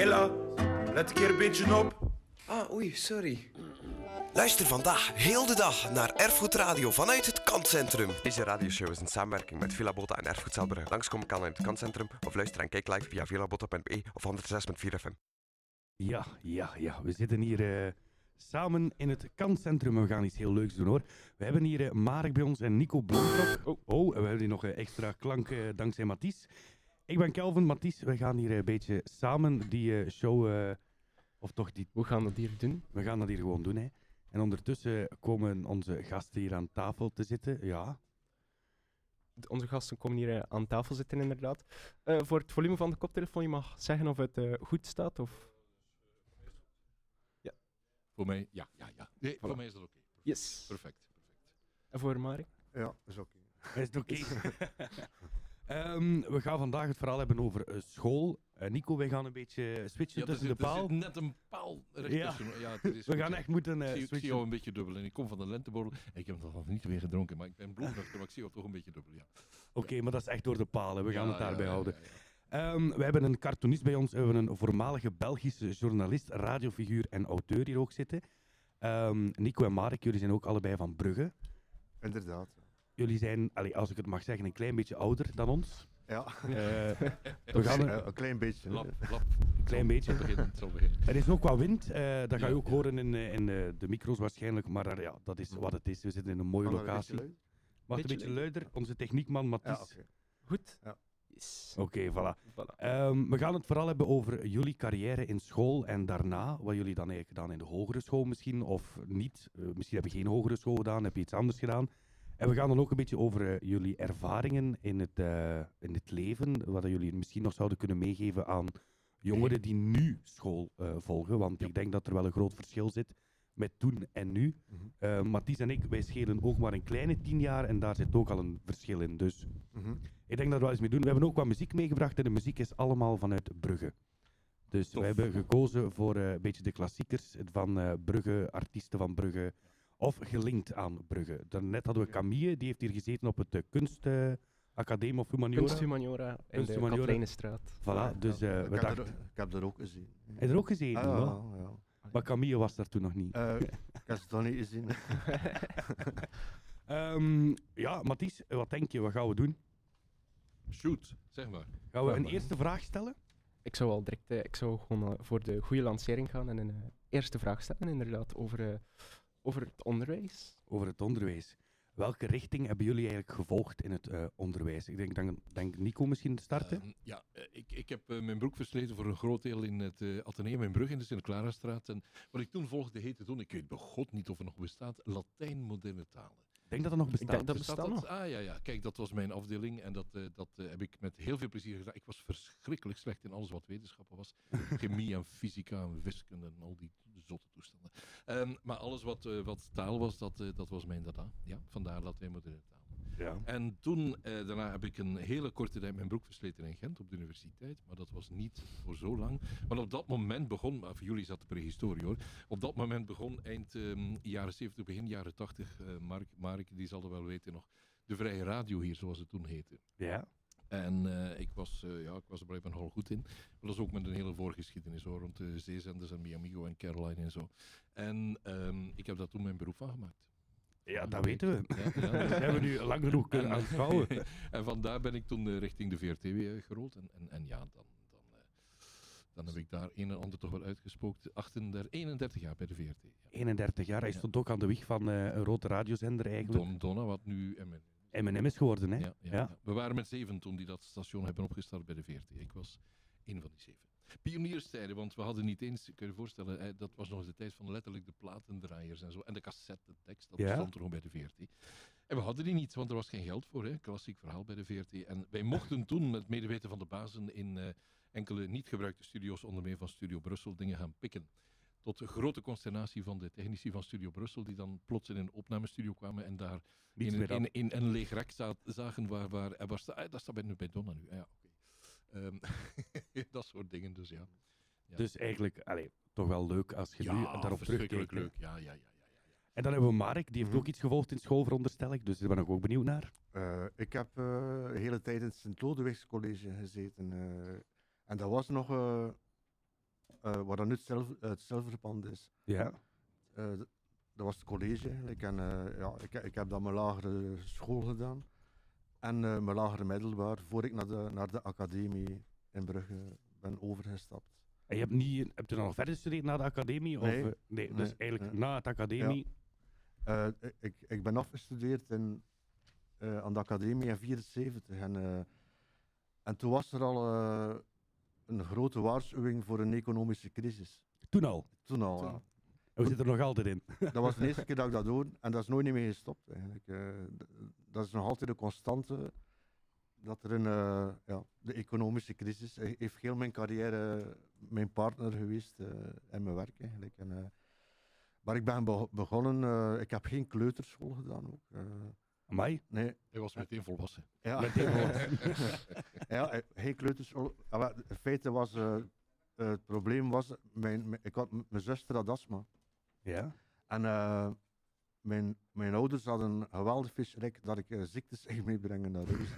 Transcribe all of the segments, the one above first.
Ella, let een keer een beetje op. Ah, oei, sorry. Luister vandaag heel de dag naar Erfgoed Radio vanuit het Kantcentrum. Deze radioshow is een samenwerking met Villa Bota en Erfgoed Zelbrugge. Langskomen kan in het Kantcentrum of luister en kijk live via villabota.be of 106.4 FM. Ja, ja, ja. We zitten hier eh, samen in het kantcentrum. We gaan iets heel leuks doen hoor. We hebben hier Marek bij ons en Nico Blomkrok. Oh, oh, en we hebben hier nog eh, extra klank dankzij Mathies. Ik ben Kelvin, Mathies. We gaan hier een beetje samen die eh, show, eh, of toch die... Hoe gaan we dat hier doen? We gaan dat hier gewoon doen hè. En ondertussen komen onze gasten hier aan tafel te zitten. Ja, Onze gasten komen hier eh, aan tafel zitten, inderdaad. Eh, voor het volume van de koptelefoon, je mag zeggen of het eh, goed staat of... Voor mij, ja, ja, ja. Nee, voor mij is dat oké. Yes. Perfect, perfect. En voor Marek? Ja, dat is oké. is het oké? Ehm, we gaan vandaag het verhaal hebben over eh, school. Eh, Nico, wij gaan een beetje switchen Ja, tussen de zit- er paal. zit net een paal recht Ja. tussen. Ja, het is We gaan echt moeten eh, Ik zie, ik zie switchen. jou een beetje dubbel. En ik kom van de lenteborrel. En ik heb nog niet weer gedronken. Maar ik ben bloednuchter, maar ik zie jou toch een beetje dubbel. Ja. Oké, maar dat is echt door de palen. We gaan Ja, het daarbij houden. ja, ja. Ehm, we hebben een cartoonist bij ons. We hebben een voormalige Belgische journalist, radiofiguur en auteur hier ook zitten. Ehm, Nico en Marek, jullie zijn ook allebei van Brugge. Inderdaad. Jullie zijn, allee, als ik het mag zeggen, een klein beetje ouder dan ons. Ja, Eh, we gaan Eh, een een klein beetje. Lap, lap. klein beetje. Er is ook wat wind, eh, dat ga je Ja, ook ja. horen in, in eh, de micro's waarschijnlijk. Maar ja, dat is wat het is. We zitten in een mooie een locatie. beetje luid? Mag het een Beetje luider? Onze techniekman Ja, Mathies. oké. Goed? Ja. Yes. Oké, voilà. Voilà. Ehm, we gaan het vooral hebben over jullie carrière in school en daarna, wat jullie dan eigenlijk gedaan in de hogere school misschien, of niet. Eh, misschien heb je geen hogere school gedaan, heb je iets anders gedaan. En we gaan dan ook een beetje over eh, jullie ervaringen in het, eh, in het leven, wat jullie misschien nog zouden kunnen meegeven aan jongeren die nu school eh, volgen. Want Ja. ik denk dat er wel een groot verschil zit met toen en nu. Mhm. Mathies en ik, wij schelen ook maar een kleine tien jaar en daar zit ook al een verschil in. Dus Mhm. ik denk dat we wel eens mee doen. We hebben ook wat muziek meegebracht en de muziek is allemaal vanuit Brugge. Dus Tof. we hebben gekozen voor een beetje de klassiekers van Brugge, artiesten van Brugge, of gelinkt aan Brugge. Daarnet hadden we Camille, die heeft hier gezeten op het eh, Kunstacademie of Humaniora. Kunst Humaniora in de Humaniora. Katleinenstraat. Voilà, dus eh, ik, we heb dachten... er, ik heb er ook gezien. Heb je er ook gezeten? Ah, ja, ja. Maar Camille was daar toen nog niet. Eh, ik heb ze toch niet gezien. Ehm, ja, Mathies, wat denk je? Wat gaan we doen? Shoot, zeg maar. Gaan we een eerste vraag stellen? Ik zou al direct, ik zou gewoon voor de goede lancering gaan en een eerste vraag stellen, inderdaad, over, eh, over het onderwijs. over het onderwijs. Welke richting hebben jullie eigenlijk gevolgd in het eh, onderwijs? Ik denk, denk, denk Nico misschien te starten. Ehm, ja, eh, ik, ik heb eh, mijn broek versleten voor een groot deel in het eh Atheneum in Brugge, in de Sint-Clarastraat. En wat ik toen volgde heette toen, ik weet bij god niet of er nog bestaat, Latijn moderne talen. Ik denk dat dat nog bestaat. denk dat Bestaat bestaat nog. Ah ja, ja, kijk, dat was mijn afdeling en dat, eh, dat heb ik met heel veel plezier gedaan. Ik was verschrikkelijk slecht in alles wat wetenschappen was. Chemie en fysica en wiskunde en al die zotte toestanden. Ehm, maar alles wat, eh, wat taal was, dat, eh, dat was mijn dada. Ja, vandaar Latijn moderne taal. Ja. En toen, eh, daarna heb ik een hele korte tijd mijn broek versleten in Gent op de universiteit. Maar dat was niet voor zo lang. Want op dat moment begon, maar voor jullie dat de prehistorie hoor. Op dat moment begon eind ehm, jaren 70, begin jaren 80. eh Mark, Mark, die zal het wel weten nog. De vrije radio hier, zoals het toen heette. ja. En eh, ik, was, eh, ja, ik was er blijkbaar nogal goed in. Maar dat is ook met een hele voorgeschiedenis hoor, rond de zeezenders en Miamigo en Caroline en zo. En ehm, ik heb daar toen mijn beroep van gemaakt. ja, dat weten we. Ja, ja, Dat hebben we nu lang genoeg kunnen En- aanschouwen. en vandaar ben ik toen eh, richting de VRT weer gerold. En, en, en ja, dan, dan, dan heb ik daar een en ander toch wel uitgespookt. 38, 31 jaar bij de VRT. Ja. 31 jaar, hij stond ook aan de wieg van een grote radiozender eigenlijk. Don, Donna, wat nu MN. M&M is geworden, hè? Ja, ja, ja. We waren met zeven toen die dat station hebben opgestart bij de VRT. Ik was een van die zeven. Pionierstijden, want we hadden niet eens, kun je je voorstellen, eh, dat was nog de tijd van letterlijk de platendraaiers en zo. En de cassettetekst, dat Ja. stond er nog bij de VRT. En we hadden die niet, want er was geen geld voor. Hè. Klassiek verhaal bij de VRT. En wij mochten toen, met medeweten van de bazen, in eh, enkele niet gebruikte studio's, onder meer van Studio Brussel, dingen gaan pikken. Tot de grote consternatie van de technici van Studio Brussel, die dan plots in een opnamestudio kwamen en daar in, in, in een leeg rek za- zagen waar, waar, waar sta, ah, dat staat bij, bij Donna nu. Ah, ja, oké. Ehm, dat soort dingen, dus ja. Ja. Dus eigenlijk, allee, toch wel leuk als je nu daarop terugkijkt. leuk. Ja, ja, ja, ja, ja. ja. En dan hebben we Mark, die heeft Mhm. ook iets gevolgd in school, veronderstel ik. Dus daar ben ik ook benieuwd naar. Eh, ik heb eh, de hele tijd in het Sint-Lodewijks College gezeten. eh, en dat was nog... eh, eh, waar dan nu het, zilver, het zilverpand is. Ja. Eh, dat was het college eigenlijk. En eh, ja, ik, ik heb dan mijn lagere school gedaan. En eh, mijn lagere middelbaar, voor ik naar de, naar de academie in Brugge ben overgestapt. En je hebt, niet, heb je dan nog verder gestudeerd na de academie? Of, Nee. eh, nee, dus Nee, eigenlijk nee. na het academie. Eh, ik, ik ben afgestudeerd in, eh, aan de academie in 74 en, eh, en toen was er al eh, een grote waarschuwing voor een economische crisis. Toen al. Toen al. Toen. ja. We zitten er nog altijd in. Dat was de eerste keer dat ik dat hoorde en dat is nooit niet meer gestopt eigenlijk. Eh, dat is nog altijd een constante dat er een, eh, ja, de economische crisis heeft heel mijn carrière mijn partner geweest eh in mijn werk eigenlijk. En, eh, maar ik ben be- begonnen, eh, ik heb geen kleuterschool gedaan ook. Amai. nee, Hij was meteen volwassen. ja. Meteen ja, eh, geen kleuterschool. Ah, In feite was eh, het probleem was, mijn, mijn- ik had, mijn zuster had astma. Ja. En eh, mijn, mijn ouders hadden een geweldig visrek dat ik eh, ziektes ging meebrengen naar huis.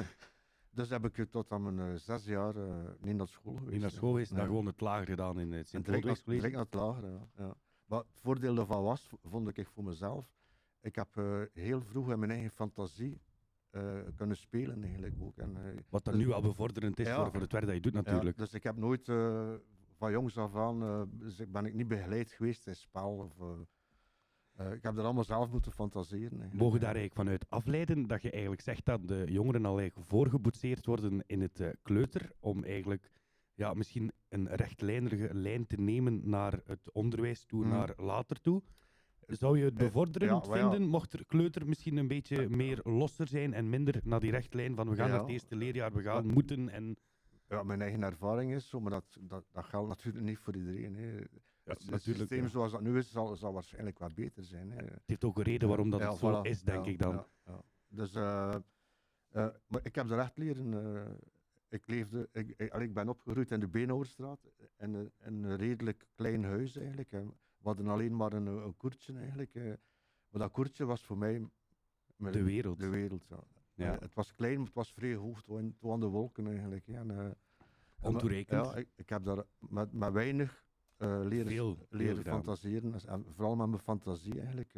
dus heb ik tot aan mijn zes jaar eh, niet naar school geweest. Niet naar school is, dan Nee. gewoon het lager gedaan in het En sint direct naar, College. direct naar het lagere, ja. ja. Maar het voordeel daarvan was, vond ik voor mezelf, ik heb eh, heel vroeg in mijn eigen fantasie eh, kunnen spelen eigenlijk ook. En, eh, Wat dan dus- nu al bevorderend is Ja. voor, voor het werk dat je doet natuurlijk. Ja, dus ik heb nooit van jongs af aan dus ben ik niet begeleid geweest in spel. Of, ik heb er allemaal zelf moeten fantaseren. eigenlijk. Mogen daar eigenlijk vanuit afleiden dat je eigenlijk zegt dat de jongeren al eigenlijk voorgeboetseerd worden in het kleuter, om eigenlijk ja, misschien een rechtlijnige lijn te nemen naar het onderwijs toe, Mm. naar later toe? Zou je het Eh, bevorderend ja, maar ja. vinden, mocht er kleuter misschien een beetje meer losser zijn en minder naar die rechtlijn van we gaan naar het eerste leerjaar, we gaan moeten en... Ja, mijn eigen ervaring is zo, maar dat, dat, dat geldt natuurlijk niet voor iedereen. Hè. het systeem ja. zoals dat nu is, zal, zal waarschijnlijk wat beter zijn. Hè. Het heeft ook een reden waarom dat Ja, het zo voilà. is, denk ik dan. Dus, eh, eh, maar ik heb er echt leren. eh, ik, leefde, ik, ik, ik ben opgegroeid in de Beenhouwerstraat, in een, in een redelijk klein huis eigenlijk. En we hadden alleen maar een, een koertje eigenlijk. eh. maar dat koertje was voor mij De wereld. De wereld, ja. Ja. Eh, het was klein, maar het was vrij hoog, het aan de wolken eigenlijk. hè. En, eh, Ontoereikend. Ja, ik, ik heb daar met, met weinig leren, Veel, leren fantaseren. En vooral met mijn fantasie eigenlijk.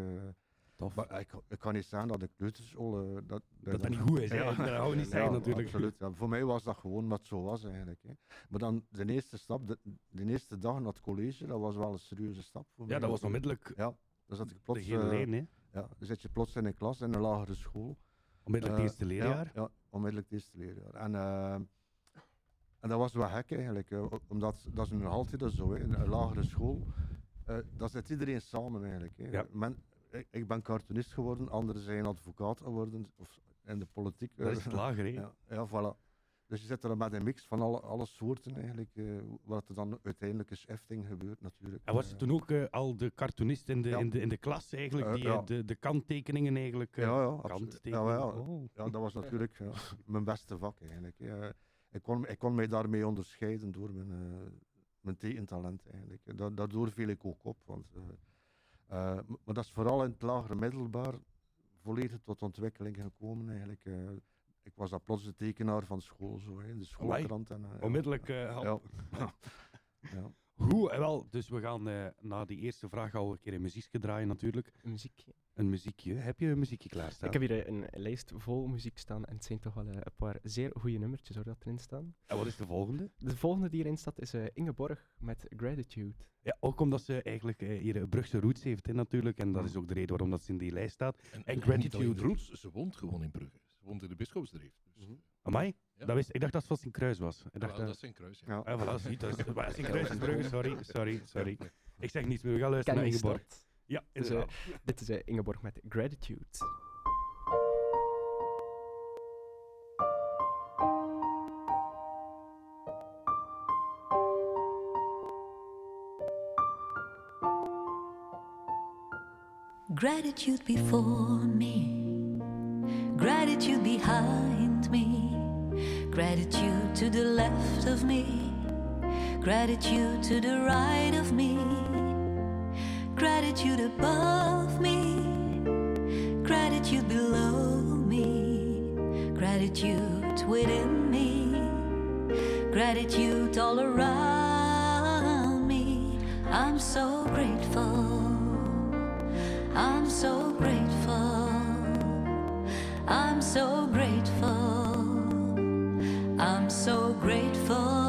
Tof. maar ik, ik kan niet zeggen dat de kleuterschool... eh, dat, Dat dat niet goed is, hè. Dat gaan we niet zeggen natuurlijk. Absoluut. Ja. Voor mij was dat gewoon wat zo was eigenlijk. Hè. Maar dan de eerste stap, de, de eerste dag naar het college, dat was wel een serieuze stap voor mij. Ja, dat was onmiddellijk Ja, dan zat ik de plots... gele eh, lijn, hè. ja, dan zit je plots in een klas in een lagere school. Onmiddellijk Eh, het eerste leerjaar. Ja, ja, onmiddellijk het eerste leerjaar. En, eh, en dat was wel gek eigenlijk, eh, omdat dat is nu altijd zo, hè, in een lagere school. eh daar zit iedereen samen eigenlijk. Hè. Ja. Men, ik, ik ben cartoonist geworden, anderen zijn advocaat geworden, of in de politiek. Dat eh, is het lager, hè. ja, ja, voilà. Dus je zit er met een mix van alle, alle soorten eigenlijk, eh, wat er dan uiteindelijk is hefting gebeurt natuurlijk. En was Eh, het toen ook eh, al de cartoonist in de, Ja. in de, in de klas eigenlijk, Eh, die ja. eh, de, de kanttekeningen eigenlijk... eh, Ja, ja, kanttekeningen, Ja, ja. oh. Ja, dat was natuurlijk ja, mijn beste vak eigenlijk. Ik, kon, ik kon mij daarmee onderscheiden door mijn, eh, mijn tekentalent eigenlijk. Da daardoor viel ik ook op. Want, eh, eh, maar dat is vooral in het lagere middelbaar volledig tot ontwikkeling gekomen eigenlijk. eh. ik was dan plots de tekenaar van school, zo, hè, in de schoolkrant. En, eh. Onmiddellijk eh, help. Ja. Goed, eh, wel, dus we gaan eh, na die eerste vraag al een keer een muziekje draaien natuurlijk. Muziek. Een muziekje. Heb je een muziekje klaarstaan? Ik heb hier eh, een lijst vol muziek staan en het zijn toch wel eh, een paar zeer goede nummertjes hoor, dat erin staan. En wat is de volgende? De volgende die erin staat is eh, Ingeborg met Gratitude. Ja, ook omdat ze eigenlijk eh, hier een Brugse roots heeft hè, natuurlijk. En dat Mm. is ook de reden waarom dat ze in die lijst staat. En, gratitude. Roots, ze woont gewoon in Brugge. Ze woont in de Bischopsdreef. Dus, Mhm. Amai? Ja. Dat wist, ik dacht dat het van Sint-Kruis was. Ik dacht, eh, dat is zijn kruis. Ja. Ja. voilà, zie, dat is maar Sint-Kruis is Brugge, sorry, sorry, sorry. Ik zeg niets meer, we gaan luisteren Ken naar Ingeborg. dat? Ja, Dus, eh, inderdaad. dit is eh, Ingeborg met Gratitude. Gratitude before me, gratitude behind me, gratitude to the left of me, gratitude to the right of me, gratitude above me, gratitude below me, gratitude within me, gratitude all around me. I'm so grateful. I'm so grateful. I'm so grateful. I'm so grateful.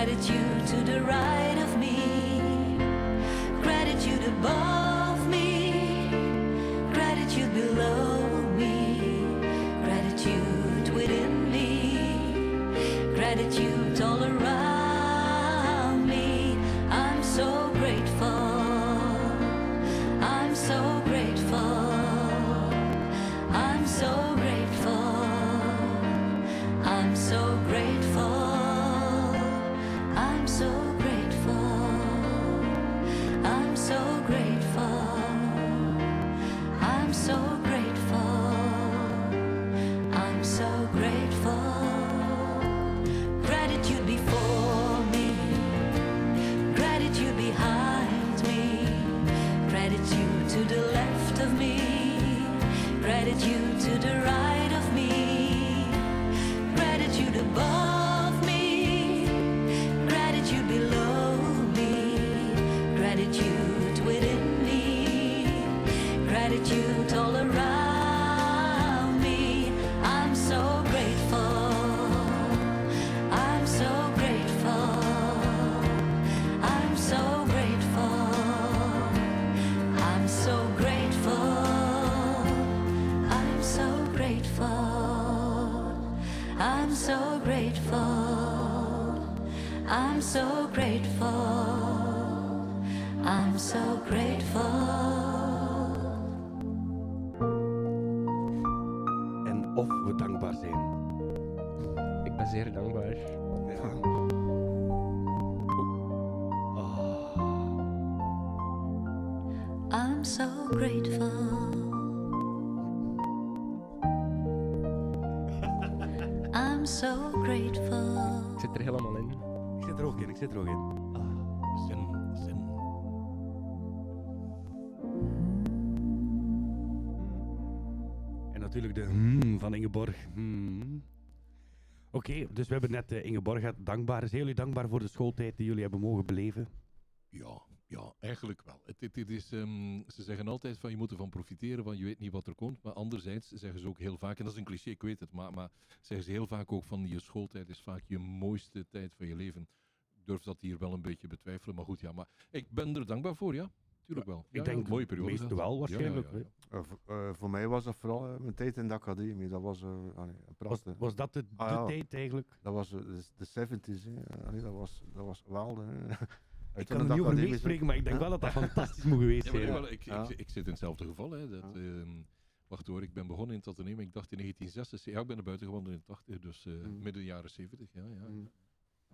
Gratitude to the right zit er ook in, in. Zin, zin. En natuurlijk de hmm van Ingeborg. Hmm. Oké, dus we hebben net eh, Ingeborg gehad. Dankbaar. Zijn jullie dankbaar voor de schooltijd die jullie hebben mogen beleven? Ja, ja, eigenlijk wel. Het, het, het is, ehm, ze zeggen altijd van je moet ervan profiteren, van je weet niet wat er komt. Maar anderzijds zeggen ze ook heel vaak, en dat is een cliché, ik weet het, maar, maar zeggen ze heel vaak ook van je schooltijd is vaak je mooiste tijd van je leven. Ik durf dat hier wel een beetje betwijfelen, maar goed, ja. Maar ik ben er dankbaar voor, ja. Tuurlijk wel. Ik Ja, denk een mooie periode. wel, Ja, ja, waarschijnlijk, ja, ja. Eh, voor- voor mij was dat vooral eh, mijn tijd in de academie. Dat was allee, een prachtig. was dat de, de Ah, ja. tijd eigenlijk? Dat was eh, de, de 70s. Hè. Allee, dat, was, dat was geweldig. hè. Ik Uit kan de er niet over academie meespreken, maar ik denk wel dat dat fantastisch moet geweest zijn. wel, ik, Ja. ik, ik zit in hetzelfde geval. Hè, dat, ehm, wacht hoor, ik ben begonnen in het ateneum. Ik dacht in 1966. Ja, ik ben naar buiten gewandeld in 80, dus eh, Mm. midden jaren 70. Ja, ja. Mm.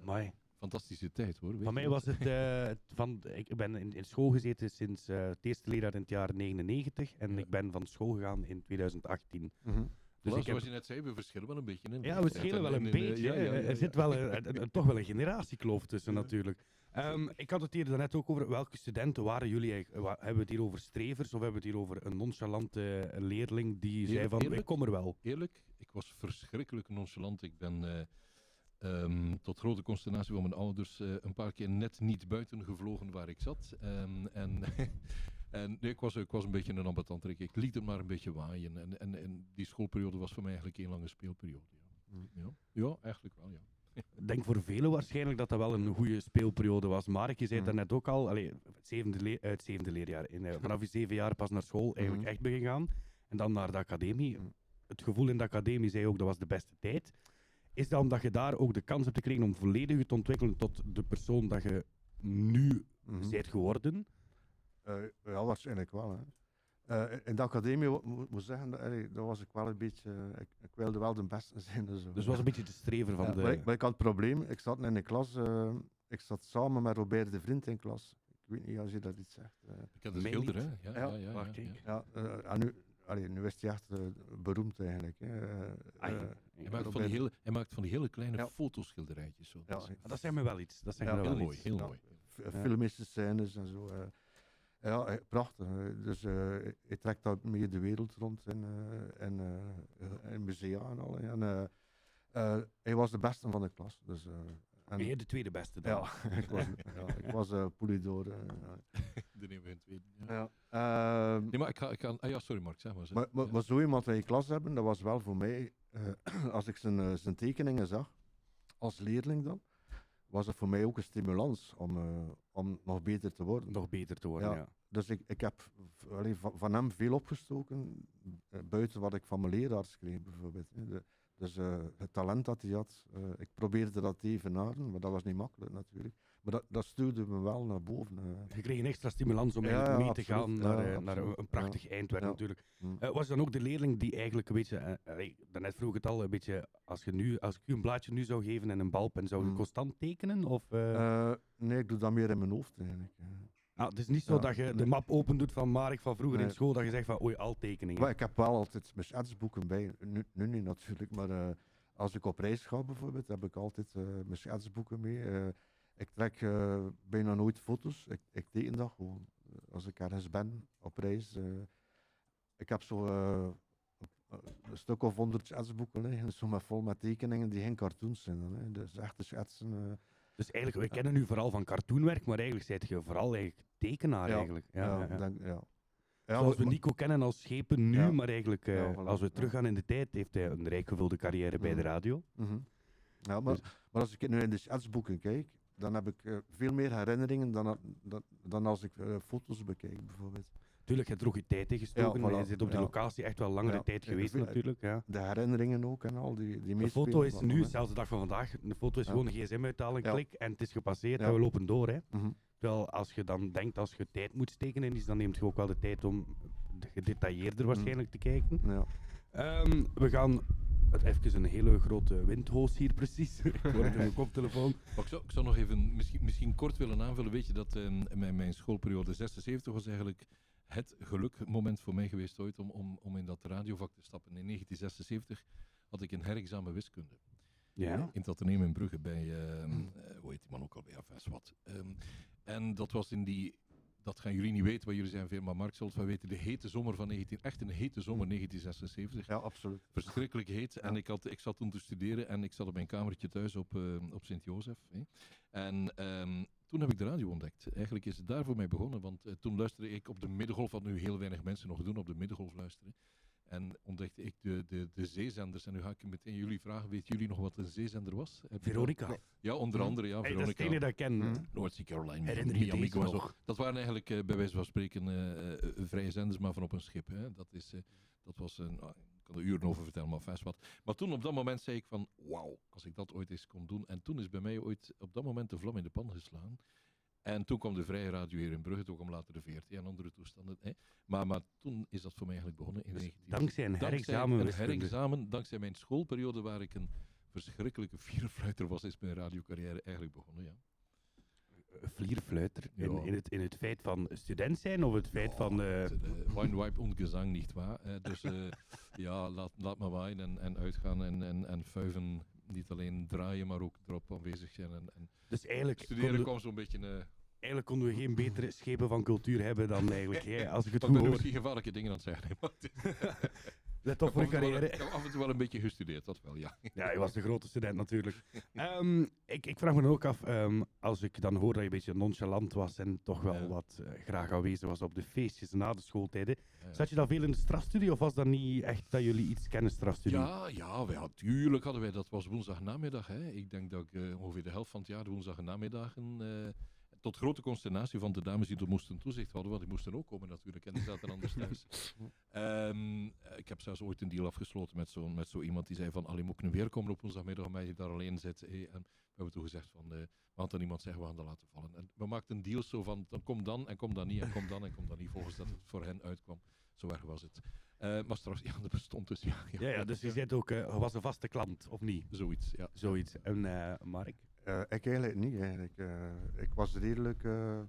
Amai. Fantastische tijd hoor. weet Van mij was het, eh, van, ik ben in, in school gezeten sinds eh, het eerste leraar in het jaar 99 en Ja. ik ben van school gegaan in 2018. Mhm. Dus ik heb, zoals je net zei, we verschillen wel een beetje. In ja, we leeftijd schelen en- wel een in, eh, beetje. ja, ja, hè. ja, er zit wel een, toch wel een generatiekloof tussen Ja. natuurlijk. Ehm, ik had het hier daarnet ook over welke studenten waren jullie eigenlijk? Wa- Hebben we het hier over strevers of hebben we het hier over een nonchalante eh, leerling die zei van eerlijk? ik kom er wel? Eerlijk, ik was verschrikkelijk nonchalant. Ik ben eh, ehm, tot grote consternatie van mijn ouders eh, een paar keer net niet buiten gevlogen waar ik zat. Ehm, en en nee, ik, was, ik was een beetje een ambetantrek. Ik liet het maar een beetje waaien. En, en, en die schoolperiode was voor mij eigenlijk één lange speelperiode. Ja, Mm. ja. ja eigenlijk wel, ja. Ik denk voor velen waarschijnlijk dat dat wel een goede speelperiode was. Mark, je zei het Mhm. daarnet ook al, het, zevende leerjaar. In, eh, vanaf je zeven jaar pas naar school eigenlijk Mhm. echt begin gaan. En dan naar de academie. Het gevoel in de academie zei ook, dat was de beste tijd. Is dat omdat je daar ook de kans hebt gekregen om volledig je te ontwikkelen tot de persoon dat je nu Mhm. bent geworden? Eh, ja, waarschijnlijk wel. Hè. Eh, in de academie, mo- mo- moet zeggen, dat, dat was ik wel een beetje. eh, ik, ik wilde wel de beste zijn. Dus. Dus was een beetje de strever van Ja, de... maar, ik, maar ik had het probleem, ik zat in de klas, eh, ik zat samen met Robert de Vriend in klas. Ik weet niet als je dat iets zegt. Ik de Mij schilder, hè? Ja, Ja, ja, ja, ja, wacht, ja. ik- ja, eh, en nu, allee, nu is hij echt eh, beroemd eigenlijk. Hè. Eh, Ah, ja. eh, Hij maakt, van die hele, hij maakt van die hele kleine Ja. fotoschilderijtjes. Zo. Ja, Dat is Dat zijn me wel iets. Dat zijn Ja, me wel heel iets. mooi, heel Ja. mooi. filmische scènes en zo. eh. ja, prachtig. Dus eh hij trekt daar mee de wereld rond in, eh, in, eh, in musea en al. En, hij was de beste van de klas. Dus, eh, en, Ben jij de tweede beste dan? ja, ik was, ja, ik was eh eh, ja. Dan nemen we een tweede. Ja. Ja. Ehm, Nee, maar ik ga... Ik ga ah ja, sorry Mark, zeg maar. zeg. Maar, maar, Ja. maar zo iemand in je klas hebben, dat was wel voor mij, eh, als ik zijn, zijn tekeningen zag, als leerling dan, was het voor mij ook een stimulans om, eh, om nog beter te worden. Nog beter te worden, Ja. ja. Dus ik, ik heb allee, van, van hem veel opgestoken, buiten wat ik van mijn leraars kreeg bijvoorbeeld. De- dus eh, het talent dat hij had, eh, ik probeerde dat te evenaren, maar dat was niet makkelijk natuurlijk. Maar dat, dat stuurde me wel naar boven. eh. Je kreeg een extra stimulans om Ja, eigenlijk ja, mee te gaan naar, Ja, naar een, prachtig eindwerk Ja. natuurlijk. Hm. Eh, was dan ook de leerling die eigenlijk een beetje, daarnet vroeg ik het al, een beetje, als, je nu, als ik u een blaadje nu zou geven en een balpen, zou je Hm. constant tekenen? Of, nee, ik doe dat meer in mijn hoofd eigenlijk. Ah, het is niet zo ja, dat je de map open doet van Mark van vroeger in school, dat je zegt van oei, al tekeningen. Maar ik heb wel altijd mijn schetsboeken bij. Nu, nu niet natuurlijk, maar eh, als ik op reis ga bijvoorbeeld, heb ik altijd eh, mijn schetsboeken mee. Eh, ik trek bijna nooit foto's. Ik, ik teken dat gewoon. Als ik ergens ben op reis. eh, ik heb zo eh, een stuk of honderd schetsboeken liggen, zo met vol met tekeningen die geen cartoons zijn. dan, Hè. Dus echte schetsen. Dus eigenlijk, we kennen u vooral van cartoonwerk, maar eigenlijk zijt je vooral eigenlijk tekenaar eigenlijk. Ja, ja, ja, ja. Denk, ja. Ja, Zoals we Nico kennen als schepen nu, Ja. maar eigenlijk, eh, Ja, voilà. als we teruggaan in de tijd, heeft hij een rijk gevulde carrière bij de Mhm. radio. Mhm. Ja, maar, Dus- maar als ik nu in de schetsboeken kijk, dan heb ik eh, veel meer herinneringen dan, dan, dan als ik eh, foto's bekijk, bijvoorbeeld. Tuurlijk, je hebt er ook je tijd in gestoken. Ja, voilà. Je zit op de Ja. locatie echt wel langere Ja. tijd geweest natuurlijk. Ja. De herinneringen ook en al die, die De foto is nu, zelfs de dag van vandaag, de foto is Ja. gewoon een gsm uithalen, Ja. klik en het is gepasseerd Ja. en we lopen door. Hè. Mhm. Terwijl als je dan denkt, als je tijd moet steken in iets, dan neemt je ook wel de tijd om gedetailleerder waarschijnlijk te kijken. Ja. Ehm, we gaan het- even een hele grote windhoos hier precies. ik hoor in mijn koptelefoon. Maar ik, zou, ik zou nog even misschien, misschien kort willen aanvullen. Weet je dat eh, mijn, mijn schoolperiode 76 was eigenlijk het gelukmoment voor mij geweest ooit om, om, om in dat radiovak te stappen. In 1976 had ik een herexamen wiskunde. Ja. In het ateneum in Brugge bij, ehm, eh, hoe heet die man ook al bij AFS wat. Ehm, en dat was in die, dat gaan jullie niet weten, want jullie zijn veel, maar Mark wel weten, de hete zomer van 19, echt een hete zomer 1976. ja, absoluut. Verschrikkelijk heet. En ik, had, ik zat toen te studeren en ik zat op mijn kamertje thuis op, eh, op Sint-Jozef. En ehm, toen heb ik de radio ontdekt. Eigenlijk is het daar voor mij begonnen, want eh, toen luisterde ik op de middengolf, wat nu heel weinig mensen nog doen, op de middengolf luisteren. En ontdekte ik de, de, de zeezenders. En nu ga ik meteen jullie vragen, weet jullie nog wat een zeezender was? Veronica. Ja, onder andere, ja, Hey, dat is Veronica. enige dat ik ken. Mhm. North Herinner je Miami zo. nog? Dat waren eigenlijk eh, bij wijze van spreken eh, vrije zenders, maar van op een schip. Hè. Dat, is, dat was een. Ik kan er uren over vertellen, maar vast wat. Maar toen op dat moment zei ik van, wauw, als ik dat ooit eens kon doen. En toen is bij mij ooit op dat moment de vlam in de pan geslaan. En toen kwam de vrije radio hier in Brugge, toen kwam later de VRT en andere toestanden. Hè. Maar, maar toen is dat voor mij eigenlijk begonnen in 19... Dus Dankzij een Dankzij herexamen een herexamen, dankzij mijn schoolperiode waar ik een verschrikkelijke vierfluiter was, is mijn radiocarrière eigenlijk begonnen, ja. Vlierfluiter. In, Ja. in, het, in het feit van student zijn of het feit van... eh, Het, eh, Weinweib und Gezang, niet waar? Eh, dus eh, ja, laat, laat maar waaien en, en uitgaan en, en, en fuiven. Niet alleen draaien, maar ook erop aanwezig zijn. En, en dus eigenlijk studeren konden, kwam zo'n beetje... eh eigenlijk konden we geen betere schepen van cultuur hebben dan eigenlijk jij, als ik het goed hoor. misschien gevaarlijke dingen aan het zeggen. Let op voor een ik heb af en toe wel- carrière. Ik heb af en toe wel een beetje gestudeerd, dat wel, ja. Ja, je was de grote student natuurlijk. Ehm, ik, ik vraag me dan ook af, ehm, als ik dan hoor dat je een beetje nonchalant was en toch wel Ja. wat eh, graag aanwezig was op de feestjes na de schooltijden. Ja, ja. Zat je dan veel in de strafstudie of was dat niet echt dat jullie iets kennen strafstudie? Ja, ja, wij, tuurlijk hadden wij, dat was woensdagnamiddag. Hè. Ik denk dat ik eh, ongeveer de helft van het jaar de woensdagnamiddagen... eh tot grote consternatie van de dames die er moesten toezicht hadden, want die moesten ook komen natuurlijk en die zaten anders thuis. Ehm, ik heb zelfs ooit een deal afgesloten met zo, met zo iemand die zei van, allee, moet ik nu weer komen op woensdagmiddag omdat je daar alleen zit. hè?" En we hebben toen gezegd van, eh, we dan iemand zeggen, we gaan dat laten vallen. En we maakten een deal zo van, dan kom dan en kom dan niet en kom dan en kom dan niet, volgens dat het voor hen uitkwam. Zo erg was het. Eh, maar straks, ja, dat bestond dus, ja. Ja, ja, dus je zit ook, je was een vaste klant, of niet? Zoiets, ja. Zoiets. En Mark? Eh, ik eigenlijk niet eigenlijk. Eh, ik was redelijk, eh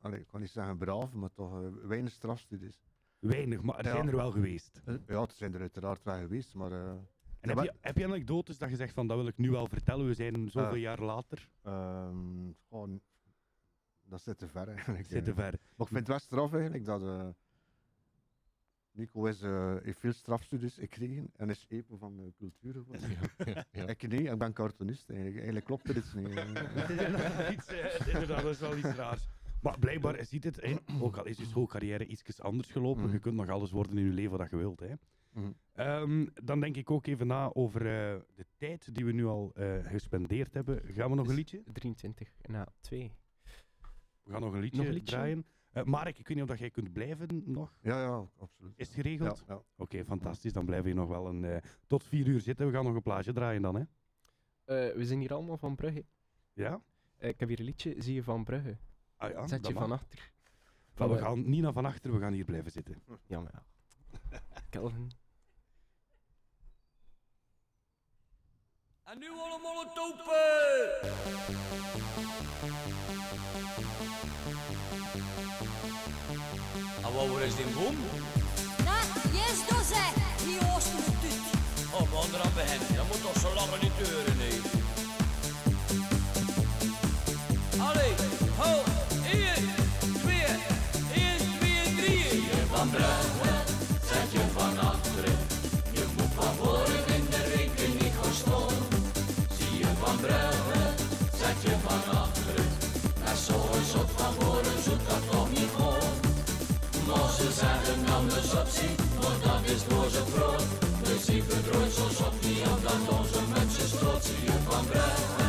allee, ik kan niet zeggen braaf, maar toch weinig strafstudies. Weinig, maar er Ja. zijn er wel geweest. Ja, het zijn er uiteraard wel geweest, maar... eh, En heb, je, heb je anekdotes dat je zegt van dat wil ik nu wel vertellen, we zijn zoveel jaar later, ehm, gewoon, dat zit te ver eigenlijk. zit te ver. Maar ik vind het wel straf eigenlijk dat... eh, Nico is, eh, heeft veel strafstudies gekregen en is epo van de cultuur geworden. Ja, ja, ja. Ik niet, ik ben cartoonist eigenlijk. Eigenlijk klopt er iets niet. eh. Iets, eh, inderdaad, dat is wel iets raars. Maar blijkbaar ziet het, hè, ook al is je schoolcarrière iets anders gelopen, Mhm. je kunt nog alles worden in je leven wat je wilt. Hè. Mhm. Ehm, dan denk ik ook even na over eh, de tijd die we nu al eh, gespendeerd hebben. Gaan we nog een liedje? 23 na 2. We gaan nog een liedje, Nog een liedje? draaien. Eh, Mark, ik weet niet of dat jij kunt blijven nog. Ja, ja, absoluut. Is het geregeld? Ja, ja. Oké, fantastisch. Dan blijven we hier nog wel een, eh, tot vier uur zitten. We gaan nog een plaatje draaien dan, hè? Eh, we zijn hier allemaal van Brugge. Ja? Ik heb hier een liedje, zie je van Brugge. Ah ja, Zet je mag. van achter. We gaan niet naar van achter, we gaan hier blijven zitten. Ja, maar ja. Kelvin. En nu allemaal het wat is die boom? Nou, yes, dat zeg. Die. Oh, we gaan eraan beginnen. Dat moet toch zo lang niet deuren, nee. Allee, ho, 1, 2, 1, 2, 3. Zie je van Brugge, zet je van achteren. Je moet van voren in de rekening gaan staan. Zie je van Brugge, zet je van achteren. En zo is het van voren, ze zeggen anders opzien, want dat is door ze groot. Dus ik verdrooid zoals op die dan onze mensen. Zie je van Brugge,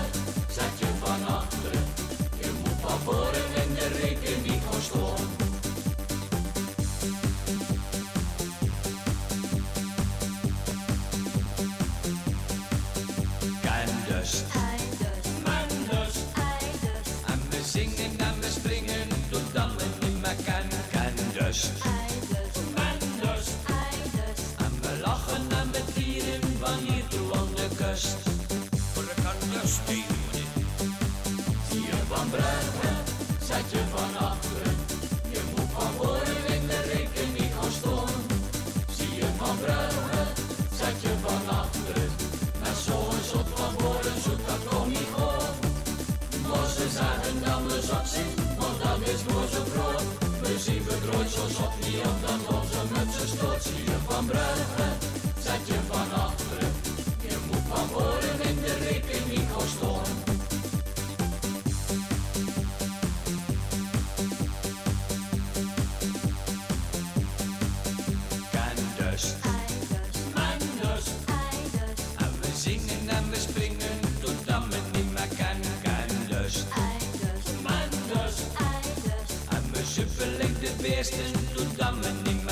verdrooid zoals op niet op dat onze mensen stoot. Zie je van Brugge, zet je van zuppelen de beesten, totdat we niet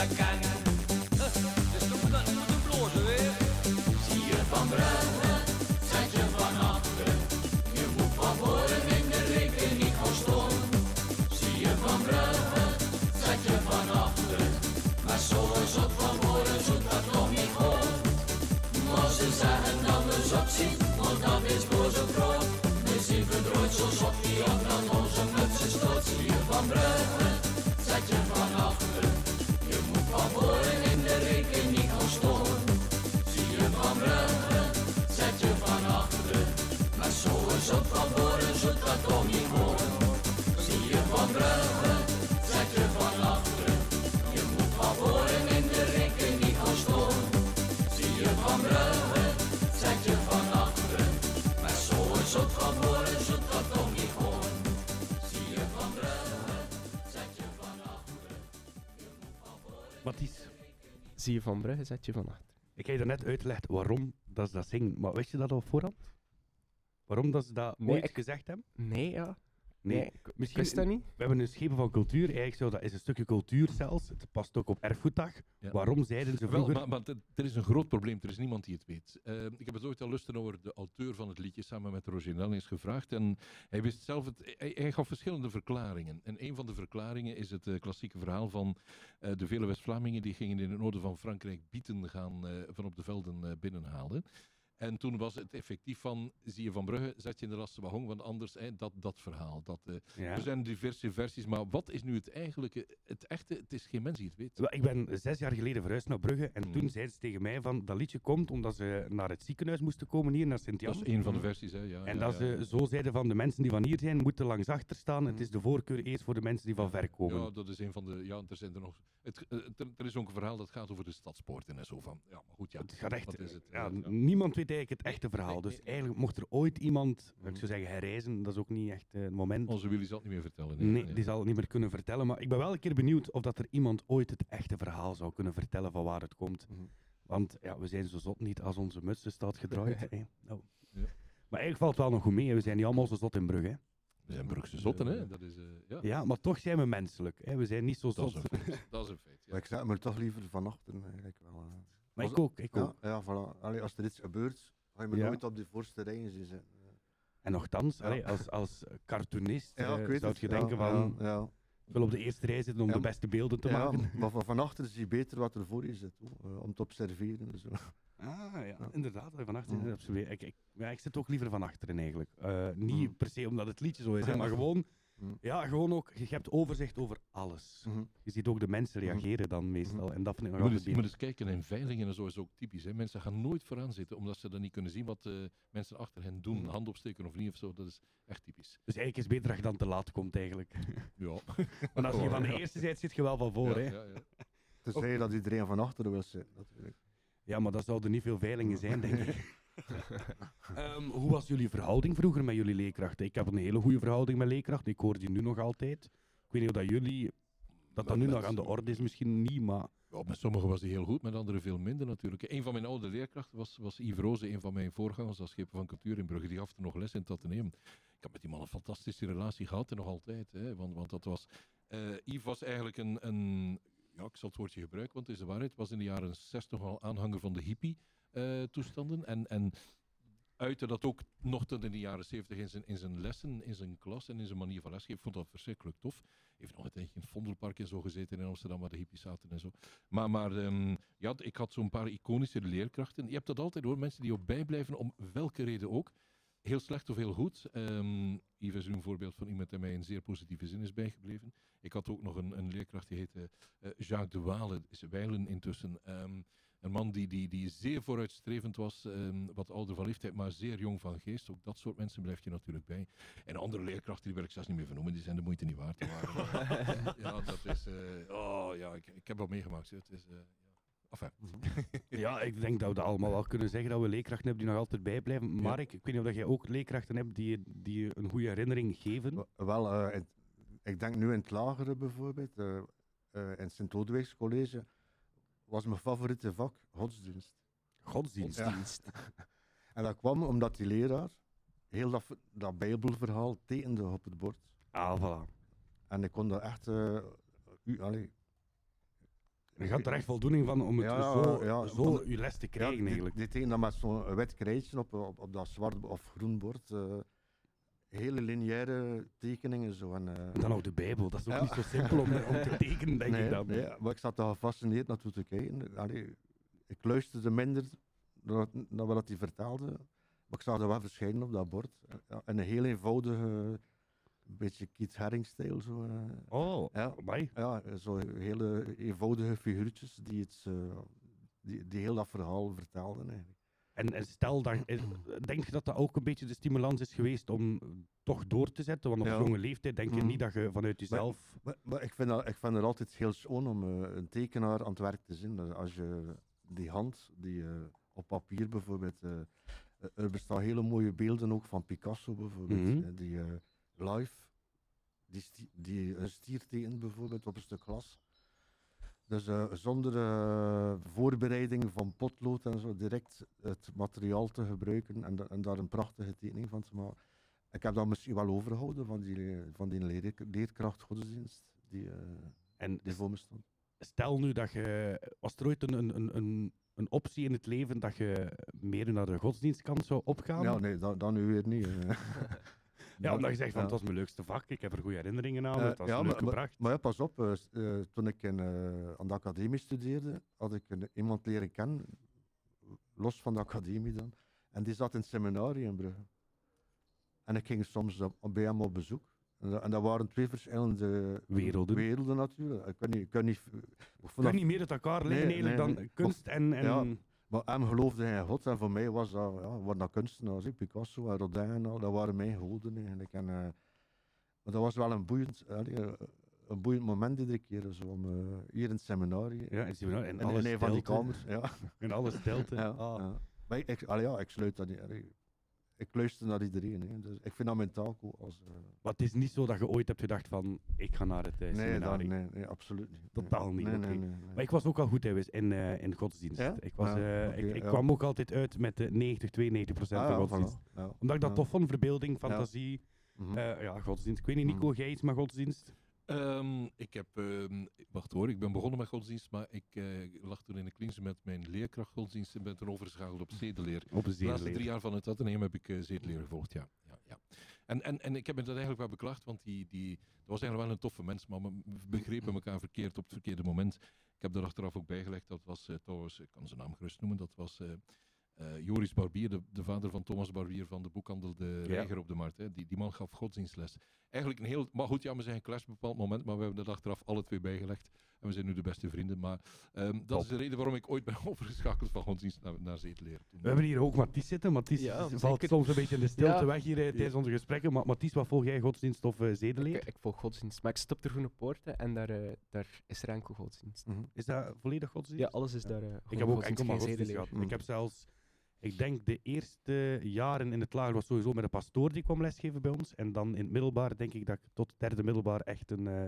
van Brugge, zet je van achter. Ik heb je net uitgelegd waarom dat ze dat zingen, maar wist je dat al voorhand? Waarom dat ze dat Nee, ooit ik- gezegd hebben? Nee, ja. Nee, misschien dat niet. We hebben een schepen van cultuur, eigenlijk zou dat is een stukje cultuur zelfs. Het past ook op erfgoeddag. Ja. Waarom zeiden ze Wel, vroeger... maar, maar er- is een groot probleem. Er is niemand die het weet. Eh, ik heb het ooit al lusten over de auteur van het liedje samen met Roger Nellings gevraagd. En hij wist zelf het. Hij, hij gaf verschillende verklaringen. En een van de verklaringen is het eh, klassieke verhaal van eh, de vele West-Vlamingen die gingen in het noorden van Frankrijk bieten gaan eh, van op de velden eh, binnenhalen. En toen was het effectief van, zie je Van Brugge, zet je in de laatste wagon, want anders, hè, dat, dat verhaal. Dat, eh, Ja. Er zijn diverse versies, maar wat is nu het eigenlijke, het echte, het is geen mens die het weet. Wel, Ik ben zes jaar geleden verhuisd naar Brugge en Mm. toen zeiden ze tegen mij van dat liedje komt omdat ze naar het ziekenhuis moesten komen hier, naar Sint-Jan. Dat is een van de versies, hè. Ja, En ja, dat ze zo zeiden van de mensen die van hier zijn, moeten langs achter staan. Het is de voorkeur eerst voor de mensen die van ver komen. Ja, dat is een van de. Ja, er zijn er nog. Het, eh, er, er is ook een verhaal dat gaat over de stadspoorten en zo van. Ja, maar goed, ja. Het gaat echt, wat is het? ja. Niemand weet eigenlijk het echte verhaal. nee, dus nee, nee. eigenlijk mocht er ooit iemand, Mhm. ik zou zeggen herreizen, dat is ook niet echt eh, het moment. Onze Willy zal het niet meer vertellen. Nee, die zal het niet meer kunnen vertellen. Maar ik ben wel een keer benieuwd of dat er iemand ooit het echte verhaal zou kunnen vertellen van waar het komt. Mhm. Want ja, we zijn zo zot niet als onze mutsen staat gedraaid. hè. Ja. Maar eigenlijk valt het wel nog goed mee. We zijn niet allemaal zo zot in Brugge. hè. We zijn Brugse zotten, hè? Dat is. eh, ja. Ja, maar toch zijn we menselijk. Hè. We zijn niet zo Dat is zot. een feit. Dat is een feit. Maar Ja. ik zet me toch liever van achteren eigenlijk wel. Maar ik ook. Ik ook. Ja, voilà. Allee, als er iets gebeurt, ga je me Ja. nooit op de voorste rijen zien zitten. En nogthans, Ja. allee, als, als cartoonist Ja, eh, zou het. je denken van... Ik wil op de eerste rij zitten om de beste beelden te maken. maar van, van achter zie je beter wat er voor je zit, hoor, eh, om te observeren. en Zo. Ah, ja, inderdaad. Van achteren, absoluut. Ik, ik, ja, ik zit ook liever van achteren eigenlijk. Eh, niet Mm. per se omdat het liedje zo is, hè, maar gewoon, Mm. ja, gewoon ook, je hebt overzicht over alles. Mhm. Je ziet ook de mensen Mhm. reageren dan meestal. En dat vind ik Je moet, eens, je moet eens kijken in veilingen en zo is ook typisch. Hè. Mensen gaan nooit vooraan zitten omdat ze dan niet kunnen zien wat eh, mensen achter hen doen. Mhm. Hand opsteken of niet of zo. Dat is echt typisch. Dus eigenlijk is het beter dat je dan te laat komt eigenlijk. Ja. Want als je Oh, van de ja. eerste zit, zit je wel van voor. Ja, hè? ja, ja. Tenzij dat iedereen van achteren wil zitten, natuurlijk. Ja, maar dat zouden niet veel veilingen zijn, denk ik. Ehm, hoe was jullie verhouding vroeger met jullie leerkrachten? Ik heb een hele goede verhouding met leerkrachten. Ik hoor die nu nog altijd. Ik weet niet of dat jullie... Dat dat nu nog aan de orde is, misschien niet, maar... Ja, met sommigen was hij heel goed, met anderen veel minder natuurlijk. Een van mijn oude leerkrachten was, was Yves Roze, een van mijn voorgangers als schepen van cultuur in Brugge. Die gaf er nog les in Atheneum. Ik heb met die man een fantastische relatie gehad en nog altijd. Hè, want, want dat was... eh Yves was eigenlijk een, een... Ja, ik zal het woordje gebruiken, want het is de waarheid. was in de jaren 60 al aanhanger van de hippie-toestanden. en... en uitte dat ook nog in de jaren 70 in zijn, in zijn lessen, in zijn klas en in zijn manier van lesgeven. Ik vond dat verschrikkelijk tof. Heeft nog een tijdje in het Vondelpark en zo gezeten in Amsterdam, waar de hippies zaten en zo. Maar, maar ehm, ja, ik had zo'n paar iconische leerkrachten. Je hebt dat altijd hoor, mensen die ook bijblijven, om welke reden ook. Heel slecht of heel goed. Ehm Yves is nu een voorbeeld van iemand die mij in zeer positieve zin is bijgebleven. Ik had ook nog een, een leerkracht die heette eh, Jacques de Wale, is Wijlen intussen. Ehm, een man die, die, die zeer vooruitstrevend was, ehm, wat ouder van leeftijd, maar zeer jong van geest. Ook dat soort mensen blijf je natuurlijk bij. En andere leerkrachten, die wil ik zelfs niet meer vernoemen, die zijn de moeite niet waard. Ja, dat is... eh, oh ja, ik, ik heb dat meegemaakt. Het is... eh, ja. Enfin. Ja, ik denk dat we dat allemaal wel kunnen zeggen, dat we leerkrachten hebben die nog altijd bijblijven. Mark, ik weet niet of jij ook leerkrachten hebt die, je- die een goede herinnering geven. Wel- Wel, eh, het- ik denk nu in het lagere bijvoorbeeld, eh, eh, in Sint-Odewijks College, was mijn favoriete vak godsdienst. Godsdienst. Ja. En dat kwam omdat die leraar heel dat, dat bijbelverhaal tekende op het bord. Ah, voilà. En ik kon dat echt... eh, u, allee, Je gaat er echt voldoening van om het Ja, zo, ja, zo je les te krijgen eigenlijk. die tekende dat met zo'n wit krijtje op, op, op dat zwart of groen bord. eh, hele lineaire tekeningen zo. En, eh, dan ook de Bijbel, dat is ook Ja. niet zo simpel om, om te tekenen, denk nee, ik dan. nee, maar ik zat daar gefascineerd naartoe te kijken. Allee, ik luisterde minder naar, naar wat hij vertelde, maar ik zag er wel verschijnen op dat bord. En een heel eenvoudige, beetje Keith Haring-stijl. Zo, eh. Oh, Ja. amai. Ja, zo hele eenvoudige figuurtjes die, het, eh, die, die heel dat verhaal vertelden eigenlijk. En, en stel, dat, eh, denk je dat dat ook een beetje de stimulans is geweest om toch door te zetten? Want op Ja. jonge leeftijd denk je Mhm. niet dat je vanuit jezelf... Maar, maar ik, vind dat, ik vind het altijd heel schoon om eh, een tekenaar aan het werk te zien. Dus als je die hand, die eh, op papier bijvoorbeeld, er bestaan hele mooie beelden ook van Picasso bijvoorbeeld, Mhm. die live, die een stier tekent bijvoorbeeld op een stuk glas. Dus eh, zonder eh, voorbereiding van potlood en zo, direct het materiaal te gebruiken en, da- en daar een prachtige tekening van te maken. Ik heb dat misschien wel overgehouden van die, van die leer- leerkracht godsdienst die, eh, En die voor me stond. stel nu dat je... Was er ooit een, een, een, een, een optie in het leven dat je meer naar de godsdienstkant zou opgaan? Ja, nee, dat, dat nu weer niet. Ja, omdat je zegt van het was mijn leukste vak, ik heb er goede herinneringen aan, Eh, het was ja, leuk gebracht. maar ja, pas op, eh, eh, toen ik in, aan de academie studeerde, had ik een- iemand leren kennen, los van de academie dan. En die zat in het seminarie in Brugge. En ik ging soms op- bij hem op bezoek. En dat, en dat waren twee verschillende Werelden. werelden natuurlijk. Ik kan niet... Ik kan niet, ik vond Kun dat- niet meer uit elkaar liggen Nee, dan kunst en... en Ja. Maar hem geloofde hij in God en voor mij was dat, ja, waren dat kunstenaars, Picasso en Rodin en al, dat waren mijn goden eigenlijk. En, eh, maar dat was wel een boeiend, eh, een boeiend moment iedere keer, zo, om, eh, hier in het seminarie. Ja, in het seminarie, in, alle in een van die kamers. Ja. In alle stilte. ja, Ah. ja. Maar ik, ik, allee, ja, ik sluit dat niet. Ik luister naar iedereen. Hè, dus ik vind dat mijn taak ook als... eh, Maar het is niet zo dat je ooit hebt gedacht van, ik ga naar het eh, nee, nee, nee, absoluut niet. Totaal nee. niet, Nee, nee. Maar ik was ook al goed hè, in, eh, in godsdienst. Ja? Ik, was, Ja, ik, ik ja. kwam ook altijd uit met de 90, 92 procent Ah, van godsdienst. Omdat ik dat tof vond, verbeelding, fantasie. Mhm. ja, godsdienst. Ik weet niet, Nico, jij iets met godsdienst? Ehm, ik heb, ehm, wacht hoor, ik ben begonnen met godsdienst, maar ik eh, lag toen in de kliniek met mijn leerkracht godsdienst en ben toen overgeschakeld op zedeleer. Op De laatste drie jaar van het ateneum heb ik eh zedeleer gevolgd, ja. ja, ja. En, en, en ik heb me dat eigenlijk wel beklaagd, want die, die, dat was eigenlijk wel een toffe mens, maar we begrepen elkaar verkeerd op het verkeerde moment. Ik heb daar achteraf ook bijgelegd, dat was eh, trouwens, ik kan zijn naam gerust noemen, dat was Joris Barbier, de, de vader van Thomas Barbier van de boekhandel De Ja. Reiger op de Markt. Hè. Die, die man gaf godsdienstles. Eigenlijk een heel, maar goed, ja, we zijn geclashed op een bepaald moment, maar we hebben dat achteraf alle twee bijgelegd. En we zijn nu de beste vrienden. Maar ehm, dat Top. is de reden waarom ik ooit ben overgeschakeld van godsdienst naar, naar zedeleer. We hebben hier ook Mathies zitten. Mathies Ja, valt zeker. soms een beetje in de stilte Ja. weg hier eh, tijdens onze gesprekken. Maar Mathies, wat volg jij, godsdienst of eh, zedeleer? Ik, ik volg godsdienst, maar ik stop de Groene Poorten en daar, eh, daar is er enkel godsdienst. Mhm. Is dat volledig godsdienst? Ja, alles is Ja. daar. eh, Ik heb ook enkel maar godsdienst zedeleer. gehad. Ik heb zelfs, ik denk de eerste jaren in het lager was sowieso met een pastoor die kwam lesgeven bij ons. En dan in het middelbaar denk ik dat ik tot derde middelbaar echt een, eh,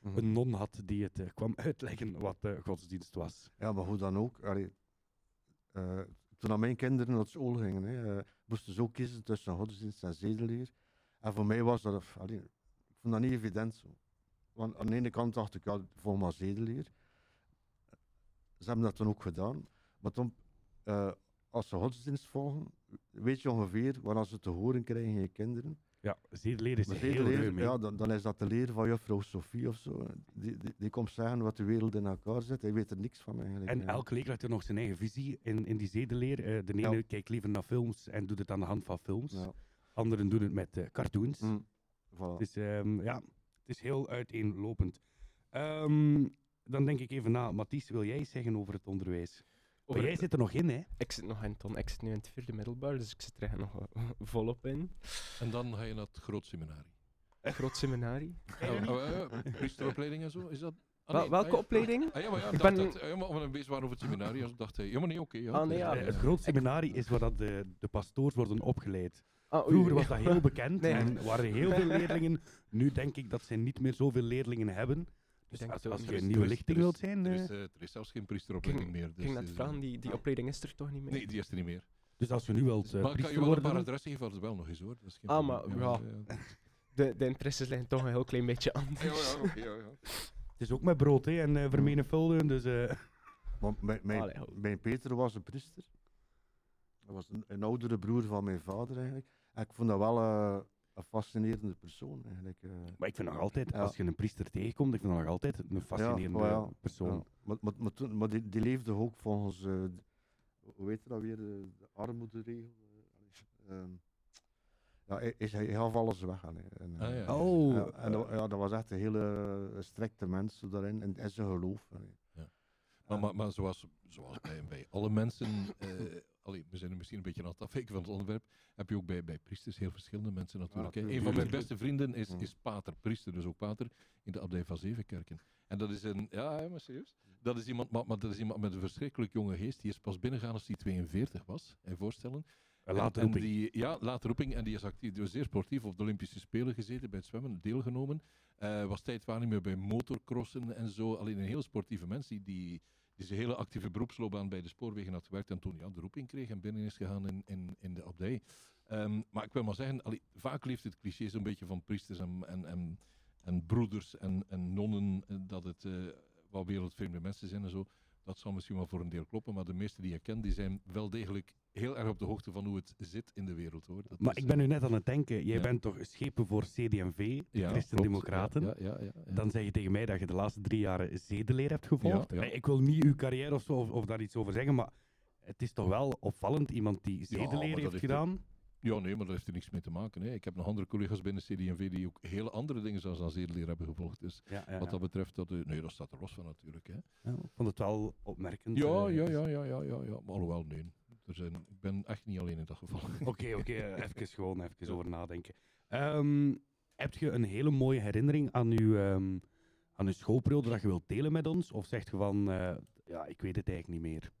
Mhm. een non had die het eh, kwam uitleggen wat eh, godsdienst was. Ja, maar hoe dan ook. allee, eh, toen aan mijn kinderen naar school gingen, hè, moesten ze ook kiezen tussen godsdienst en zedeleer. En voor mij was dat, allee, ik vond dat niet evident zo. Want aan de ene kant dacht ik, ja, volg maar zedeleer. Ze hebben dat toen ook gedaan. Maar toen, eh, als ze godsdienst volgen, weet je ongeveer wat ze te horen krijgen in je kinderen. Ja, zedeleer is heel ruim. ja, dan, dan is dat de leer van juffrouw Sophie of zo. Die, die, die komt zeggen wat de wereld in elkaar zit. Hij weet er niks van eigenlijk. En elke leerkracht heeft nog zijn eigen visie in, in die zedeleer. Eh, de ene Ja. kijkt liever naar films en doet het aan de hand van films. Ja. Anderen doen het met eh, cartoons. Mm, voilà. Het is, ehm, ja, het is heel uiteenlopend. Ehm, dan denk ik even na. Mathies, wil jij iets zeggen over het onderwijs? Maar jij zit er nog in, hè? Ik zit nog in ton. Ik zit nu in het vierde middelbaar, dus ik zit er echt nog eh, volop in. En dan ga je naar het groot seminarie. Groot seminarie. Ja, oh, ja, priesteropleiding en zo, is dat? Ah, welke ah, opleiding? Ah, ja, maar ja, Ik ik ben- dat, ja, maar we waren over het seminarie, dus dacht hij, ja, maar nee, oké. ja. Ah, nee, ja. Eh, het eh, groot seminarie is waar dat de, de pastoors worden opgeleid. Ah, Vroeger was dat heel bekend Nee. en waren heel veel leerlingen. Nu denk ik dat ze niet meer zoveel leerlingen hebben. Dus denk als, niet. je er een nieuwe lichting wilt zijn. Er eh, is, eh, er is zelfs geen priesteropleiding meer. Ik Dus, ging net eh, vragen, die, die opleiding is er toch niet meer? Nee, die is er niet meer. dus als je nu wilt eh maar ik kan je wel een paar worden... adressen geven, dat is wel nog eens hoor. Dat is geen Ah, maar ja. De, de interesses liggen toch een heel klein beetje anders. Ja, ja, ja, ja. Het is ook met brood hè, en eh vermenigvuldigen, dus... eh, Want mijn, mijn, Allee, hou. mijn Peter was een priester. Dat was een, een oudere broer van mijn vader eigenlijk. En ik vond dat wel eh, een fascinerende persoon eigenlijk. eh. Maar ik vind nog altijd, Ja. als je een priester tegenkomt, ik vind dat nog altijd een fascinerende Ja, ja, persoon. ja. Maar, maar, maar, toen, maar die, die leefde ook volgens, eh, de- hoe heet dat weer, de, de armoederegel. eh, ehm, ja, hij, hij, hij gaf alles weg. En, Ah. Oh, ja, en dat, ja, dat was echt een hele strikte mens zo daarin en, en zijn geloof. Maar, maar, maar zoals, zoals bij, bij alle mensen, eh, allee, we zijn misschien een beetje aan het afwijken van het onderwerp, heb je ook bij, bij priesters heel verschillende mensen natuurlijk. tuurlijk. Een van mijn beste vrienden is, Ja. is pater, priester, dus ook pater, in de abdij van Zevenkerken. En dat is een, ja, ja, maar serieus, dat is iemand, maar, maar dat is iemand met een verschrikkelijk jonge geest, die is pas binnengegaan als hij 42 was, en voorstellen. een late En- roeping. Die, ja, late roeping. En die is actief, die was zeer sportief op de Olympische Spelen gezeten, bij het zwemmen, deelgenomen. Eh was tijdwaarnemer bij motocrossen en zo. Alleen een heel sportieve mens die, die, die zijn hele actieve beroepsloopbaan bij de spoorwegen had gewerkt en toen ja, de roeping kreeg en binnen is gegaan in, in, in de abdij. Ehm, maar ik wil maar zeggen, vaak leeft het cliché zo'n beetje van priesters en, en, en, broeders en, en nonnen, eh, dat het eh, wat wereldvreemde mensen zijn en zo. Dat zal misschien wel voor een deel kloppen, maar de meeste die je kent, die zijn wel degelijk heel erg op de hoogte van hoe het zit in de wereld. Hoor. Dat Maar is, ik ben eh, nu net aan het denken, jij ja. bent toch schepen voor CD&V, de ja, Christen-Democraten. Ja, ja, ja, ja. Dan zeg je tegen mij dat je de laatste drie jaren zedeleer hebt gevolgd. Eh, Ik wil niet uw carrière of zo, of, of daar iets over zeggen, maar het is toch wel opvallend, iemand die zedeleer heeft gedaan. Ja, nee, maar daar heeft er niks mee te maken. Hè. Ik heb nog andere collega's binnen CD&V die ook hele andere dingen zoals aan zedeleer hebben gevolgd. Dus Ja, ja, wat dat betreft, dat, eh, nee, dat staat er los van natuurlijk. Hè. Ik vond het wel opmerkend. Ja, eh, ja, dus- ja, ja, ja, ja, ja. Maar alhoewel, nee. Er zijn, ik ben echt niet alleen in dat geval. Oké, oké, eh, even gewoon even over nadenken. Ehm, heb je een hele mooie herinnering aan je, ehm, aan uw schoolperiode dat je wilt delen met ons? Of zeg je van, eh, ja, ik weet het eigenlijk niet meer?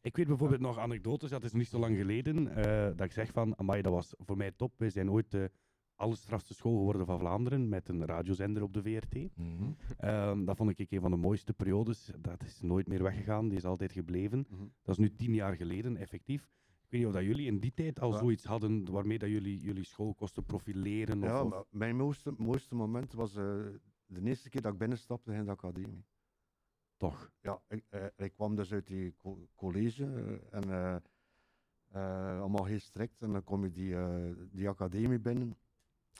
Ik weet bijvoorbeeld nog anekdotes, dat is niet zo lang geleden, eh, dat ik zeg van, amai, dat was voor mij top. We zijn ooit de allerstrafste school geworden van Vlaanderen met een radiozender op de VRT. Mhm. Ehm, dat vond ik een van de mooiste periodes. Dat is nooit meer weggegaan, die is altijd gebleven. Mhm. Dat is nu tien jaar geleden, effectief. Ik weet niet of dat jullie in die tijd al Ja. zoiets hadden waarmee dat jullie jullie school kosten profileren. Of, Ja, maar mijn mooiste, mooiste moment was eh, de eerste keer dat ik binnenstapte in de academie. Toch? Ja, ik, eh, ik kwam dus uit die co- college eh, en allemaal heel strikt. En dan kom je die, die academie binnen.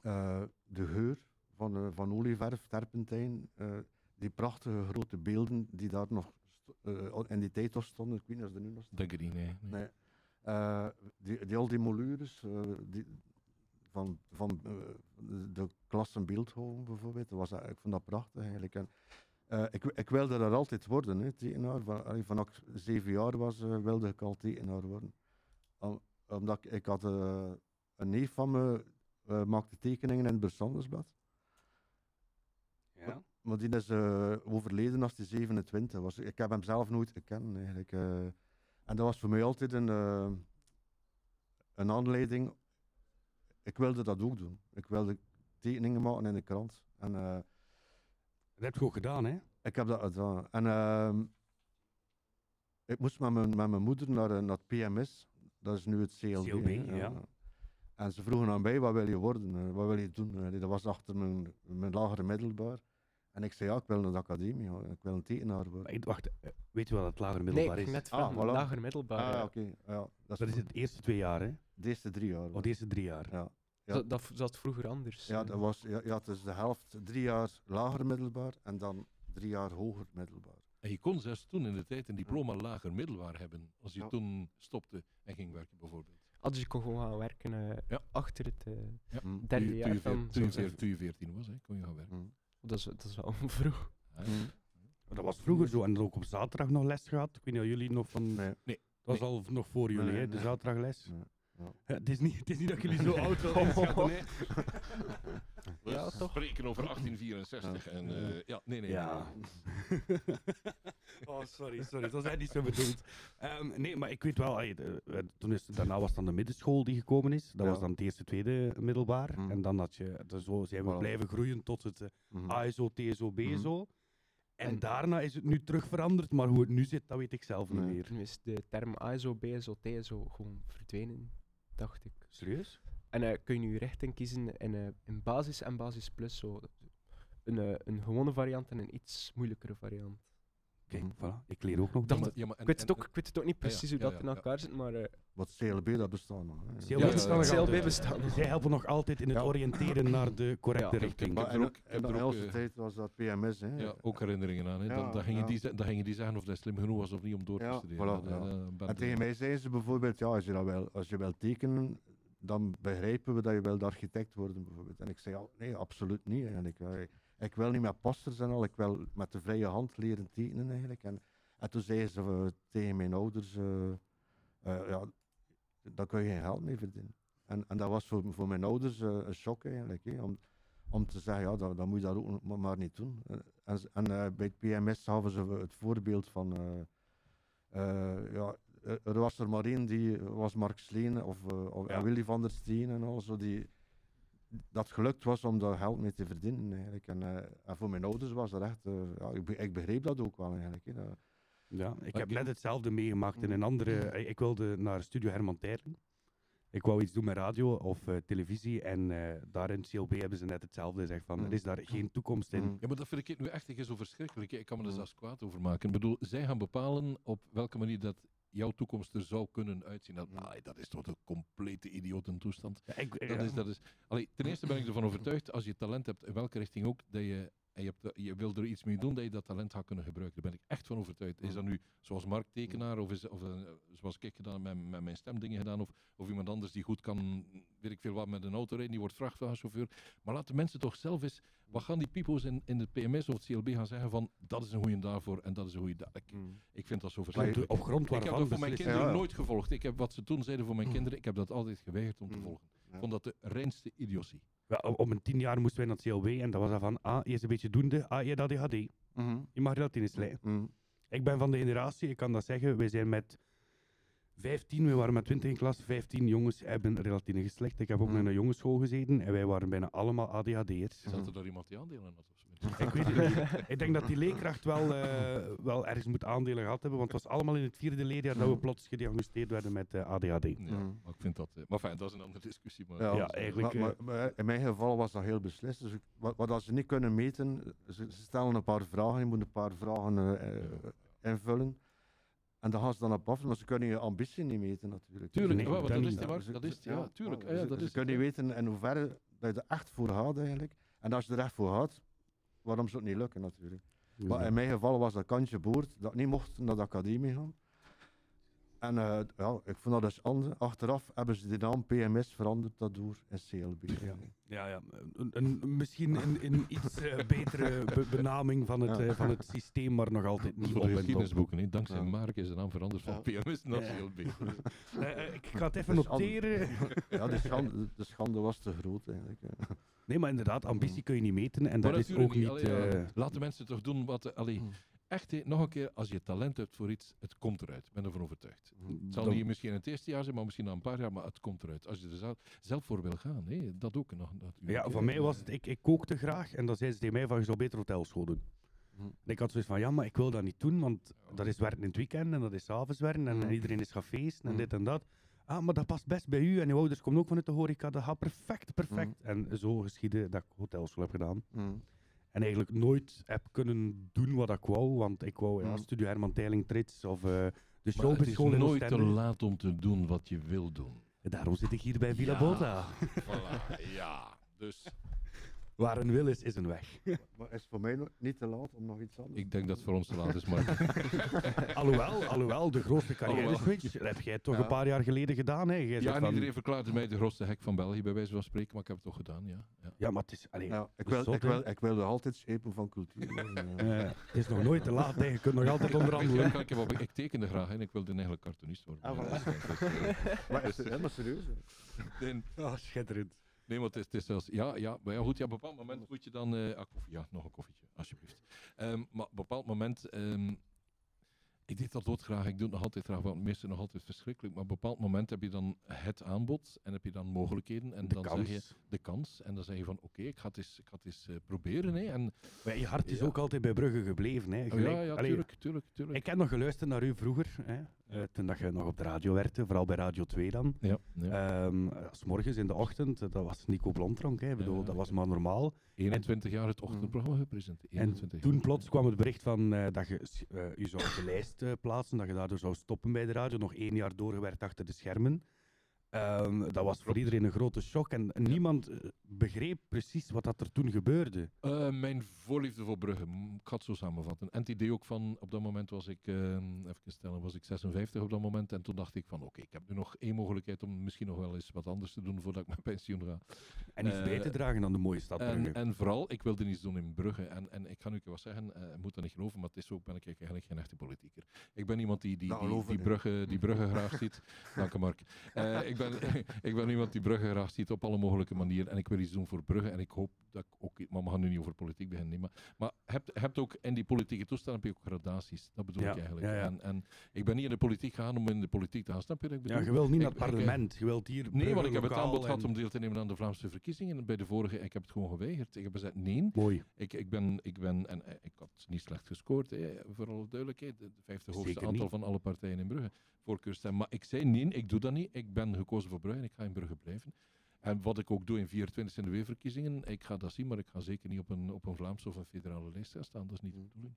Eh, de geur van, eh, van olieverf, terpentijn, eh, die prachtige grote beelden die daar nog in die tijd nog stonden. Ik weet niet of ze er nu nog staan. Denk nee. nee. Die, die, al die molures die, van, van de, klassen beeldhouwen bijvoorbeeld, dat was, ik vond dat prachtig eigenlijk. En, ik, ik wilde dat altijd worden, hè, tekenaar. Van, vanaf ik zeven jaar was, wilde ik al tekenaar worden. Om- omdat ik, ik had een neef van me, eh, maakte tekeningen in het Bestandersblad. Ja? Maar die is eh, overleden als hij 27 was. Ik heb hem zelf nooit gekend eigenlijk. eh. en dat was voor mij altijd een, een aanleiding. Ik wilde dat ook doen. Ik wilde tekeningen maken in de krant. En, Dat heb je ook gedaan, hè? ik heb dat gedaan. En ehm, ik moest met mijn, met mijn moeder naar, naar het PMS. Dat is nu het CLB. Ja. En ze vroegen aan mij, wat wil je worden? eh, wat wil je doen? Eh, dat was achter mijn, mijn lagere middelbaar. En ik zei, ja, ik wil naar de academie. Ik wil een tekenaar worden. Maar, wacht, eh, weet je wat het lager Nee, middelbaar ik is? net Ah, voilà. lager middelbaar. Ah, ja. oké. Ja, dat, Dat is het eerste twee jaar, hè? de eerste drie jaar. Of de eerste drie jaar. Ja. Ja. Dat, dat zat vroeger anders. Ja, dat was, ja, ja, het is de helft, drie jaar lager middelbaar en dan drie jaar hoger middelbaar. En je kon zelfs toen in de tijd een diploma lager middelbaar hebben. Als je Ja. toen stopte en ging werken bijvoorbeeld. Ah, dus je kon gewoon gaan werken eh, Ja. achter het eh, Ja. Hm. derde jaar toen je van... veer- toen je zo'n- veer- toen je 14 was, hè, kon je gaan werken. Hm. Dat is, dat is wel vroeg. Ja. Hm. Dat was vroeger zo. En ook op zaterdag nog les gehad. Ik weet niet of jullie nog van... Nee. Nee. Dat was al nog voor jullie, Nee, hè? De nee. zaterdagles. Nee, ja. Ja, het, is niet, het is niet dat jullie zo oud hè? We Ja, toch? spreken over 1864. En, eh, ja, nee, nee. Ja. oh, sorry, sorry. Dat was eigenlijk niet zo bedoeld. Ehm, nee, maar ik weet wel, de- eh, toen is, daarna was dan de middenschool die gekomen is. Dat Ja. was dan het eerste, tweede middelbaar. Mm. En dan had je, dus zo zijn we Voilà. blijven groeien tot het eh, Hm. ASO, TSO, BSO. En, En- daarna is het nu terug veranderd, maar hoe het nu zit, dat weet ik zelf niet meer. Nu is de term ISO, BSO, TSO gewoon verdwenen, dacht ik. Serieus? En eh, kun je nu richting kiezen in, eh, in basis en basis plus. Zo. Een, eh, een gewone variant en een iets moeilijkere variant. Kijk, voilà. Ik leer ook nog Dat- dingen. Ja, maar en- Ik weet, het en- ook, ik weet het ook niet Ja, ja, precies hoe dat ja, in ja. elkaar zit, maar eh Wat CLB, dat bestaat nog. CLB ja. CLB nog. Zij helpen nog altijd in het Ja. oriënteren naar de correcte Ja. richting. Ik Maar heb in, ook- onze eh, tijd was dat PMS. Hè. Ja, ook herinneringen aan. Hè. Ja, dan, dan, gingen ja. die, dan gingen die zeggen of dat slim genoeg was of niet om door te Ja, studeren. voilà, Dat, ja. ben- En tegen mij zeiden ze bijvoorbeeld, ja, als je, dat wel, als je wil tekenen, dan begrijpen we dat je wilt architect worden. Bijvoorbeeld. En ik zei, ja, nee, absoluut niet. Eigenlijk. Ik, ik wil niet met posters en al, ik wil met de vrije hand leren tekenen eigenlijk. En, en toen zeiden ze eh, tegen mijn ouders, eh, eh, ja, daar kun je geen geld mee verdienen. En, en dat was voor, voor mijn ouders eh, een shock eigenlijk, om, om te zeggen, ja, dan, moet je dat ook maar, niet doen. Eh, En, en eh, bij het PMS hadden ze het voorbeeld van... eh, eh, ja, er- er was er maar één, die was Mark Sleen of, eh, of Ja. Willy van der Steen en al zo, die dat gelukt was om daar geld mee te verdienen eigenlijk. En, eh, en voor mijn ouders was dat echt, eh, ja, ik, be- ik begreep dat ook wel eigenlijk. Hè. Dat- Ja, ik heb net hetzelfde meegemaakt in een andere. eh, Ik wilde naar Studio Herman Terlen. Ik wou iets doen met radio of eh, televisie. En eh, daar in CLB hebben ze net hetzelfde gezegd: van Mm. er is daar geen toekomst in. Mm. Ja, maar dat vind ik nu echt zo verschrikkelijk. hè. Ik kan me er zelfs kwaad over maken. Ik bedoel, zij gaan bepalen op welke manier dat jouw toekomst er zou kunnen uitzien. Dat, dat is toch een complete idiotentoestand. Ja, ik, Dat ja. is, dat is, allee, ten eerste ben ik ervan overtuigd, als je talent hebt, in welke richting ook, dat je en je, hebt, de- je wil er iets mee doen, dat je dat talent gaat kunnen gebruiken. Daar ben ik echt van overtuigd. Is dat nu zoals markttekenaar of, is, of eh, zoals ik gedaan met, met mijn stemdingen gedaan, of, of iemand anders die goed kan, weet ik veel wat, met een auto rijden, die wordt vrachtwagenchauffeur. Maar laat de mensen toch zelf eens, wat gaan die people's in, in het PMS of het CLB gaan zeggen van, dat is een goede daarvoor en dat is een goede daar. Ik, ik vind dat zo verschrikkelijk. op grond Ik heb waarvan dat voor mijn kinderen Ja. nooit gevolgd. Ik heb wat ze toen zeiden voor mijn kinderen, ik heb dat altijd geweigerd om te Mm. volgen. Ja. Ik vond dat de reinste idiotie. Om- een tien jaar moesten wij naar het CLW en dat was dat van, ah, je is een beetje doende, ah, je hebt ADHD. Mhm. Je mag dat in eens leiden. Mhm. Ik ben van de generatie, ik kan dat zeggen, wij zijn met 15, we waren met 20 in klas, 15 jongens hebben relatief geslecht. Ik heb ook Mhm. naar een jongensschool gezeten en wij waren bijna allemaal ADHD'ers. Zat er daar iemand die aandelen had? Of? Ik weet het niet. Ik denk dat die leerkracht wel, eh, wel ergens moet aandelen gehad hebben, want het was allemaal in het vierde leerjaar dat we plots gediagnosticeerd werden met eh, ADHD. Ja, Mhm. maar ik vind dat... eh, maar fijn, dat is een andere discussie. Maar Ja, Ja, eigenlijk, Maar, maar- maar in mijn geval was dat heel beslist. Dus ik- wat, wat als ze niet kunnen meten, ze, ze stellen een paar vragen, je moet een paar vragen invullen. En dan gaan ze dan op af, maar ze kunnen je ambitie niet meten natuurlijk. Tuurlijk, Nee, dat dat niet. is die markt. Ze- Dat is, ja, tuurlijk. Ja, dat ze kunnen niet weten in hoeverre dat je er echt voor gaat eigenlijk. En als je er echt voor gaat, waarom zou het niet lukken natuurlijk. Maar in mijn geval was dat kantje boord dat ik niet mocht naar de academie gaan. En eh, ja, ik vond dat dus anders. Achteraf hebben ze de naam PMS veranderd daardoor in CLB. Ja. Ja, ja. Een, een- misschien een, een iets eh, betere be- benaming van het, Ja. eh, van het systeem, maar nog altijd niet voor op de geschiedenisboeken. hè. Dankzij Ja. Mark is de naam veranderd van Ja. PMS naar Ja. CLB. Eh, eh, ik ga het even an- noteren. Ja, de schande, de schande was te groot eigenlijk. Nee, maar inderdaad, ambitie kun je niet meten en dat is ook niet... Allee, eh, Laat de mensen toch doen wat... eh, Allee, Mm. Echt, nog een keer, als je talent hebt voor iets, het komt eruit. Ik ben ervan overtuigd. Het zal dan- niet misschien in het eerste jaar zijn, maar misschien na een paar jaar, maar het komt eruit. Als je er zelf, zelf voor wil gaan, hè, dat ook nog. Ja, voor mij was het, ik, ik kookte graag en dan zei ze tegen mij van, je zou beter hotelschool doen. Hm. En ik had zoiets van, ja, maar ik wil dat niet doen, want dat is werken in het weekend en dat is avonds werken en, Hm. en iedereen is gaan feesten en Hm. dit en dat. Ah, maar dat past best bij u en uw ouders komen ook vanuit de horeca, dat gaat perfect, perfect. En zo geschiedde dat ik hotelschool heb gedaan. En eigenlijk nooit heb kunnen doen wat ik wou, want ik wou ja, Hm. Studio Herman Teiling Trits of eh, de Maar het is nooit te laat om te doen wat je wil doen. Daarom zit ik hier bij Villa Ja. Bota. Voilà, ja. Dus Waar een wil is, is een weg. Maar is het voor mij nog niet te laat om nog iets anders ik denk dat het voor ons te laat is, maar... alhoewel, alhoewel, de grootste carrière switch dat heb jij toch Ja. een paar jaar geleden gedaan. Hè? Jij Ja, en van- iedereen verklaarde mij de grootste hek van België, bij wijze van spreken, maar ik heb het toch gedaan, ja. ja. Ja, maar het is... allee, Ja, ik, wil, ik, wil, ik wilde altijd schepen van cultuur. het is nog nooit te laat, hè. je kunt nog altijd onderhandelen. ik, heb op- ik tekende graag en ik wilde eigenlijk cartoonist worden. Ah, voilà. dus, maar is het helemaal serieus? Oh, schitterend. Nee, maar het is, het is zelfs... Ja, ja, maar ja, goed, ja, op een bepaald moment moet je dan... eh, ah, koffie, ja, nog een koffietje, alsjeblieft. Ehm, maar op een bepaald moment... ehm, ik deed dat doodgraag, ik doe het nog altijd graag, want meestal nog altijd verschrikkelijk. Maar op een bepaald moment heb je dan het aanbod en heb je dan mogelijkheden. En De dan kans. zeg je de kans. En dan zeg je van, oké, ik ga het eens, ik ga het eens eh, proberen. Hè. En, Maar je hart is Ja. ook altijd bij Brugge gebleven. Hè. oh, ja, ja, tuurlijk, tuurlijk. Ik heb nog geluisterd naar u vroeger, hè. Eh, toen dat je nog op de radio werkte, vooral bij Radio 2 dan. ja, ja. Ehm, s morgens in de ochtend, eh, dat was Nico Blomtronk, hè. Bedoel, Ja, dat was maar normaal. 21 jaar het ochtendprogramma gepresenteerd. En 21 toen jaar. plots kwam het bericht van eh, dat je je zou op de lijst plaatsen, dat je daardoor zou stoppen bij de radio, nog één jaar doorgewerkt achter de schermen. Ehm, dat was voor iedereen een grote shock en niemand eh, begreep precies wat dat er toen gebeurde. Eh, mijn voorliefde voor Brugge, ik ga het zo samenvatten. En het idee ook van, op dat moment was ik, eh, even stellen, was ik 56 op dat moment. En toen dacht ik van, oké, ik heb nu nog één mogelijkheid om misschien nog wel eens wat anders te doen voordat ik met pensioen ga. En iets Eh, bij te dragen dan de mooie stad Brugge. En, en vooral, ik wilde iets doen in Brugge. En, en ik ga nu wat zeggen, eh, je moet dat niet geloven, maar het is ook, ben ik eigenlijk geen echte politieker. Ik ben iemand die, die, Dat die, ik. Brugge, die Brugge graag ziet. Dank je, Mark. Eh, ik, ben, ik ben iemand die Brugge graag ziet op alle mogelijke manieren. En ik wil iets doen voor Brugge. En ik hoop dat ik ook... Maar we gaan nu niet over politiek beginnen. nee, maar maar hebt, hebt ook in die politieke toestand heb je ook gradaties. Dat bedoel Ja, ik eigenlijk. ja, ja. En, en ik ben niet in de politiek gegaan om in de politiek te gaan. Snap je ik bedoel? ja, je wilt niet naar het ik- parlement, je wilt hier Nee, want ik heb het aanbod gehad om deel te nemen aan de Vlaamse verkiezingen. En bij de vorige, ik heb het gewoon geweigerd. Ik heb gezegd, nee. Mooi. Ik, ik, ben, ik ben, en eh, ik had niet slecht gescoord, hè, voor alle duidelijkheid. Het vijfde hoogste Zeker aantal niet. van alle partijen in Brugge. Voorkeurstem. Maar ik zei nee, ik doe dat niet. Ik ben gekozen voor Brugge en ik ga in Brugge blijven. En wat ik ook doe in 24 in de weerverkiezingen, ik ga dat zien, maar ik ga zeker niet op een, op een Vlaamse of een federale lijst gaan staan. Dat is niet de bedoeling.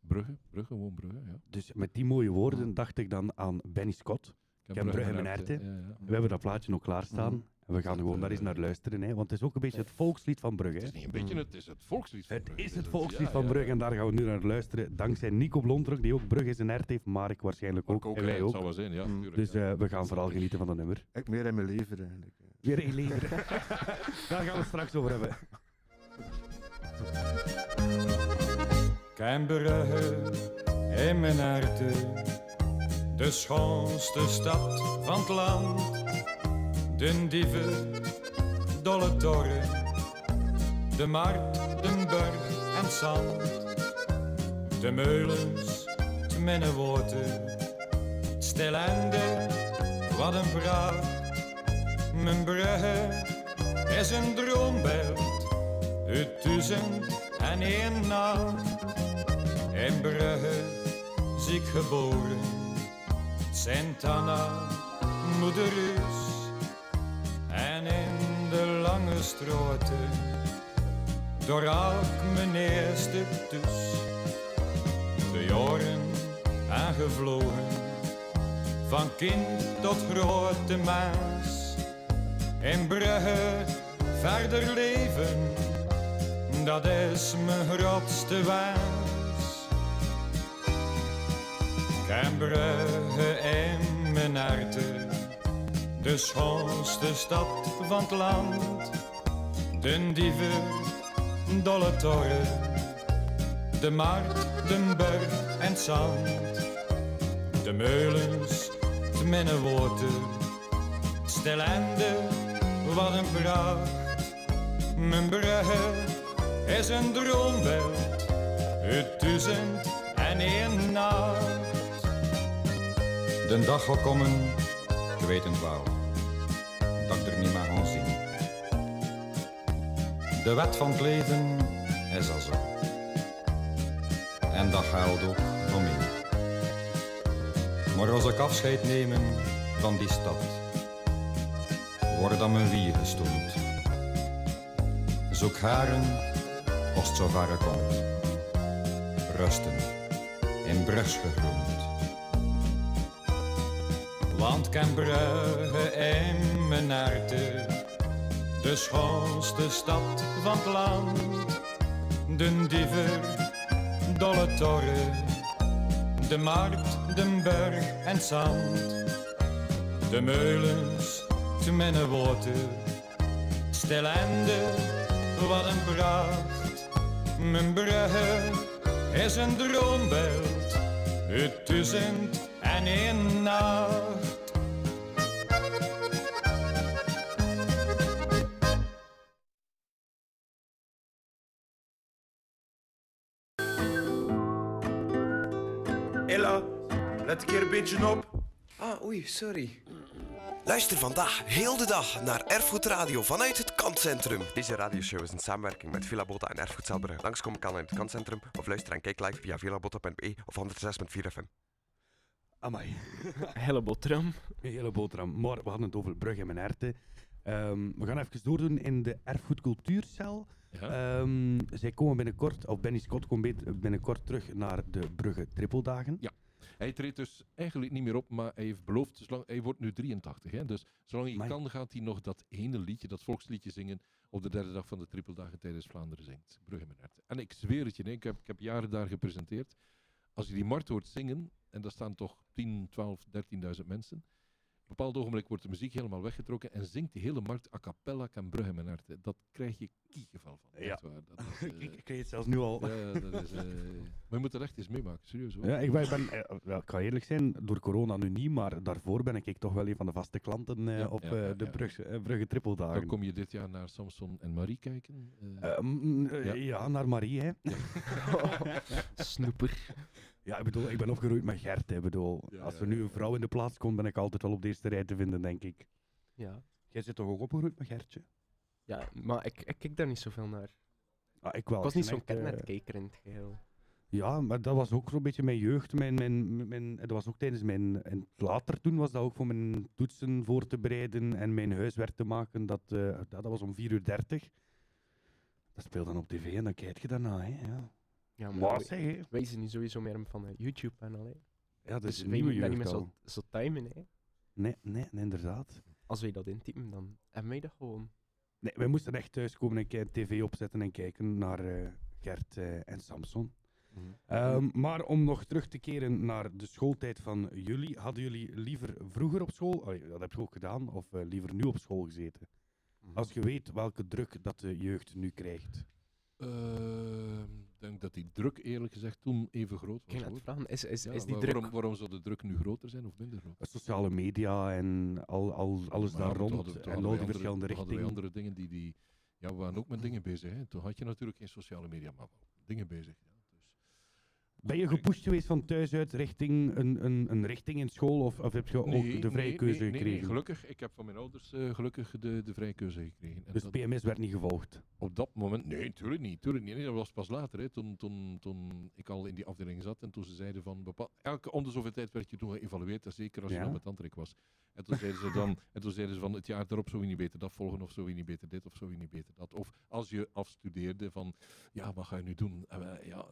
Brugge, Brugge, gewoon Brugge, ja. Dus met die mooie woorden dacht ik dan aan Benny Scott. Ik heb Brugge in mijn herten. herten. Ja, ja. We hebben dat plaatje ook klaarstaan. Mhm. En we gaan gewoon daar eens naar luisteren, hè, want het is ook een beetje het volkslied van Brugge. Het is hè. niet een beetje, het is het volkslied van Het Brugge. is het Dus volkslied ja, van Brugge ja. en daar gaan we nu naar luisteren. Dankzij Nico Blondrok, die ook Brugge in zijn hart heeft, Mark waarschijnlijk ook. Ook, en wij het ook. zal wel zijn, ja. Mm. tuurlijk, Dus eh, we gaan vooral genieten van dat nummer. Ik meer in mijn leven eigenlijk. Weer een leven. daar gaan we het straks over hebben. Cambrugge in mijn harte, de schoonste stad van het land. De dieven, dolle toren, de markt, de burg en het zand. De meulens, het minnewoten, het stilende, wat een pracht. Mijn brugge is een droombeeld uit duizend en één nacht. In Brugge ziek geboren, Sint Anna, moeder. Door elk mijn eerste kus. De jaren aangevlogen, van kind tot grote maas. In Brugge verder leven, dat is mijn grootste waas. Cambrugge in mijn de schoonste stad van het land. De dieven, dolle toren, de markt, de berg en het zand. De meulens, het minnewoten, het stilende, wat een pracht. Mijn brugge is een droombeeld uit duizend en één nacht. De dag zal komen, ik weet het wel, De wet van het leven is al zo. En dat geldt ook voor mij. Maar als ik afscheid nemen van die stad, wordt dan mijn wier gestoeld. Zoek haren als het zo ver komt. Rusten in Brugsche grond. Want kan Brugge in mijn de schoonste stad van het land. De diever, dolle toren, de markt, de berg en het zand. De meulens, te minnewoten, stilende, wat een pracht. Mijn brugge is een droombeeld uit duizend en één nacht. Een keer een beetje op. Ah, oei, sorry. Luister vandaag heel de dag naar Erfgoedradio vanuit het Kantcentrum. Deze radioshow is in samenwerking met Villa Bota en Erfgoed Zelbrugge. Langskomen kan in het kantcentrum of luister en kijk live via villabota.be of 106.4 FM. Amai. Hele boterham. Een hele boterham. Maar we hadden het over Brugge en mijn herten. Ehm, we gaan even doordoen in de erfgoedcultuurcel. Ja. Ehm, zij komen binnenkort, of Benny Scott komt binnenkort terug naar de Brugge Trippeldagen. Ja. Hij treedt dus eigenlijk niet meer op, maar hij heeft beloofd, zolang, hij wordt nu 83. Hè? Dus zolang hij kan, gaat hij nog dat ene liedje, dat volksliedje zingen op de derde dag van de trippeldagen tijdens Vlaanderen zingt. Brugge. En ik zweer het je, nee, ik, heb, ik heb jaren daar gepresenteerd. Als je die Mart hoort zingen, en daar staan toch 10, 12, 13.000 mensen. Op een bepaald ogenblik wordt de muziek helemaal weggetrokken en zingt die hele markt a cappella kan Brugge mijn hart. Dat krijg je kiegeval van. Ja. echt waar. Dat is, eh, ik, ik kreeg het zelfs nu al. ja, dat is, eh, maar je moet er echt eens meemaken, serieus hoor. Ja, ik ben, ik ben eh, wel, ik ga eerlijk zijn, door corona nu niet, maar daarvoor ben ik toch wel een van de vaste klanten eh, Ja, op ja, eh, ja, de ja. Brugge, Brugge Trippeldagen. Dan kom je dit jaar naar Samson en Marie kijken. mm, Ja. ja. naar Marie, hè. Snoeper. Ja, ik bedoel, ik ben opgegroeid met Gert, hè. Ik bedoel, Ja, als ja, er nu een vrouw in de plaats komt, ben ik altijd wel op de eerste rij te vinden, denk ik. Ja. Jij zit toch ook opgegroeid met Gertje? Ja, maar ik, ik kijk daar niet zoveel naar. Ah, ik wel. Ik was niet zo'n echt, eh, in het geheel. Ja, maar dat was ook zo'n beetje mijn jeugd. Mijn, mijn, mijn, dat was ook tijdens mijn... En later toen was dat ook voor mijn toetsen voor te bereiden en mijn huiswerk te maken. Dat, eh, dat, dat was om 4 uur 30. Dat speelde dan op tv en dan kijk je daarna, hè. Ja. Ja, Maar wij- zeg, hè. Wij zijn niet sowieso meer van de YouTube en al. hè. Ja, dat Dus is wij moeten daar niet meer zo, zo timen. Hè. Nee, nee, nee, inderdaad. als wij dat intypen, dan hebben wij dat gewoon. Nee, wij moesten echt thuiskomen en een tv opzetten en kijken naar eh, Gert eh, en Samson. Mhm. Ehm, maar om nog terug te keren naar de schooltijd van jullie, hadden jullie liever vroeger op school, dat heb je ook gedaan, of eh, liever nu op school gezeten? Mhm. Als je weet welke druk dat de jeugd nu krijgt. Ik denk dat die druk eerlijk gezegd toen even groot was. Ik vragen, is, is, Ja, is die wa- druk... Waarom, waarom zou de druk nu groter zijn of minder groot? Sociale media en al, al, alles Maar daar rond hadden- en al die andere- verschillende toen hadden wij richtingen. andere dingen die, die... Ja, we waren ook met dingen bezig. Hè. Toen had je natuurlijk geen sociale media, maar wel dingen bezig. Ja. Ben je gepusht geweest van thuis uit richting een, een, een richting in school of, of heb je ook de vrije keuze nee, nee, gekregen? gelukkig. Ik heb van mijn ouders eh, gelukkig de, de vrije keuze gekregen. En dus dat- PMS werd niet gevolgd. Op dat moment, nee, natuurlijk niet. Tuurlijk niet. Dat was pas later, hè, toen, toen, toen ik al in die afdeling zat en toen ze zeiden van, bepaal, elke om de zoveel tijd werd je toen geëvalueerd, en zeker als je Ja. dan met was. En toen zeiden ze dan, en toen zeiden ze van, het jaar erop zou je niet beter dat volgen, of zou je niet beter dit, of zou je niet beter dat. Of als je afstudeerde van, ja, wat ga je nu doen? En, eh, ja,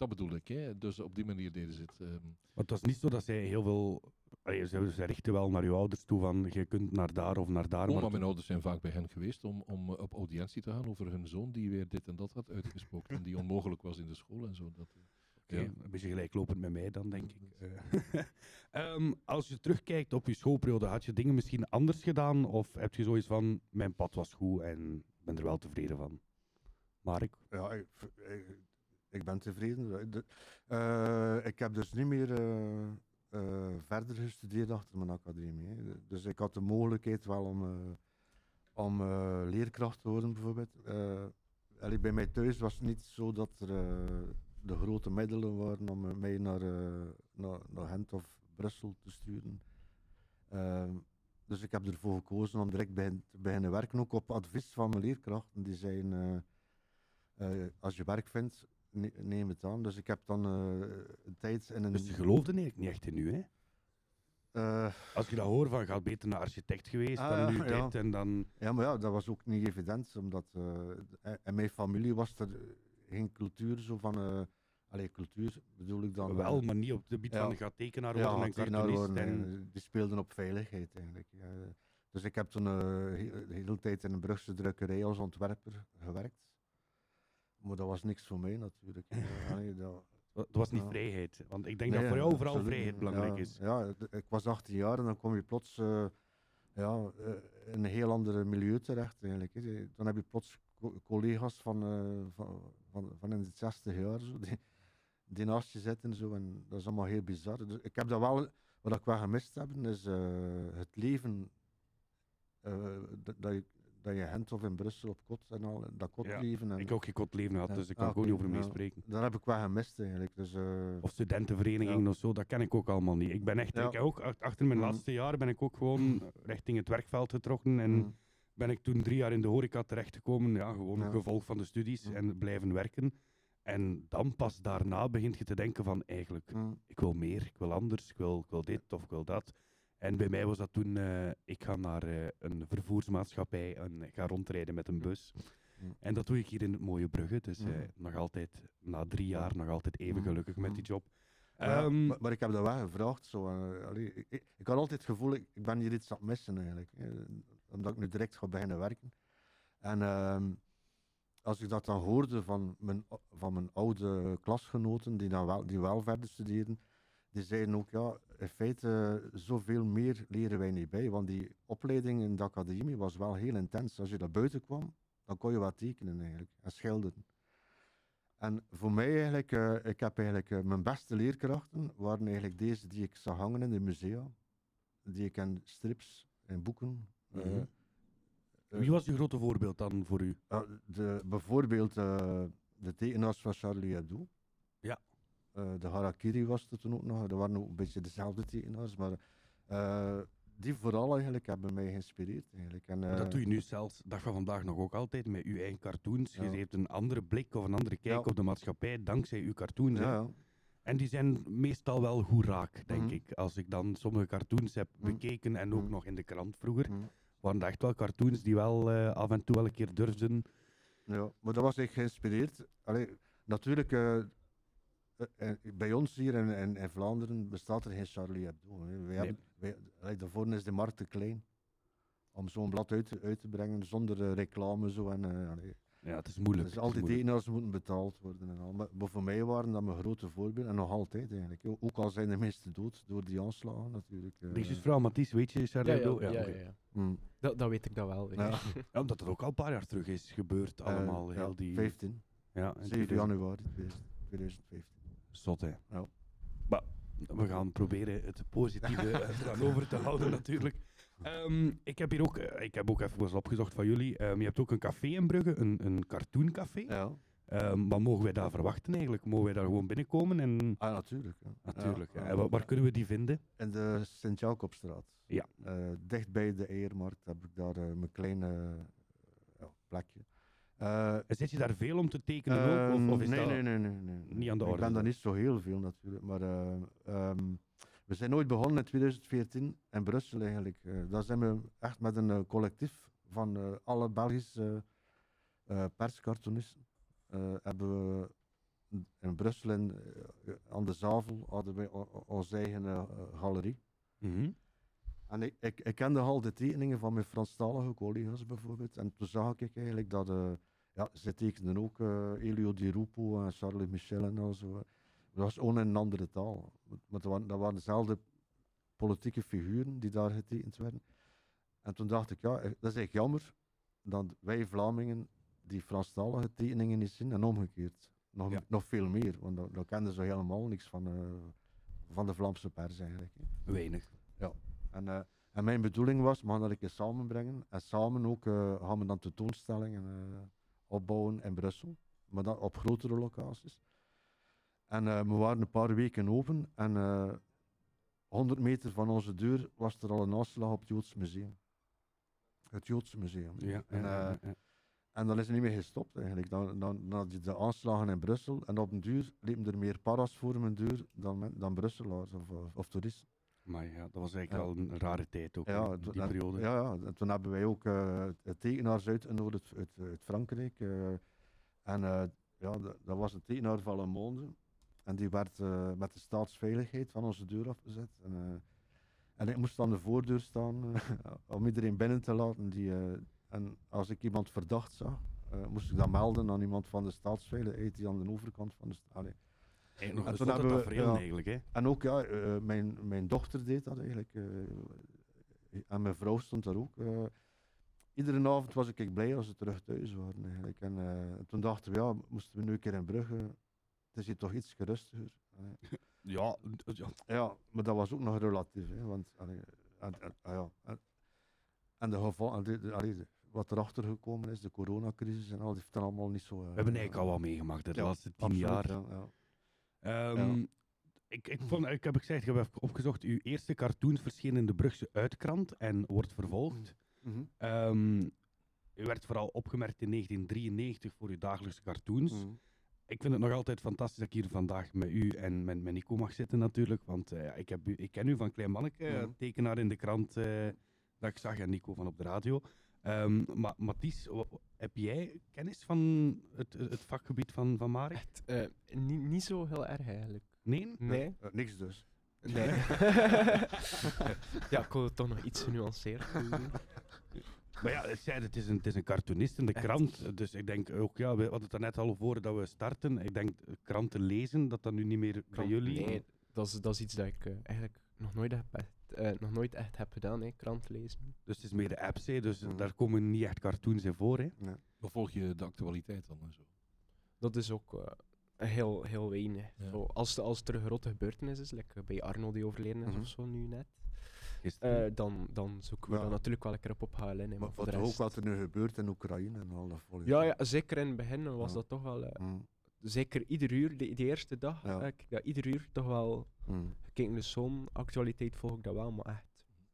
dat bedoel ik, hè. Dus op die manier deden ze het. ehm. Maar het was niet zo dat zij heel veel... Allee, ze, ze richten wel naar uw ouders toe van, je kunt naar daar of naar daar. Oh, maar maar mijn ouders zijn vaak bij hen geweest om, om eh, op audiëntie te gaan over hun zoon die weer dit en dat had uitgesproken en die onmogelijk was in de school en zo. Dat, eh, Oké, Een beetje gelijklopend met mij dan, denk ik. Eh, ehm, als je terugkijkt op je schoolperiode, had je dingen misschien anders gedaan? Of heb je zoiets van, mijn pad was goed en ik ben er wel tevreden van? Mark? Ja, ik, ik, ik ben tevreden. De- eh, ik heb dus niet meer eh, eh, verder gestudeerd achter mijn academie. Dus ik had de mogelijkheid wel om, eh, om eh, leerkracht te worden, bijvoorbeeld. Eh, allee, bij mij thuis was het niet zo dat er eh, de grote middelen waren om eh, mij naar, eh, naar, naar Gent of Brussel te sturen. Ehm, dus ik heb ervoor gekozen om direct bij, te beginnen werken, ook op advies van mijn leerkrachten. Die eh, eh, als je werk vindt, ne- neem het aan. Dus ik heb dan eh, een tijd in een... Dus je geloofde eigenlijk niet echt in u, hè? Eh, Als je dat hoort van, gaat beter naar architect geweest, Ah, dan ja, nu ja. dit en dan... Ja, maar ja, dat was ook niet evident, omdat in mijn familie was er geen cultuur zo van... eh allee, cultuur bedoel ik dan... Wel, maar niet op het gebied ja. van gaat tekenaar Ja, worden en cartoonist. worden, En... eh, Die speelden op veiligheid eigenlijk. ja. Dus ik heb toen de hele tijd in een Brugse drukkerij als ontwerper gewerkt. Maar dat was niks voor mij natuurlijk. Nee, dat, Het was niet ja. vrijheid. Want ik denk dat voor jou vooral vrijheid belangrijk Ja, is. Ja, ik was 18 jaar en dan kom je plots eh, ja, eh, in een heel ander milieu terecht eigenlijk. Dan heb je plots co- collega's van, eh, van, van, van in de 60 jaar zo, die, die naast je zitten zo, en dat is allemaal heel bizar. Dus ik heb dat wel, wat ik wel gemist heb, is eh, het leven eh, dat, dat je dat je Gent of in Brussel op kot en al, dat kotleven. en, Ik ook geen kot leven gehad, Ja, dus ik kan ah, er ook niet over ja. meespreken. Dat heb ik wel gemist eigenlijk. Dus, eh, Of studentenverenigingen of zo, dat ken ik ook allemaal niet. Ik ben echt, Ja. ik ook, ach- achter mijn Mhm. laatste jaar ben ik ook gewoon richting het werkveld getrokken en Mhm. ben ik toen drie jaar in de horeca terechtgekomen, ja, gewoon Ja. gevolg van de studies en blijven werken. En dan pas daarna begint je te denken van eigenlijk, ik wil meer, ik wil anders, ik wil, ik wil dit of ik wil dat. En bij mij was dat toen, eh, ik ga naar eh, een vervoersmaatschappij en ik ga rondrijden met een bus. Mhm. En dat doe ik hier in het mooie Brugge, dus eh, Mhm. nog altijd, na drie jaar, nog altijd even gelukkig met die job. Ja, Ehm, maar, maar ik heb dat wel gevraagd. Zo, eh, allee, ik, ik, ik had altijd het gevoel, ik, ik ben hier iets aan het missen eigenlijk. eh, omdat ik nu direct ga beginnen werken. En ehm, als ik dat dan hoorde van mijn, van mijn oude klasgenoten, die, dan wel, die wel verder studeerden, die zeiden ook, ja, in feite, zoveel meer leren wij niet bij. Want die opleiding in de academie was wel heel intens. Als je daar buiten kwam, dan kon je wat tekenen eigenlijk, en schilderen. En voor mij eigenlijk, eh, ik heb eigenlijk eh, mijn beste leerkrachten waren eigenlijk deze die ik zag hangen in de musea, die ik in strips en boeken. eh, Mhm. Wie was uw grote voorbeeld dan voor u? de, bijvoorbeeld de tekenaars van Charlie Hebdo. Eh, de Harakiri was er toen ook nog. Dat waren ook een beetje dezelfde tekenaars, maar eh, die vooral eigenlijk hebben mij geïnspireerd eigenlijk. En, dat eh, doe je nu zelfs, dag van vandaag nog ook altijd, met uw eigen cartoons. Je heeft een andere blik of een andere kijk Ja. op de maatschappij dankzij uw cartoons. ja. En die zijn meestal wel goed raak, denk Mhm. ik. Als ik dan sommige cartoons heb Mhm. bekeken en ook Mhm. nog in de krant vroeger, waren dat echt wel cartoons die wel af en toe wel een keer durfden. Ja, maar dat was echt geïnspireerd. Allee, natuurlijk, bij ons hier in, in, in Vlaanderen bestaat er geen Charlie Hebdo. Hè. Wij hebben, wij, daarvoor is de markt te klein. om zo'n blad uit, te- uit te brengen zonder eh, reclame. Zo, en, eh. Ja, het is moeilijk. Dus het al is die tekenaars moeten betaald worden. En al. Maar, maar voor mij waren dat mijn grote voorbeelden. En nog altijd eigenlijk. Ook- al zijn de meesten dood door die aanslagen natuurlijk. eh. Deze vrouw Mathies, weet je Charlie ja, Hebdo? ja, ja, ja. Mm. Dat, dat weet ik dan wel. Ja. Ja, omdat het ook al een paar jaar terug is gebeurd, allemaal. Eh, heel ja, die... 15. Ja, in 7 2000. januari 2000 2015. Zot, hè. Ja. Maar we gaan proberen het positieve er dan over te houden, natuurlijk. Ehm, ik heb hier ook, eh, ik heb ook even wat opgezocht van jullie. Ehm, je hebt ook een café in Brugge, een, een cartooncafé. Ja. Ehm, wat mogen wij daar verwachten eigenlijk? Mogen wij daar gewoon binnenkomen? En... Ah, natuurlijk. Ja. Natuurlijk. Ja, waar kunnen we die vinden? In de Sint-Jacobstraat. Ja. Eh, dicht bij de Eiermarkt heb ik daar eh, mijn kleine plekje. En zit je daar veel om te tekenen ook? Of, Ehm, of is nee, dat nee, nee, nee, nee. niet aan de Ik orde? ben daar niet zo heel veel natuurlijk. Maar eh, ehm, we zijn ooit begonnen in 2014 in Brussel eigenlijk. Eh, daar zijn we echt met een collectief van alle Belgische perscartoonisten. hebben we in Brussel in, aan de Zavel hadden wij onze eigen galerie. Mhm. En ik, ik, ik kende al de tekeningen van mijn Franstalige collega's bijvoorbeeld. En toen zag ik eigenlijk dat ja, ze tekenden ook eh, Elio Di Rupo en Charlie Michel en al zo. Dat was gewoon in een andere taal. Maar dat waren, dat waren dezelfde politieke figuren die daar getekend werden. En toen dacht ik, ja, eh, dat is eigenlijk jammer dat wij Vlamingen die Franstalige tekeningen niet zien en omgekeerd. Nog, Ja. nog veel meer, want daar, daar kenden ze helemaal niks van, eh, van de Vlaamse pers eigenlijk. hè. Weinig. Ja. En, en mijn bedoeling was, we gaan dat een keer samenbrengen. En samen ook gaan we dan tentoonstellingen opbouwen in Brussel. Maar dan op grotere locaties. En eh, we waren een paar weken open. En eh 100 meter van onze deur was er al een aanslag op het Joods Museum. Het Joodse Museum. Ja, en, ja, eh, ja. en dan is het niet meer gestopt eigenlijk. Dan, dan, dan had je de aanslagen in Brussel. En op een duur liepen er meer paras voor mijn deur dan, men- dan Brusselaars of, of, of toeristen. Maar ja, dat was eigenlijk wel een rare tijd ook, Ja, die periode. Ja, ja, en toen hebben wij ook eh, het tekenaars uitgenodigd uit, uit Frankrijk. eh, en eh, ja, dat, dat was een tekenaar van Le Monde. En die werd met de staatsveiligheid van onze deur afgezet. En, en ik moest aan de voordeur staan om iedereen binnen te laten. Die, en als ik iemand verdacht zag, moest ik dat melden aan iemand van de staatsveiligheid die aan de overkant van de straat. Eigenlijk nog En een toen zotte hebben we- tafereel ja. eigenlijk, hè? En ook, ja, eh, mijn, mijn dochter deed dat eigenlijk. eh, en mijn vrouw stond daar ook. eh. iedere avond was ik blij als ze terug thuis waren eigenlijk. En eh, toen dachten we, ja, moesten we nu een keer in Brugge. Het is hier toch iets gerustiger. Ja, ja. Ja, maar dat was ook nog relatief. Hè, want, allee, en, en, ah ja, en, en de geval, wat erachter gekomen is, de coronacrisis en al, die heeft dan allemaal niet zo... eh, We hebben eigenlijk al wat meegemaakt de laatste tien jaar. Ehm, ik, ik, vond, ik heb gezegd, ik heb even opgezocht, uw eerste cartoon verscheen in de Brugse Uitkrant en wordt vervolgd. Mhm. Ehm, u werd vooral opgemerkt in 1993 voor uw dagelijkse cartoons. Mhm. Ik vind het nog altijd fantastisch dat ik hier vandaag met u en met, met Nico mag zitten natuurlijk. Want eh, ik, heb u, ik ken u van Klein Manneke, Mhm. tekenaar in de krant eh, dat ik zag en Nico van op de radio. Ehm, maar Mathies, heb jij kennis van het, het vakgebied van, van Marek? Eh, niet, niet zo heel erg eigenlijk. Nee? Nee. Eh, niks dus. Nee. ja, ik wil het toch nog iets genuanceerd doen. Maar ja, het is een, het is een cartoonist in de Echt. krant. Dus ik denk ook, ja, we hadden het er net al voor dat we starten. Ik denk, eh, kranten lezen, dat dat nu niet meer bij jullie... Nee, dat is, dat is iets dat ik eigenlijk nog nooit, heb, eh, nog nooit echt heb gedaan, hè, krant lezen. Dus het is meer de apps, hè, dus Mhm. daar komen niet echt cartoons in voor. Hè. Dan volg je de actualiteit dan en zo. Dat is ook eh, heel, heel weinig. Ja. Zo, als, als er een grote gebeurtenis is, like bij Arno die overleden is Mhm. of zo nu net, eh, dan, dan zoeken we Ja. dat natuurlijk wel lekker op op HLN. hè, Maar, Maar voor wat de ook rest... wat er nu gebeurt in Oekraïne en al dat volg je Ja, ja, zeker in het begin was Ja. dat toch wel... eh, Mm, zeker ieder uur, de, de eerste dag, Ja. ik dat ieder uur toch wel mm. gekeken. Dus zo'n actualiteit volg ik dat wel, maar echt.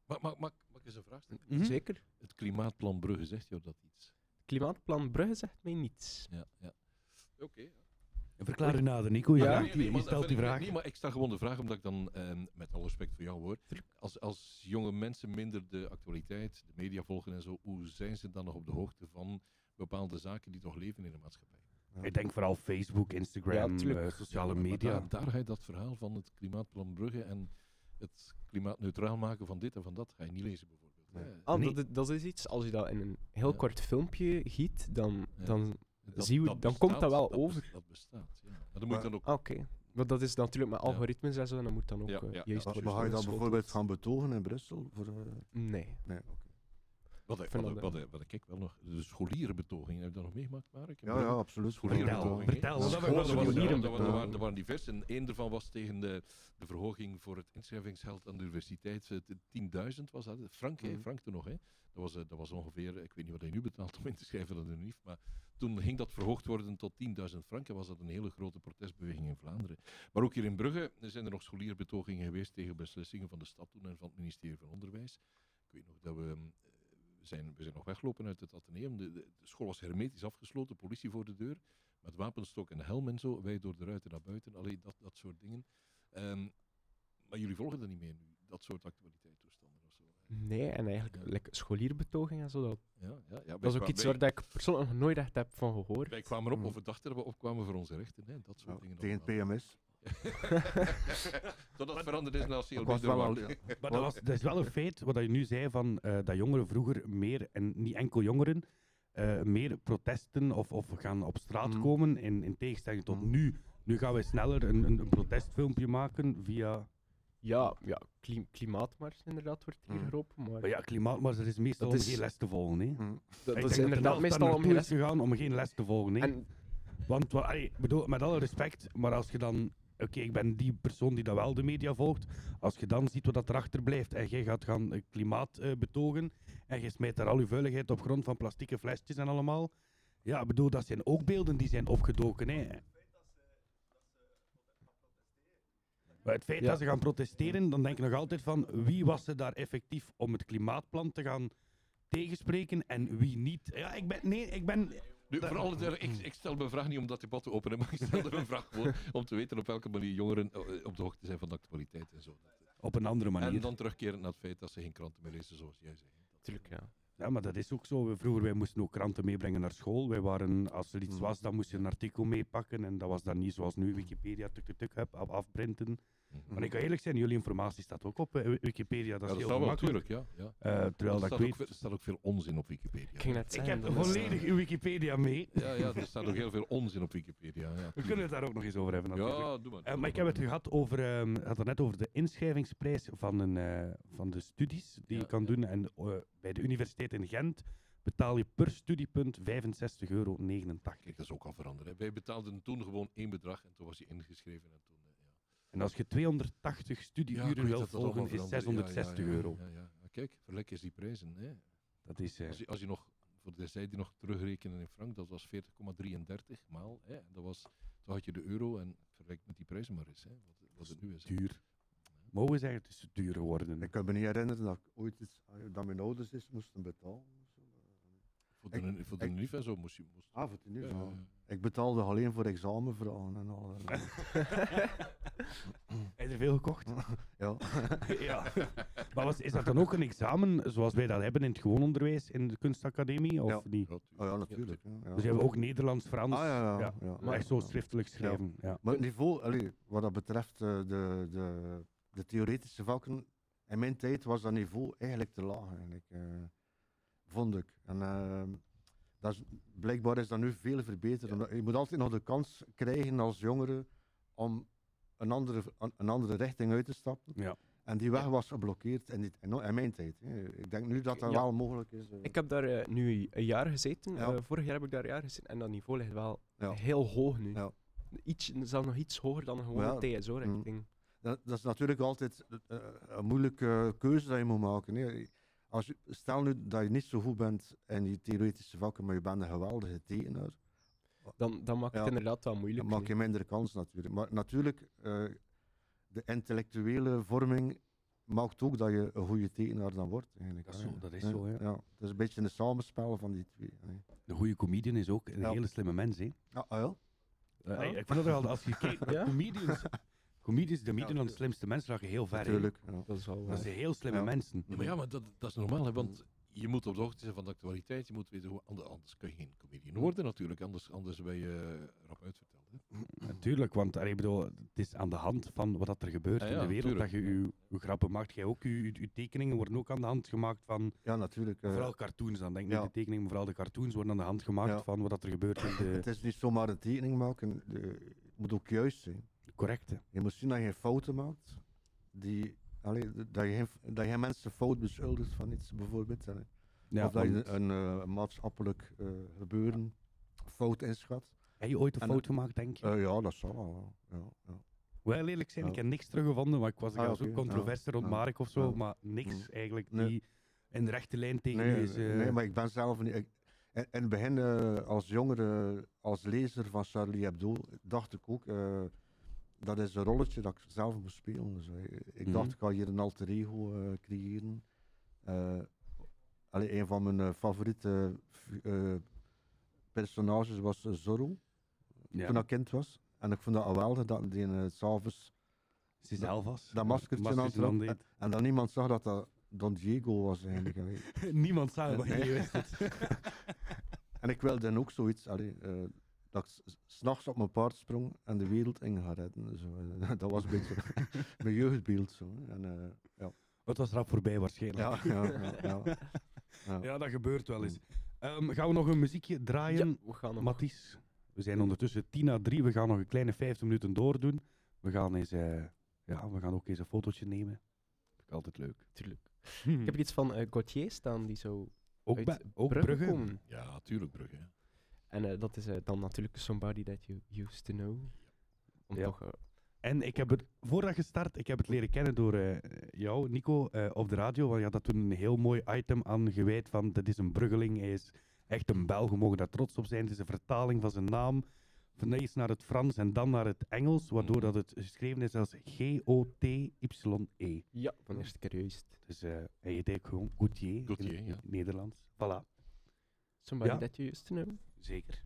Maar mag, mag, mag ik eens een vraag stellen? Mhm. Zeker. Het klimaatplan Brugge, zegt jou dat iets? Klimaatplan Brugge zegt mij niets. Ja, ja. Oké. ja. Verklaar u nader, Nico. Ja, Nee, nee, je stelt die vraag. Nee, maar ik stel gewoon de vraag omdat ik dan, ehm, met alle respect voor jou hoor, als, als jonge mensen minder de actualiteit, de media volgen en zo, hoe zijn ze dan nog op de hoogte van bepaalde zaken die toch leven in de maatschappij? Ik denk vooral Facebook, Instagram, Ja, eh, sociale Ja, maar media. Daar, daar ga je dat verhaal van het klimaatplan Brugge en het klimaatneutraal maken van dit en van dat, ga je niet lezen bijvoorbeeld. Nee. Ah, Nee. dat, dat is iets, als je dat in een heel Ja. kort filmpje giet, dan, Ja. dan Dat- we, dat dan komt dat wel dat over. Dat bestaat, ja. Maar dan moet je dan ook... Ah, Oké. Maar dat is natuurlijk met Ja. algoritmes en zo, en dat moet dan ook Ja, eh, ja, juist Maar, ga je dan bijvoorbeeld gaan betogen in Brussel? Voor, eh, Nee. nee, oké. Wat, wat, wat, dat, wat, wat ik wel nog... De scholierenbetoging, heb je dat nog meegemaakt, Mark? Ja, ja, absoluut. Scholierenbetoging. Vertel, er hebben we waren- gedaan? er waren- er waren- Ja. Er waren divers en één daarvan was tegen de, de verhoging voor het inschrijvingsgeld aan de universiteit. Eh, t- 10.000 was dat. Frank, hè? Mhm. Frank toen nog. Hè? Dat, was, eh, dat was ongeveer, ik weet niet wat hij nu betaalt om in te schrijven aan de UNIF, maar toen ging dat verhoogd worden tot 10.000 frank en was dat een hele grote protestbeweging in Vlaanderen. Maar ook hier in Brugge zijn er nog scholierbetogingen geweest tegen beslissingen van de stad toen en van het ministerie van Onderwijs. Ik weet nog dat we... eh, we zijn, we zijn nog weggelopen uit het ateneum. De, de, de school was hermetisch afgesloten, politie voor de deur. Met wapenstok en helm en zo. Wij door de ruiten naar buiten. Alleen dat, dat soort dingen. Ehm, maar jullie volgen dat niet meer nu, dat soort actualiteitstoestanden of zo. Nee, en eigenlijk Ja. like, scholierbetoging en zo, dat, Ja, ja, ja, dat is ook iets wij, waar dat ik persoonlijk nog nooit echt heb van gehoord. Wij kwamen op Mhm. of we dachten dat we opkwamen voor onze rechten. Hè, dat soort Ja, dingen. tegen. PMS. dat dat veranderd is na Ik CLB. was wel al, Maar dat, was, dat is wel een feit, wat je nu zei, van, eh, dat jongeren vroeger meer, en niet enkel jongeren, eh, meer protesten of, of gaan op straat Mhm. komen, in, in tegenstelling tot Mhm. nu. Nu gaan we sneller een, een, een protestfilmpje maken via... Ja, ja klim- klimaatmars inderdaad wordt hier Mm. geroepen, maar Maar ja, klimaatmars, er is meestal Dat om is- geen les te volgen. Hè. Dat, dat is de inderdaad meestal om geen les. gegaan om geen les te volgen. Hè. En Want allee, bedoel, met alle respect, maar als je dan... Oké, ik ben die persoon die dat wel de media volgt. Als je dan ziet wat dat erachter blijft en jij gaat gaan eh, klimaat eh, betogen en je smijt daar al je vuiligheid op grond van plastieke flesjes en allemaal. Ja, ik bedoel, dat zijn ook beelden die zijn opgedoken. Hè. Maar het feit Ja. dat ze gaan protesteren, dan denk ik nog altijd van wie was er daar effectief om het klimaatplan te gaan tegenspreken en wie niet. Ja, ik ben... Nee, ik ben... Nu, Dat- voor alle duidelijkheid, ik, ik stel mijn vraag niet om dat debat te openen, maar ik stel er een vraag voor om te weten op welke manier jongeren eh, op de hoogte zijn van de actualiteit en zo. Op een andere manier. En dan terugkeren naar het feit dat ze geen kranten meer lezen, zoals jij zegt. natuurlijk, ja. Ja, maar dat is ook zo. We- Vroeger wij moesten ook kranten meebrengen naar school. Wij waren, als er iets Mm. was, dan moest je een artikel meepakken. En dat was dan niet zoals nu Wikipedia, tuk, tuk, tuk, afprinten. Maar ik kan eerlijk zijn, jullie informatie staat ook op Wikipedia. Dat Ja, is dat heel staat wel gemakkelijk. natuurlijk, ja. ja. Eh, terwijl er, dat ik staat weet... ook, veel- er staat ook veel onzin op Wikipedia. Ik net Ik heb volledig uw Wikipedia mee. Ja, ja, er staat ook heel veel onzin op Wikipedia. Ja, We kunnen het daar ook nog eens over hebben natuurlijk. Ja, doe maar. Eh, maar ik heb het gehad over, ehm, had het net over de inschrijvingsprijs van, een, eh, van de studies die Ja, je kan ja. doen. En bij de Universiteit in Gent betaal je per studiepunt 65,89 euro. Kijk, dat is ook al veranderd. Hè. Wij betaalden toen gewoon één bedrag en toen was hij ingeschreven. En toen, ja. En als je 280 Ja, ik studieuren weet wil dat dat allemaal volgen, is verandert. 660 Ja, ja, ja, euro. Ja, ja. Kijk, verlek eens die prijzen. Hè. Dat is... eh, Als, je, als je nog, voor de zij die nog terugrekenen in frank, dat was 40,33 maal. Hè. En dat was, toen had je de euro en vergelijk met die prijzen maar eens. Hè, wat, wat het nu is. hè. duur. Mogen zeggen, het is duur geworden. Ik kan me niet herinneren dat ik ooit iets, eh, dat mijn ouders is moesten betalen. Voor de, Ik- voor de ik- en zo moest je... Moest, Ah, voor het. Ja, ja. Ik betaalde alleen voor examenvragen en al. Heb je er veel gekocht? ja. ja. Maar was, is dat dan ook een examen zoals wij dat hebben in het gewoon onderwijs in de kunstacademie? Of Ja. niet? Oh, ja, natuurlijk. Ja. Dus hebben we ook Nederlands, Frans. Ah, ja, ja. ja. ja. Maar echt zo schriftelijk schrijven. Ja. Maar het niveau, allee, wat dat betreft eh, de, de, de theoretische vakken, in mijn tijd was dat niveau eigenlijk te laag, eigenlijk, eh, vond ik. En eh, dat is, blijkbaar is dat nu veel verbeterd. Je moet altijd nog de kans krijgen als jongere om een andere, een andere richting uit te stappen. Ja. En die weg was geblokkeerd in, die, in, mijn tijd. hè. Ik denk nu dat dat Ja. wel mogelijk is. eh. Ik heb daar eh, nu een jaar gezeten. Ja. Eh, vorig jaar heb ik daar een jaar gezeten. En dat niveau ligt wel Ja. heel hoog nu. Ja. Iets, zelfs nog iets hoger dan een gewone Ja, TSO-richting. Dat, dat is natuurlijk altijd een moeilijke keuze dat je moet maken. Hè. Als je, stel nu dat je niet zo goed bent in die theoretische vakken, maar je bent een geweldige tekenaar, Dan, dan maakt het Ja. inderdaad wel moeilijk. dan maak je minder kans natuurlijk. Maar natuurlijk, eh, de intellectuele vorming maakt ook dat je een goede tekenaar dan wordt. Eigenlijk, Dat is zo, dat is Ja, zo, ja. Ja, het is een beetje een samenspel van die twee. De goede comedian is ook een Ja. hele slimme mens. Hè. Ah, ah, ja? Eh, Ja. Ik vind dat wel, als je kijkt, Ja? comedians, comedians, de median Ja, de slimste mensen, raken heel ver. Natuurlijk. Ja. Dat is wel... Dat eh, zijn heel slimme Ja. mensen. Ja, maar ja, maar dat, dat is normaal, hè, want je moet op de hoogte zijn van de actualiteit. Je moet weten hoe, ander- anders kun je geen comedian worden natuurlijk, anders, anders ben je eh, rap uitverteld. Hè. Natuurlijk, want allee, ik bedoel, het is aan de hand van wat dat er gebeurt in de wereld tuurlijk, dat je je grappen maakt. Jij ook, je, je, je tekeningen worden ook aan de hand gemaakt van, Ja, natuurlijk. eh, vooral cartoons dan, denk ik ja. niet de tekeningen, maar vooral de cartoons worden aan de hand gemaakt Ja. van wat dat er gebeurt in de... Het is niet zomaar een tekening maken, het moet ook juist zijn. Correct, hè. Je moet zien dat je fouten maakt, die, allee, dat, je, dat je mensen fout beschuldigt van iets, bijvoorbeeld. Ja, of dat je want- een eh, maatschappelijk eh, gebeuren fout inschat. Heb je ooit een En, fout gemaakt, denk je? Eh, ja, dat zal wel. Ja, ja. Wel eerlijk zijn, ik heb niks teruggevonden, maar ik was, Ah, controverse ja, rond ja, Marek of zo, maar niks Mm. eigenlijk Nee. die in de rechte lijn tegen Nee, is... eh, nee, maar ik ben zelf niet. ik- het begin, eh, als jongere, als lezer van Charlie Hebdo, dacht ik ook. Dat is een rolletje dat ik zelf moest spelen. Dus, eh, ik Mhm. dacht, ik ga hier een alter ego eh, creëren. Eh allee, een van mijn favoriete personages was Zorro, Ja. toen ik kind was. En ik vond dat geweldig dat die uh, s'avonds Zichzelf was. dat maskertje aan aan en, en dat niemand zag dat dat Don Diego was eigenlijk. Niemand zou maar Nee. je wist het. En ik wilde dan ook zoiets, allee, dat ik s- s'nachts op mijn paard sprong en de wereld in ga redden. Zo, eh, dat was een beetje mijn jeugdbeeld. Zo. En, eh, ja. Het was rap voorbij waarschijnlijk. Ja, ja, ja, ja. Ja. Ja, dat gebeurt wel eens. Ehm, gaan we nog een muziekje draaien, Ja, we gaan nog. Mathies? We zijn ondertussen 10 à 3. We gaan nog een kleine 50 minuten doordoen. We gaan, eens, eh, ja, we gaan ook eens een fotootje nemen. Vind ik altijd leuk. Tuurlijk. Ik heb iets van eh Gauthier staan, die zo Ook, uit ook Brugge Brugge. komen. Ja, tuurlijk Brugge. En eh, dat is eh, dan natuurlijk Somebody That You Used To Know. Om Ja. toch... eh, En ik heb het, voordat je start, ik heb het leren kennen door eh, jou, Nico, eh, op de radio. Want je had dat toen een heel mooi item aan gewijd van, dit is een Bruggeling, hij is echt een Belg, we mogen daar trots op zijn. Het is een vertaling van zijn naam, van eerst naar het Frans en dan naar het Engels, waardoor dat het geschreven is als G-O-T-Y-E. ja, van de eerste keer juist. Dus eh hij heet eigenlijk gewoon Gauthier, in, in ja. het Nederlands. Voilà, Somebody Ja. That You Used To Know. Zeker.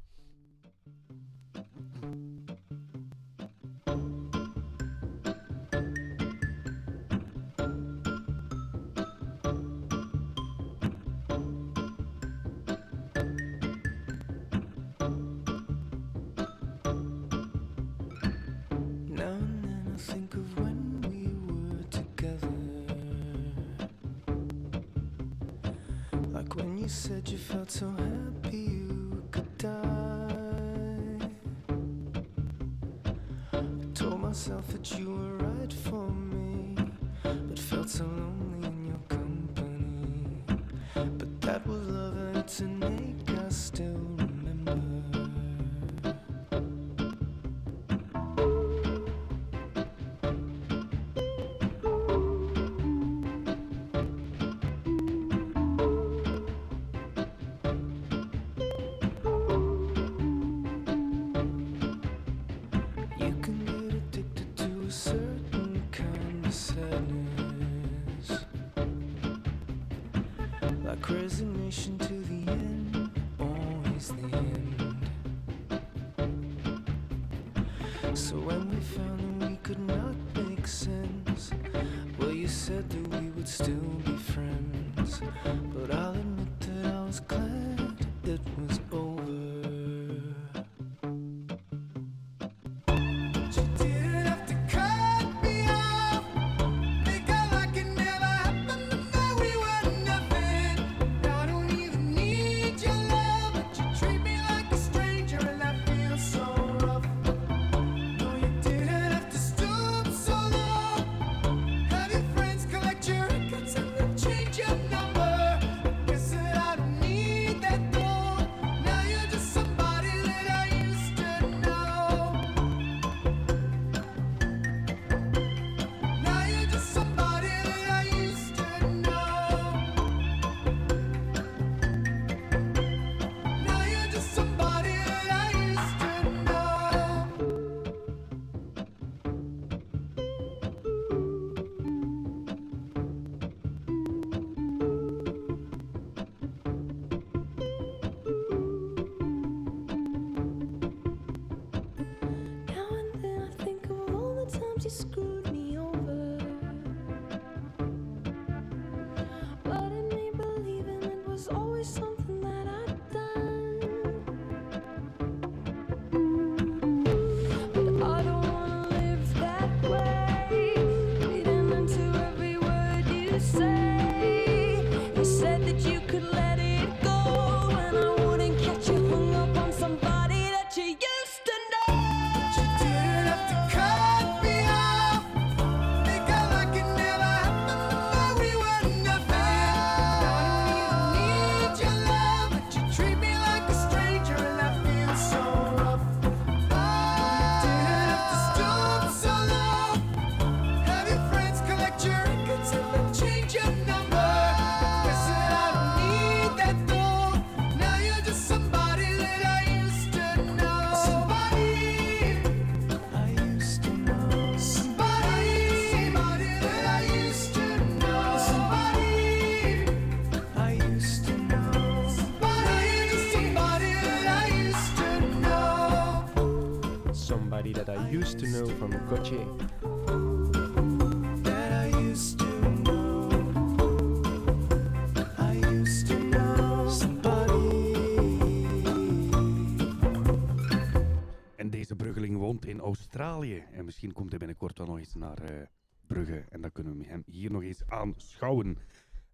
Misschien komt hij binnenkort wel nog eens naar eh, Brugge. En dan kunnen we hem hier nog eens aanschouwen.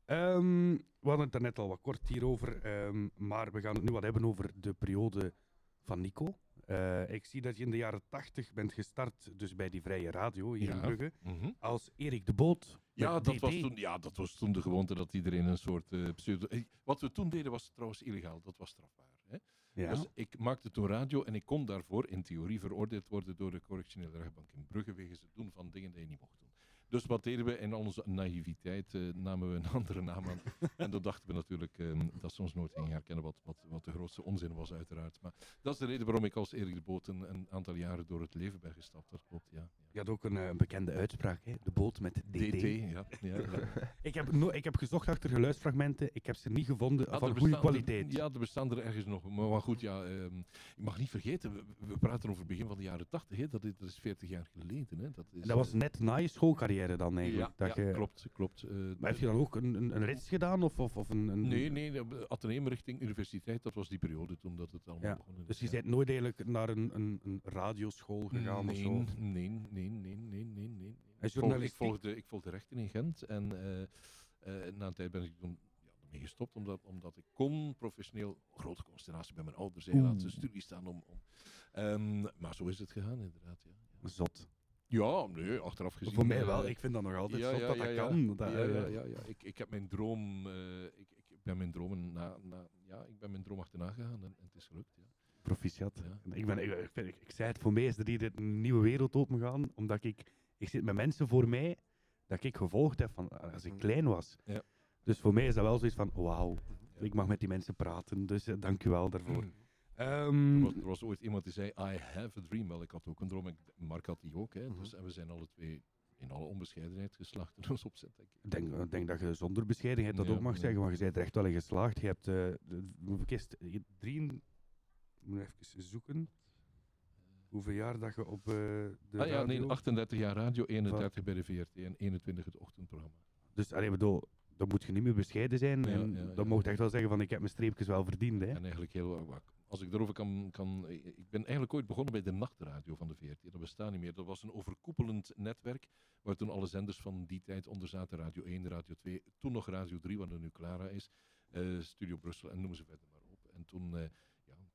Ehm, we hadden het er net al wat kort hierover. ehm, maar we gaan het nu wat hebben over de periode van Nico. Eh, ik zie dat je in de jaren 80 bent gestart, dus bij die vrije radio hier in. Brugge, Mhm. als Erik de Boot. Ja dat, was toen, ja, dat was toen de gewoonte dat iedereen een soort eh, pseudo... Wat we toen deden was trouwens illegaal, dat was strafbaar. Dus ik maakte toen radio en ik kon daarvoor in theorie veroordeeld worden door de correctionele rechtbank in Brugge wegens het doen van dingen die je niet mocht doen. Dus wat deden we? In onze naïviteit eh, namen we een andere naam aan. en dan dachten we natuurlijk ehm, dat ze ons nooit gingen herkennen, wat, wat, wat de grootste onzin was uiteraard. Maar dat is de reden waarom ik als Erik de Boot een, een aantal jaren door het leven ben gestapt. Dat klopt, ja. Je had ook een eh, bekende uitspraak, hè? de boot met DT. DT, ja. ja, ja. ik, heb no- ik heb gezocht achter geluidsfragmenten, ik heb ze niet gevonden van goede er- kwaliteit. ja, er bestaan er ergens nog. Maar, maar goed, ja, ehm, je mag niet vergeten, we, we praten over het begin van de jaren 80. Hè, dat, is, dat is 40 jaar geleden. Hè, dat, is, En dat was eh, net na je schoolcarrière dan eigenlijk. Ja, dat ja, je... klopt. klopt. eh, Maar heb je dan ook een, een, een rits gedaan? Of, of, of een, een... Nee, nee, de ateneum richting universiteit, dat was die periode toen dat het allemaal Ja. begon. Dus je bent nooit eigenlijk naar een, een, een radioschool gegaan nee, of zo? nee, nee, nee, nee, nee, nee, nee. En Ik, volg- ik, journalistiek? volgde, ik volgde rechten in Gent en eh, eh, na een tijd ben ik toen ja, ermee gestopt, omdat, omdat ik kon professioneel, grote consternatie bij mijn ouders, heel laat zijn studie staan om... om ehm, maar zo is het gegaan, inderdaad, ja. Zot. Ja, nee, achteraf gezien. Voor mij eh, wel. Ik vind dat nog altijd zot dat dat ja. kan. Dat, ja, eh, ja, ja, ja. Ik, ik heb mijn droom, eh, ik, ik ben mijn dromen na, na, ja, ik ben mijn droom achterna gegaan en, en het is gelukt. Ja. Proficiat. Ja. Ik, ben, ik, ik, vind- ik, ik zei het, voor mij is er hier een nieuwe wereld opengegaan, omdat ik, ik zit met mensen voor mij dat ik gevolgd heb van als ik klein was. Ja. Dus voor mij is dat wel zoiets van, wauw, ik mag met die mensen praten, dus dank u wel daarvoor. Ehm, Er, was, er was ooit iemand die zei, I have a dream. Wel, ik had ook een droom. Ik, Mark had die ook. Hè, dus, en we zijn alle twee in alle onbescheidenheid geslaagd in ons opzet, denk ik. Denk, denk dat je zonder bescheidenheid dat Ja, ook mag ja. zeggen, maar je bent er echt wel in geslaagd. Je hebt, eh drie, ik moet even zoeken, hoeveel jaar dat je op eh, de ah ja, nee, radio- 38 jaar radio, 31 bij de VRT en 21 het ochtendprogramma. Dus allee, bedoel, dan moet je niet meer bescheiden zijn. Ja, en ja, dan mocht je echt wel zeggen van ik heb mijn streepjes wel verdiend. Hè. En eigenlijk heel, wa- als ik erover kan, kan, ik ben eigenlijk ooit begonnen bij de nachtradio van de VRT. Dat bestaat niet meer. Dat was een overkoepelend netwerk waar toen alle zenders van die tijd onder zaten. Radio 1, Radio 2, toen nog Radio 3, wat er nu Clara is. eh, Studio Brussel en noem ze verder maar op. En toen eh,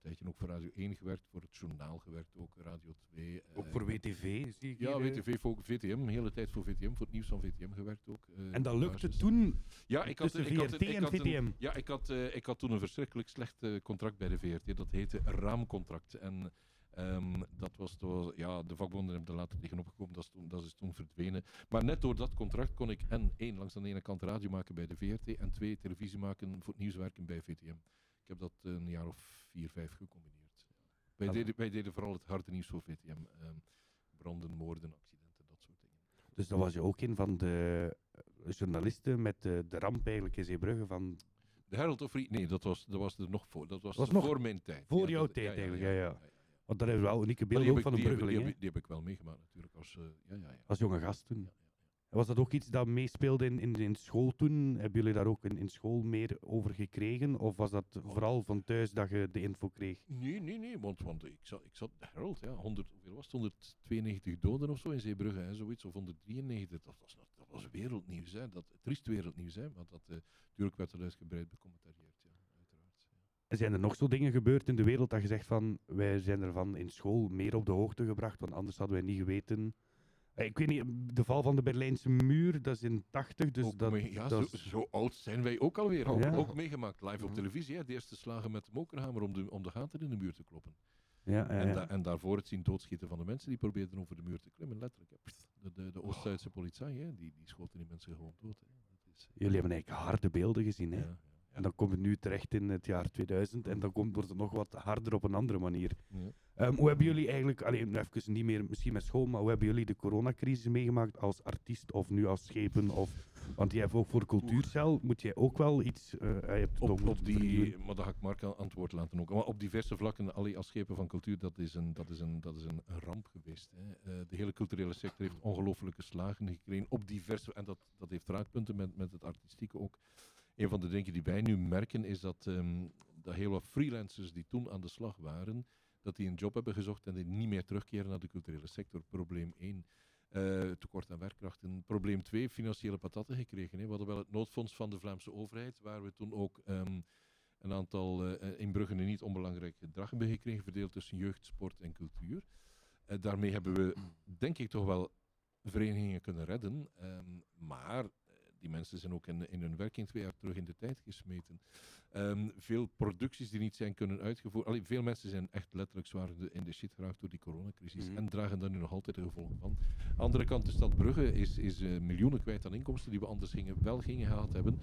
tijdje ook voor Radio 1 gewerkt, voor het journaal gewerkt ook, Radio 2. Ook eh, voor WTV zie ik Ja, hier, eh. WTV, voor VTM, een hele tijd voor VTM, voor het nieuws van VTM gewerkt ook. eh, En dat lukte basis. toen Ja, ik had, tussen ik had, VRT ik en had een- VTM. ja, ik had, ik had toen een verschrikkelijk slecht contract bij de VRT. Dat heette raamcontract. En ehm, dat was, was- ja, de vakbonden hebben er later tegenop gekomen. Dat is, toen, dat is toen verdwenen. Maar net door dat contract kon ik en één, langs aan de ene kant radio maken bij de VRT. En twee, televisie maken voor het nieuws werken bij VTM. Ik heb dat een jaar of vier, vijf gecombineerd. Wij, Ah, deden, wij deden vooral het harde nieuws voor VTM. ehm, branden, moorden, accidenten, dat soort dingen. Dus dan was je ook een van de eh, journalisten met de, de ramp eigenlijk in Zeebrugge van De Herald of Free, nee, dat was, dat was er nog voor. Dat was, Was nog voor mijn tijd. voor jouw tijd ja, eigenlijk. Ja, ja. Want daar hebben we wel unieke beelden ook van een ik- bruggeling. Die, die heb ik wel meegemaakt natuurlijk. Als, eh, ja, ja, ja. Als jonge gast toen. Was dat ook iets dat meespeelde in, in, in school toen? Hebben jullie daar ook in, in school meer over gekregen? Of was dat vooral van thuis dat je de info kreeg? Nee, nee, nee, want, want ik, zat, ik zat, de Herald, ja, 100, hoeveel was het? 192 doden of zo in Zeebrugge, hè, zoiets, of 193, dat was, dat was wereldnieuws, hè, dat, triest wereldnieuws, hè, maar dat, eh natuurlijk werd er uitgebreid becommentarieerd, ja, Zijn er nog zo dingen gebeurd in de wereld dat je zegt van wij zijn ervan in school meer op de hoogte gebracht, want anders hadden wij niet geweten. Eh, Ik weet niet, de val van de Berlijnse muur, dat is in 80, dus Ook dat, mee- ja, dat zo, is- zo oud zijn wij ook alweer, ook, Ja. ook meegemaakt, live op televisie, hè, de eerste slagen met de mokerhamer om de, om de gaten in de muur te kloppen. Ja, ja, En, da- en daarvoor het zien doodschieten van de mensen die probeerden over de muur te klimmen, letterlijk. De, de, de Oost-Duitse politie, hè, die, die schoten die mensen gewoon dood. Hè. Is, Jullie hebben eigenlijk harde beelden gezien. Hè? En dan komt het nu terecht in het jaar 2000 en dan komt, wordt het nog wat harder op een andere manier. ja. Ehm, hoe hebben jullie eigenlijk, alleen even niet meer misschien met school, maar hoe hebben jullie de coronacrisis meegemaakt als artiest of nu als schepen? Of Want jij hebt ook voor cultuurcel, moet jij ook wel iets... je hebt het Op, die, maar dat ga ik Mark antwoord laten ook. Maar op diverse vlakken, allee, als schepen van cultuur, dat is een, dat is een, dat is een, een ramp geweest. Hè. Eh, de hele culturele sector heeft ongelofelijke slagen gekregen op diverse, en dat, dat heeft raakpunten met, met het artistieke ook. Een van de dingen die wij nu merken is dat, ehm, dat heel wat freelancers die toen aan de slag waren, dat die een job hebben gezocht en die niet meer terugkeren naar de culturele sector. Probleem 1. Eh, tekort aan werkkrachten. Probleem 2, financiële patatten gekregen. Hè. We hadden wel het noodfonds van de Vlaamse overheid, waar we toen ook ehm, een aantal eh, in niet onbelangrijk gedrag hebben gekregen, verdeeld tussen jeugd, sport en cultuur. Daarmee hebben we, denk ik, toch wel verenigingen kunnen redden. ehm, maar die mensen zijn ook in, in hun werking twee jaar terug in de tijd gesmeten. Ehm, veel producties die niet zijn kunnen uitgevoerd. Allee, veel mensen zijn echt letterlijk zwaar in de, shit geraakt door die coronacrisis Mhm. en dragen daar nu nog altijd de gevolgen van. Andere kant, de stad Brugge is, is eh, miljoenen kwijt aan inkomsten die we anders gingen, wel gingen gehad hebben.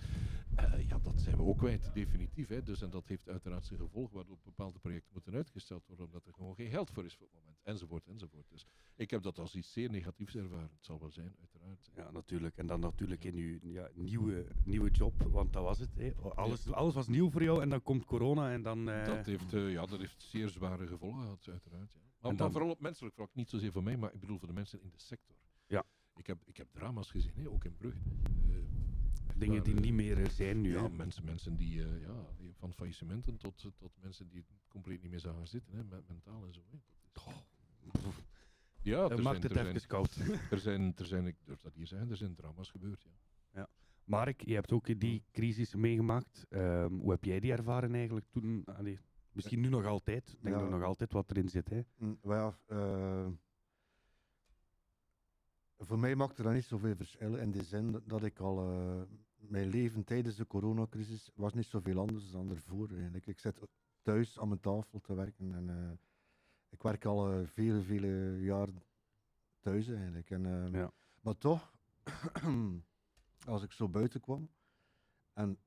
Eh, ja, dat zijn we ook kwijt, definitief. Hè. Dus, en dat heeft uiteraard zijn gevolg, waardoor bepaalde projecten moeten uitgesteld worden, omdat er gewoon geen geld voor is voor het moment. Enzovoort, enzovoort. Dus ik heb dat als iets zeer negatiefs ervaren. Het zal wel zijn, uiteraard. Ja, natuurlijk. En dan natuurlijk in je ja, nieuwe, nieuwe job, want dat was het. Hè. Alles, alles was nieuw voor jou en dan komt corona en dan... eh, Dat heeft, eh, ja, dat heeft zeer zware gevolgen gehad, uiteraard. Ja. Maar, dan- vooral op menselijk vlak, niet zozeer voor mij, maar ik bedoel voor de mensen in de sector. Ja. Ik heb, ik heb drama's gezien, hè, ook in Brugge. Eh, Dingen waar, die niet meer zijn nu. Ja, hè. mensen, mensen die, ja, van faillissementen tot, tot mensen die compleet niet meer zagen zitten, hè, mentaal en zo. Hè. Dat is... Ja, Dat maakt het even koud. er zijn, er zijn, ik durf dat hier zeggen, er zijn drama's gebeurd, ja. Mark, je hebt ook die crisis meegemaakt. Ehm, hoe heb jij die ervaren eigenlijk toen? Allee, misschien nu nog altijd. Ik denk Ja. er nog altijd wat erin zit. Hè? Mm, eh, voor mij maakte dat niet zoveel verschil in de zin dat- ik al eh, mijn leven tijdens de coronacrisis was niet zoveel anders dan ervoor eigenlijk. Ik zit thuis aan mijn tafel te werken en eh, ik werk al vele, vele jaren thuis eigenlijk. En, eh, Ja. Maar toch, als ik zo buiten kwam en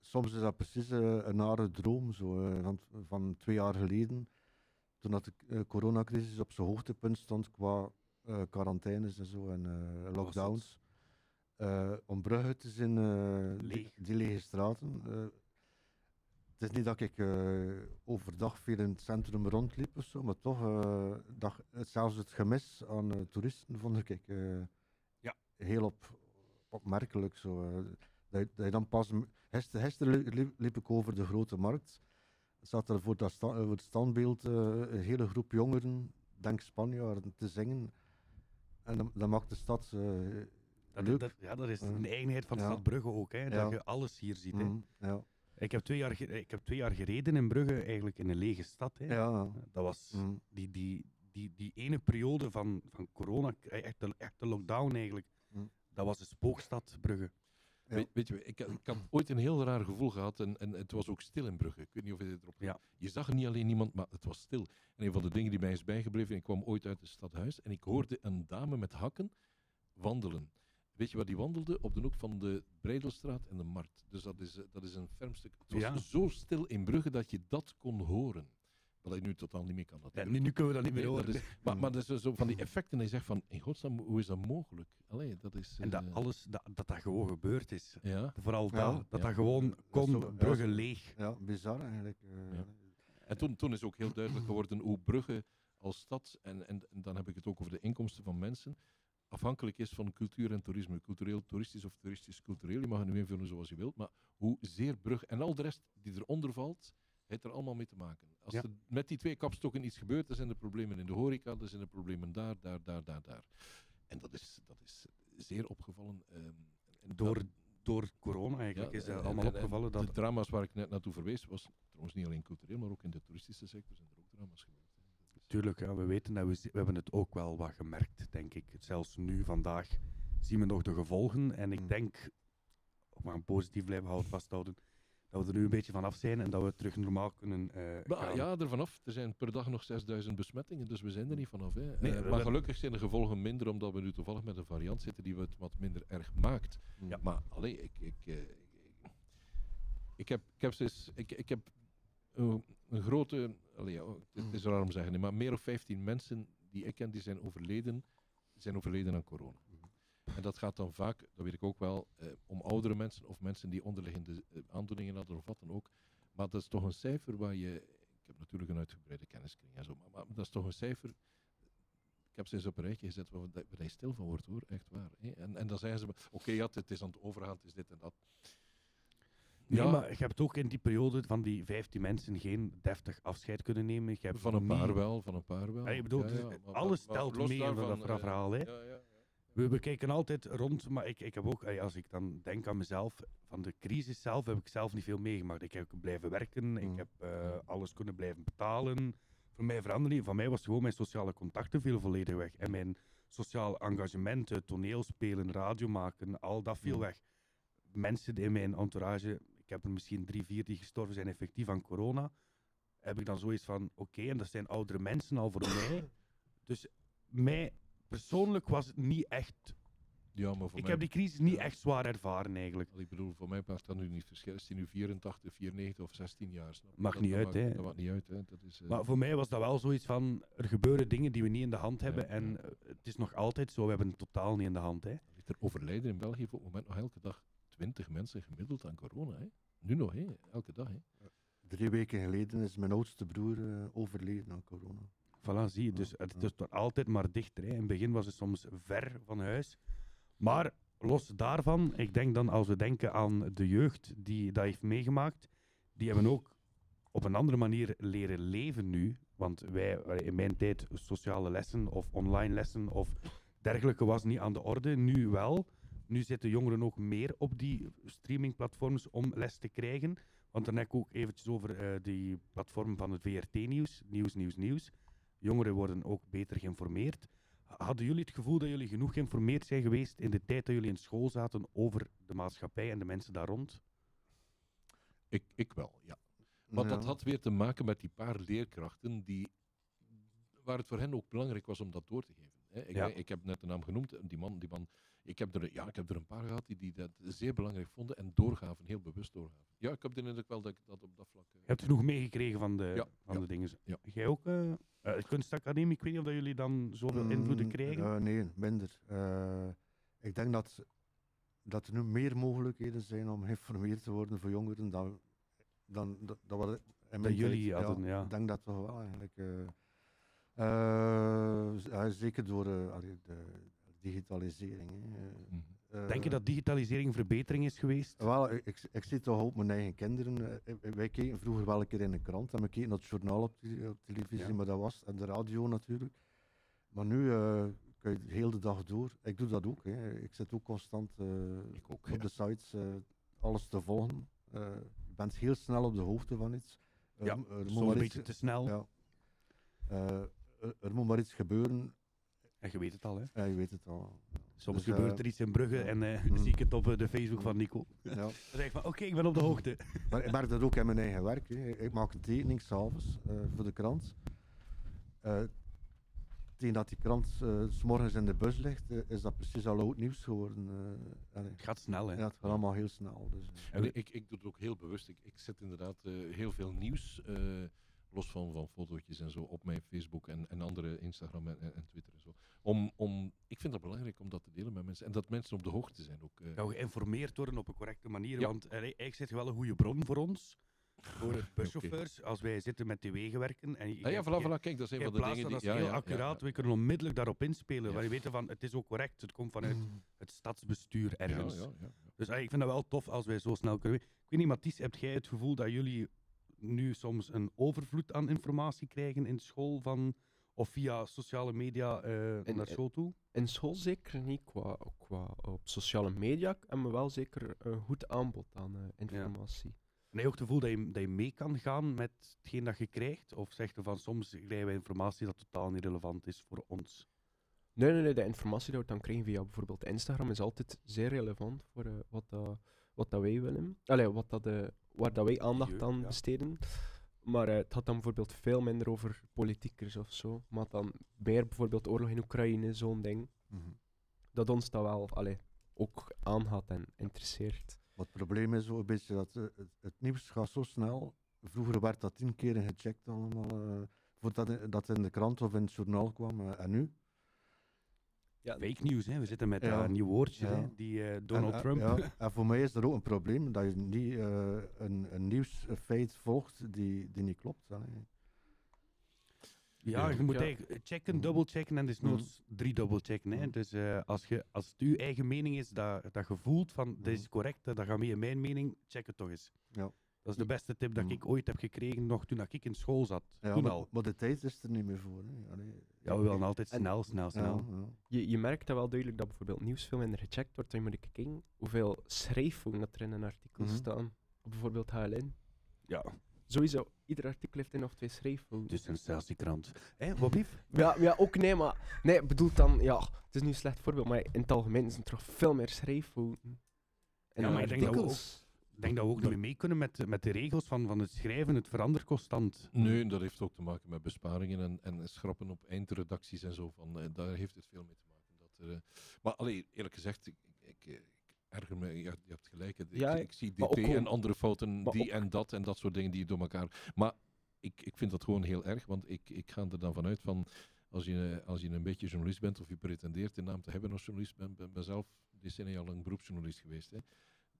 soms is dat precies eh, een nare droom zo, eh, van, van twee jaar geleden toen dat de eh, coronacrisis op zijn hoogtepunt stond qua quarantaines en zo en lockdowns. Eh, om Brugge te zien, die, Leeg. die lege straten. het is niet dat ik overdag veel in het centrum rondliep of zo, maar toch, dat, zelfs het gemis aan toeristen vond ik Ja. heel op, opmerkelijk. Zo, eh, dat, je- dan pas. Gisteren, gisteren liep, liep ik over de grote markt. Zat er voor, dat voor het standbeeld eh, een hele groep jongeren, denk Spanjaarden, te zingen. En dat, dat maakt de stad eh, Dat, leuk. dat- ja, dat is Mm. een eigenheid van de Ja. stad Brugge ook. Hè? Ja. Dat je alles hier ziet. Hè? Mm, ja. Ik, heb twee jaar ik heb twee jaar gereden in Brugge, eigenlijk in een lege stad. Hè? Ja. Dat was Mm. die, die, die, die ene periode van, van corona, eh, echt de, echt de lockdown eigenlijk. Dat was een spookstad, Brugge. Ja. Weet, weet je, ik, ik had ooit een heel raar gevoel gehad en, en het was ook stil in Brugge. Ik weet niet of je dit erop Ja. Je zag niet alleen niemand, maar het was stil. En een van de dingen die mij is bijgebleven, ik kwam ooit uit het stadhuis en ik hoorde een dame met hakken wandelen. Weet je waar die wandelde? Op de hoek van de Breidelstraat en de Markt. Dus dat is, eh, dat is een ferm stuk. Het was Ja. zo stil in Brugge dat je dat kon horen. Wat ik nu totaal niet meer kan. Ja, natuurlijk. nu, nu kunnen we dat niet meer horen. dat is, maar, maar dat is zo van die effecten en je zegt van, in godsnaam, hoe is dat mogelijk? Allee, dat is... En dat eh, alles, dat, dat dat gewoon gebeurd is. Ja. Vooral Ja, dat, dat ja. dat gewoon Dat kon, zo- ja, Brugge leeg. ja, bizar eigenlijk. eh. Ja. En toen, toen is ook heel duidelijk geworden hoe Brugge als stad, en, en, en dan heb ik het ook over de inkomsten van mensen, afhankelijk is van cultuur en toerisme. Cultureel, toeristisch of toeristisch-cultureel, je mag het nu invullen zoals je wilt, maar hoe zeer Brugge en al de rest die eronder valt, heeft er allemaal mee te maken. Als Ja. er met die twee kapstokken iets gebeurt, dan zijn er problemen in de horeca, dan zijn er problemen daar, daar, daar, daar, daar. En dat is, dat is zeer opgevallen. ehm, Door, dat- door corona eigenlijk ja, is dat en- allemaal en- en opgevallen. Dat, De drama's waar ik net naartoe verwees, was trouwens niet alleen cultureel, maar ook in de toeristische sector zijn er ook drama's gebeurd. is- Tuurlijk, ja, we weten dat we, we hebben het ook wel wat gemerkt, denk ik. Zelfs nu, vandaag, zien we nog de gevolgen. En ik Mm. denk, om aan positief blijven houden, vasthouden, dat we er nu een beetje vanaf zijn en dat we terug normaal kunnen eh, Maar gaan. ja, er vanaf. Er zijn per dag nog 6000 besmettingen, dus we zijn er niet vanaf. Hè. Nee, Eh, maar gelukkig zijn de gevolgen minder, omdat we nu toevallig met een variant zitten die het wat minder erg maakt. Ja. Maar allee, ik, ik, eh, ik, ik heb, ik heb, sinds- ik, ik heb een, een grote, allee, ja, het, is raar om te zeggen, maar meer dan 15 mensen die ik ken, die zijn overleden, zijn overleden aan corona. En dat gaat dan vaak, dat weet ik ook wel, eh, om oudere mensen of mensen die onderliggende eh, aandoeningen hadden of wat dan ook. Maar dat is toch een cijfer waar je. Ik heb natuurlijk een uitgebreide kenniskring en zo, maar, maar dat is toch een cijfer. Ik heb ze eens op een rijtje gezet waar, waar je stil van wordt hoor, echt waar. hè. En, en dan zeggen ze, oké, ja, het is aan het overgaan, het is dit en dat. Nee, Ja. maar je hebt ook in die periode van die 15 mensen geen deftig afscheid kunnen nemen. Je hebt Van een paar niet- wel, van een paar wel. Ja, ik bedoel, Ja, is- ja, maar- alles maar telt mee in dat daarvan, eh, verhaal. Hè. We, we kijken altijd rond, maar ik, ik heb ook, eh, als ik dan denk aan mezelf, van de crisis zelf heb ik zelf niet veel meegemaakt. Ik heb blijven werken, ik heb eh, alles kunnen blijven betalen. Voor mij veranderde niet. Van mij was gewoon mijn sociale contacten veel volledig weg. En mijn sociaal engagement, toneelspelen, radio maken, al dat viel weg. Mensen in mijn entourage, ik heb er misschien drie, vier die gestorven zijn effectief aan corona, heb ik dan zoiets van, oké, en dat zijn oudere mensen al voor mij. Dus mij persoonlijk was het niet echt. Ja, maar voor ik mij- heb die crisis niet echt zwaar ervaren eigenlijk. Ik bedoel, voor mij maakt dat nu niet verschil. Is die nu 84, 94 of 16 jaar? Snap Dat- niet dat uit, hè. Dat maakt niet uit, hè. Dat is, eh, Maar voor mij was dat wel zoiets van, er gebeuren dingen die we niet in de hand hebben. En eh, het is nog altijd zo, we hebben het totaal niet in de hand. Hè. Er overlijden in België op het moment nog elke dag 20 mensen gemiddeld aan corona. Hè. Nu nog, hè. elke dag. Hè. Drie weken geleden is mijn oudste broer eh, overleden aan corona. Voilà, zie je. Dus het is toch altijd maar dichter. Hè. In het begin was het soms ver van huis. Maar los daarvan, ik denk dan als we denken aan de jeugd die dat heeft meegemaakt, die hebben ook op een andere manier leren leven nu. Want wij, in mijn tijd, sociale lessen of online lessen of dergelijke was niet aan de orde. Nu wel. Nu zitten jongeren ook meer op die streamingplatforms om les te krijgen. Want dan heb ik ook eventjes over eh, die platform van het VRT-nieuws, Nieuws, Nieuws, Nieuws. Jongeren worden ook beter geïnformeerd. Hadden jullie het gevoel dat jullie genoeg geïnformeerd zijn geweest in de tijd dat jullie in school zaten over de maatschappij en de mensen daar rond? Ik, ik wel, ja. Want dat had weer te maken met die paar leerkrachten die, waar het voor hen ook belangrijk was om dat door te geven. Hè. Ik, Ja. ik heb net de naam genoemd, die man, die man ik, heb er, ja, ik heb er een paar gehad die, die dat zeer belangrijk vonden en doorgaven, heel bewust doorgaven. Ja, ik heb de indruk wel dat ik dat op dat vlak... eh, Je hebt genoeg meegekregen van de, Ja, van ja, de dingen. ja. Jij ook, eh eh, kunstacademie, ik weet niet of dat jullie dan zoveel invloeden Mm, krijgen? eh, nee, minder. Eh, ik denk dat, dat er nu meer mogelijkheden zijn om geïnformeerd te worden voor jongeren dan, dan, dan, dan wat in mijn jullie tijd. hadden, ja. Ik denk dat toch wel eigenlijk. eh, eh, zeker door eh, de digitalisering. hè. Eh, Denk je dat digitalisering een verbetering is geweest? Wel, ik, ik, zie toch ook mijn eigen kinderen. eh, eh, Wij keken vroeger wel een keer in de krant en we keken naar het journaal op, te- op televisie, Ja. maar dat was, en de radio natuurlijk. Maar nu eh kun je de hele dag door. Ik doe dat ook. Hè. Ik zit ook constant eh, op de sites eh, alles te volgen. Eh, je bent heel snel op de hoogte van iets. Er Ja, mo- moet soms een iets- beetje te snel. Ja. Er moet maar iets gebeuren. En je weet het al, hè? Ja, je weet het al. Soms Dus, gebeurt eh, er iets in Brugge en eh, mm. zie ik het op eh, de Facebook van Nico. Ja. Dan zeg ik van, oké, ik ben op de hoogte. Maar ik merk dat ook in mijn eigen werk. Hè. Ik maak een tekening s'avonds eh voor de krant. Eh, tegen dat die krant eh, s morgens in de bus ligt, is dat precies al oud nieuws geworden. eh. het gaat snel, hè? Ja, het gaat allemaal heel snel. Dus. En ik, ik doe het ook heel bewust. Ik, ik zet inderdaad eh, heel veel nieuws, eh, los van, van fotootjes en zo, op mijn Facebook en, en andere Instagram en, en, en Twitter en zo. Om, om, ik vind dat belangrijk om dat te delen met mensen. En dat mensen op de hoogte zijn ook. Ja, geïnformeerd worden op een correcte manier. Ja. Want eigenlijk zit je wel een goede bron voor ons. Voor de buschauffeurs, als wij zitten met die wegen werken. En je, Ah ja, voilà, voilà, kijk, dat is je van de dingen dat die- als ja, heel ja, accuraat. We kunnen onmiddellijk daarop inspelen. Je weet van, het is ook correct. Het komt vanuit het stadsbestuur ergens. Ja, ja, ja, Dus ah, ik vind dat wel tof als wij zo snel kunnen. Ik weet niet, Mathies, heb jij het gevoel dat jullie nu soms een overvloed aan informatie krijgen in school van, of via sociale media eh, naar school toe? In school zeker niet, qua, qua op sociale media hebben we wel zeker een goed aanbod aan eh, informatie. En heb je ook het gevoel dat je, dat je mee kan gaan met hetgeen dat je krijgt? Of zeg je van soms krijgen wij informatie dat totaal niet relevant is voor ons? Nee, nee, nee, de informatie die we dan krijgen via bijvoorbeeld Instagram is altijd zeer relevant voor eh, wat, dat, wat dat wij willen. Allee, wat dat, eh, waar dat wij aandacht aan ja. besteden. Maar eh, het had dan bijvoorbeeld veel minder over politiekers of zo. Maar dan meer bijvoorbeeld oorlog in Oekraïne, zo'n ding. Mhm. Dat ons dat wel allee, ook aangaat en interesseert. Maar het probleem is ook een beetje dat eh, het, nieuws gaat zo snel. Vroeger werd dat tien keer gecheckt allemaal, eh, voordat dat in de krant of in het journaal kwam. en nu? Ja, fake news. Hè. We zitten met Ja. dat nieuw woordje, Ja. hè, die eh, Donald En, eh, Trump. Ja, en voor mij is er ook een probleem dat je niet eh, een, een nieuwsfeit volgt die, die niet klopt. hè. Ja, je moet Ja. eigenlijk checken, double-checken en desnoods drie double-checken. hè. Dus eh, als, je, als het je eigen mening is dat, dat je voelt van dit is correct, eh, dan gaat mee in mijn mening, check het toch eens. Ja. Dat is de beste tip dat ik ooit heb gekregen, nog toen ik in school zat. Ja, toen maar, al. maar de tijd is er niet meer voor. Hè. Allee. Ja, we willen altijd En- snel, snel, Ja, snel. ja. Je, je merkt dat wel duidelijk dat bijvoorbeeld nieuws veel minder gecheckt wordt. Dan moet ik kijken hoeveel schrijffouten dat er in een artikel Mhm. staan. Op bijvoorbeeld HLN. Ja, Sowieso, ieder artikel heeft één of twee schrijffouten. dus een sensatiekrant. Hé, wat blief? Ja, ja, ook nee, maar... Nee, ik bedoel dan... Ja, het is nu een slecht voorbeeld, maar in het algemeen zijn er toch veel meer schrijffouten. En Ja, maar ik denk dat denk dat we ook niet meer mee kunnen met, met de regels van, van het schrijven. Het verandert constant. Nee, dat heeft ook te maken met besparingen en, en schrappen op eindredacties en zo. Van, eh, daar heeft het veel mee te maken. Dat er, eh, maar allee, eerlijk gezegd, ik, ik, ik erger me, je, je hebt gelijk. Ik, Ja, ik, zie DT ook en andere fouten, die ook- en dat en dat soort dingen die door elkaar. Maar ik, ik vind dat gewoon heel erg, want ik, ik ga er dan vanuit van. Als je, als je een beetje journalist bent of je pretendeert de naam te hebben als journalist, ben, ben, ben zelf decennia lang beroepsjournalist geweest. Hè,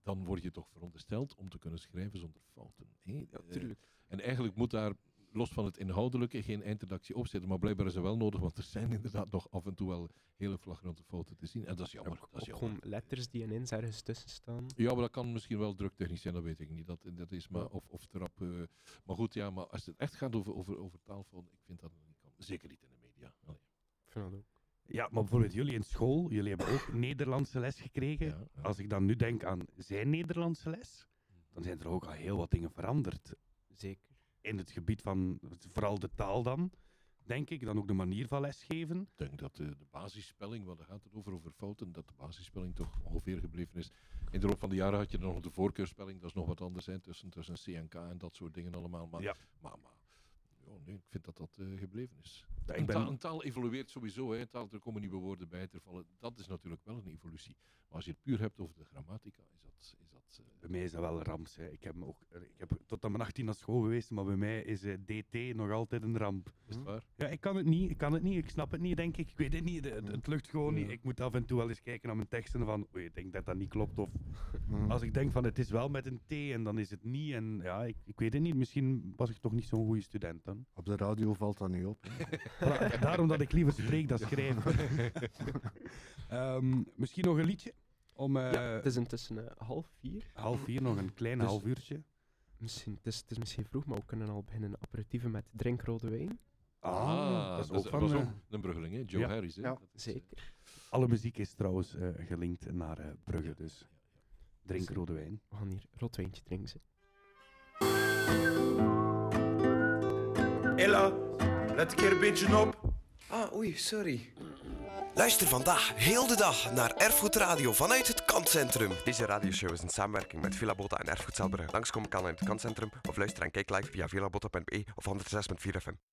dan word je toch verondersteld om te kunnen schrijven zonder fouten. Hè? Ja, Eh, en eigenlijk moet daar, los van het inhoudelijke, geen eindredactie op zitten. Maar blijkbaar is dat wel nodig, want er zijn inderdaad nog af en toe wel hele flagrante fouten te zien. En dat is jammer. Ook, Dat is ook jammer. gewoon letters die ineens ergens tussen staan. Ja, maar dat kan misschien wel druktechnisch zijn, dat weet ik niet. Dat, dat is maar, of, of trap. eh, maar goed, ja, maar als het echt gaat over, over, over ik vind dat niet kan. Zeker niet in de media. Allee. Ik vind dat ook. Ja, maar bijvoorbeeld jullie in school, jullie hebben ook Nederlandse les gekregen. Ja, ja. Als ik dan nu denk aan zijn Nederlandse les, dan zijn er ook al heel wat dingen veranderd. Zeker. In het gebied van vooral de taal dan, denk ik. Dan ook de manier van lesgeven. Ik denk dat de, de basisspelling, want daar gaat het over, over fouten, dat de basisspelling toch ongeveer gebleven is. In de loop van de jaren had je dan nog de voorkeurspelling, dat is nog wat anders zijn tussen, tussen C en K en dat soort dingen allemaal. Maar, Ja. maar, maar nee, ik vind dat dat eh, gebleven is. Ja, een, ik ben- taal, een taal evolueert sowieso, hè. Een taal, er komen nieuwe woorden bij te vallen. Dat is natuurlijk wel een evolutie. Maar als je het puur hebt over de grammatica, is dat... Is dat Bij mij is dat wel een ramp. hè. Ik heb, ook, ik heb tot aan mijn 18 naar school geweest, maar bij mij is eh, DT nog altijd een ramp. is het waar? Ja, ik kan het niet, ik kan het niet, ik snap het niet, denk ik. Ik weet het niet, het, het lukt gewoon niet. Ik moet af en toe wel eens kijken naar mijn teksten van, oei, ik denk dat dat niet klopt. Of Mhm. als ik denk van, het is wel met een T en dan is het niet. En ja, ik, ik weet het niet, misschien was ik toch niet zo'n goede student dan. Op de radio valt dat niet op. Voilà, daarom dat ik liever spreek dan schrijf. Ehm, misschien nog een liedje? Om eh, ja, het is intussen eh, half vier. half vier nog een klein Dus- half uurtje. Misschien, het, is, het is misschien vroeg, maar we kunnen al beginnen aperitieven met drinkrode wijn. Ah, dat is ook van... was eh, ook een bruggeling, hè? Joe ja. Harris. Hè? Ja. Is, eh, Zeker. alle muziek is trouwens eh, gelinkt naar eh, Brugge, ja, dus drink rode wijn. We gaan hier rood wijntje drinken. Ella, let een keer een beetje op. Ah, oei, sorry. Luister vandaag heel de dag naar Erfgoed Radio vanuit het Kantcentrum. Deze radioshow is een samenwerking met Villa Botta en Erfgoed Zelberg. Langskomen kan in het kantcentrum of luister en kijk live via villabotta.be of 106.4 FM.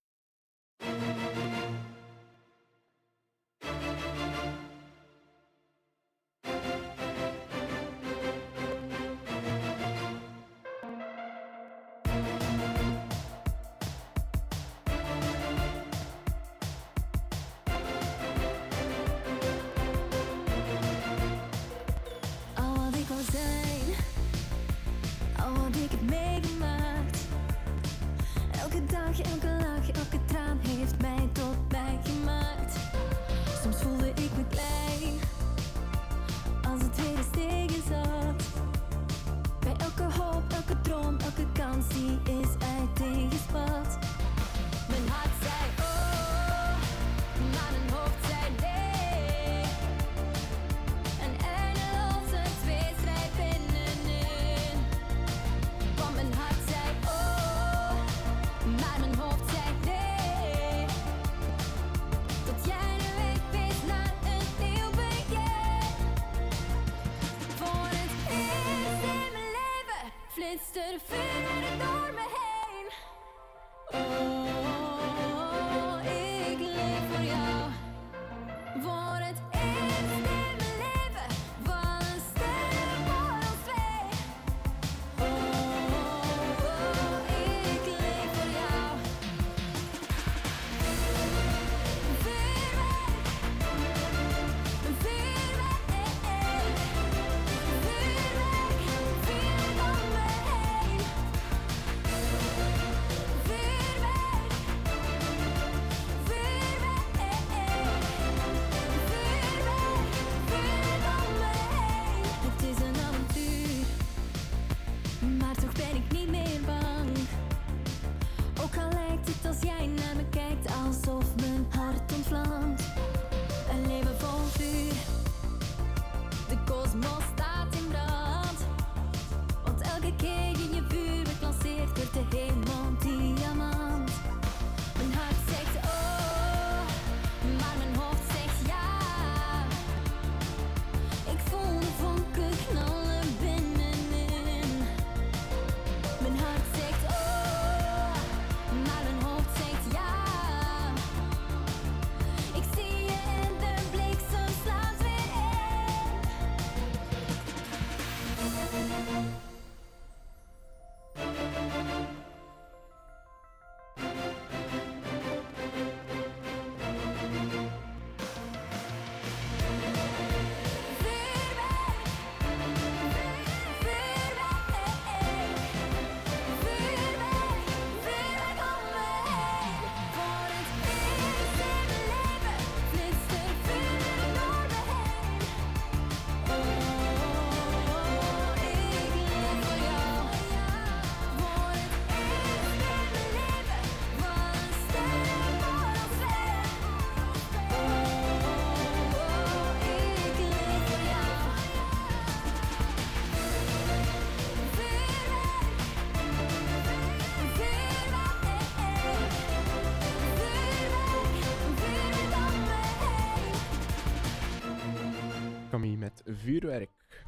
Vuurwerk.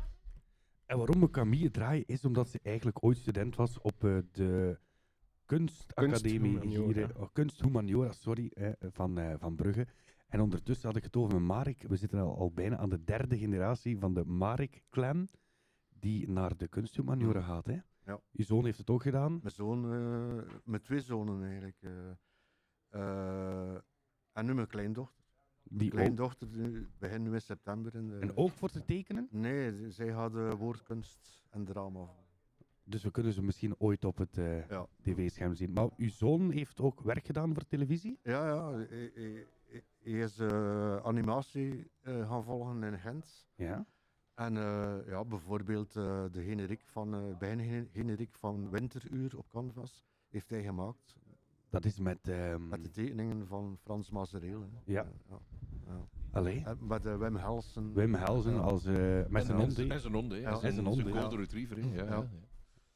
En waarom we Camille draai is omdat ze eigenlijk ooit student was op eh, de kunstacademie hier, oh, kunsthumaniora, sorry, eh, van, eh, van Brugge. En ondertussen had ik het over met Marek. We zitten al, al bijna aan de derde generatie van de Marek-clan die naar de kunsthumaniora gaat. Hè? Ja. Je zoon heeft het ook gedaan. Mijn zoon, eh, met twee zonen eigenlijk. eh. Eh, en nu mijn kleindochter. Die kleindochter die begint nu in september. In de, En ook voor te tekenen? Nee, zij had eh, woordkunst en drama. Dus we kunnen ze misschien ooit op het eh, Ja. tv-scherm zien. Maar uw zoon heeft ook werk gedaan voor televisie? Ja, ja. Hij, hij- hij- hij is eh, animatie eh, gaan volgen in Gent. Ja. En ja, bijvoorbeeld de generiek van, bijna generiek van Winteruur op Canvas heeft hij gemaakt. Dat is met... ehm, Met de tekeningen van Frans Mazereel. hè. Ja. Eh, ja, ja. Allee. En met eh, Wim Helsen. Wim Helsen Ja. als, eh, met zijn hond. hè? En zijn hond, hè. En zijn hond, golden retriever, hè. Ja, Ja. ja.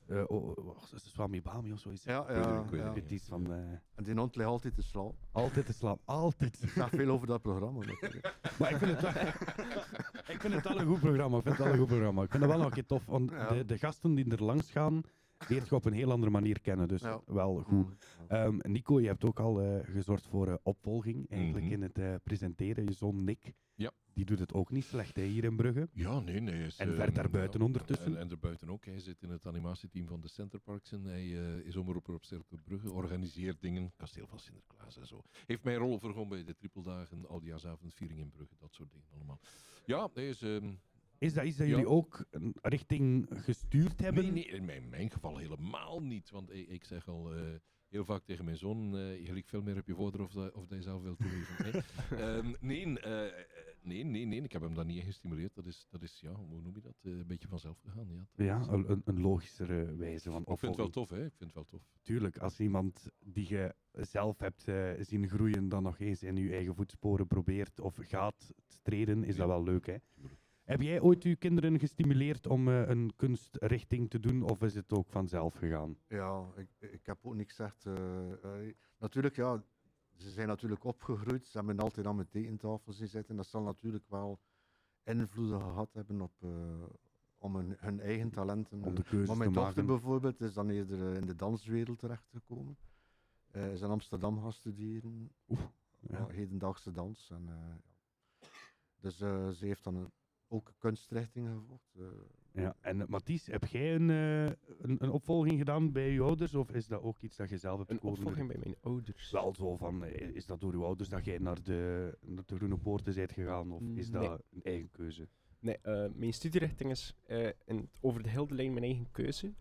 Eh, oh, oh, het Swami Bami of zoiets? Ja, ja, ja. het is van... eh, En die hond ligt altijd te slapen. altijd te slaap, altijd. Ik zeg veel over dat programma. Maar ik vind, het wel, ik vind het wel een goed programma. Ik vind het wel een goed programma. Ik vind het wel nog een keer tof, want Ja. de, de gasten die er langs gaan, leert je op een heel andere manier kennen. Dus Ja. wel goed. Mm. Ehm, Nico, je hebt ook al eh, gezorgd voor eh, opvolging eigenlijk Mhm. in het eh, presenteren. Je zoon Nick, Ja. die doet het ook niet slecht hè, hier in Brugge. Ja, nee, nee. Is, En ver daarbuiten ondertussen? En, en daarbuiten ook. Hij zit in het animatieteam van de Centerparks en hij eh, is omroeper op Cirkel Brugge, organiseert dingen, kasteel van Sinterklaas en zo. Heeft mijn rol vergonnen bij de trippeldagen, oudejaarsavondviering in Brugge, dat soort dingen allemaal. Ja, hij is... ehm, Is dat iets dat Ja. jullie ook een richting gestuurd hebben? Nee, nee, in mijn, mijn geval helemaal niet. Want ik, ik zeg al eh, heel vaak tegen mijn zoon: eh, je lijkt veel meer op je vader of, of dat je zelf wilt toegeven. hè. Ehm, nee, eh, nee, nee, nee, ik heb hem daar niet in gestimuleerd. Dat is, dat is ja, hoe noem je dat? Een beetje vanzelf gegaan. Ja, Ja, een, een- logischere wijze van ik vind het wel tof, hè? Ik vind het wel tof. Tuurlijk, als iemand die je zelf hebt zien groeien, dan nog eens in je eigen voetsporen probeert of gaat treden, is dat wel leuk. Hè? Tuurlijk. Heb jij ooit je kinderen gestimuleerd om eh, een kunstrichting te doen, of is het ook vanzelf gegaan? Ja, ik, ik heb ook niks gezegd. eh, eh, natuurlijk, ja, ze zijn natuurlijk opgegroeid. Ze hebben altijd aan mijn tekentafel zien zitten. Dat zal natuurlijk wel invloeden gehad hebben op om hun, hun eigen talenten. Om de keuzes maar mijn te dochter maken? bijvoorbeeld is dan eerder in de danswereld terechtgekomen. Is in Amsterdam gaan studeren. Oeh, ja. hedendaagse dans. En, ja. Dus ze heeft dan een, ook kunstrichting gevolgd. eh. Ja. En uh, Mathies, heb jij een, eh, een, een opvolging gedaan bij je ouders, of is dat ook iets dat je zelf hebt Een gekozen? opvolging bij mijn ouders. Wel zo van, eh, is dat door je ouders dat jij naar de, naar de Groene Poorten bent gegaan, of is Nee. dat een eigen keuze? Nee, eh, mijn studierichting is eh, in, over de hele lijn mijn eigen keuze.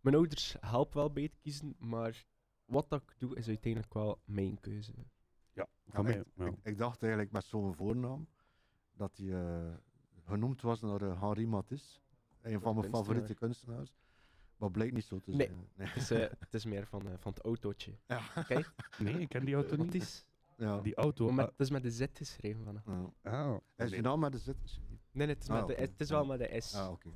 Mijn ouders helpen wel bij het kiezen, maar wat dat ik doe is uiteindelijk wel mijn keuze. Ja, Ja, van mij. ik, ja. ik, ik dacht eigenlijk met zo'n voornaam dat eh, genoemd was naar eh, Henri Matisse, een van mijn kunstenaar. favoriete kunstenaars. Maar blijkt niet zo te Nee. zijn. Nee. Het is, eh, het is meer van, eh, van het autootje. Ja. Kijk, Nee, ik ken die auto niet. Matisse. Ja. Die auto. Maar met, ah, het is met de Z geschreven van. Ja. ah, Is je naam met de zit? Nee, Nee, nee, het is, Ah, met de, oké. het is wel Ah. met de S. Ah, oké.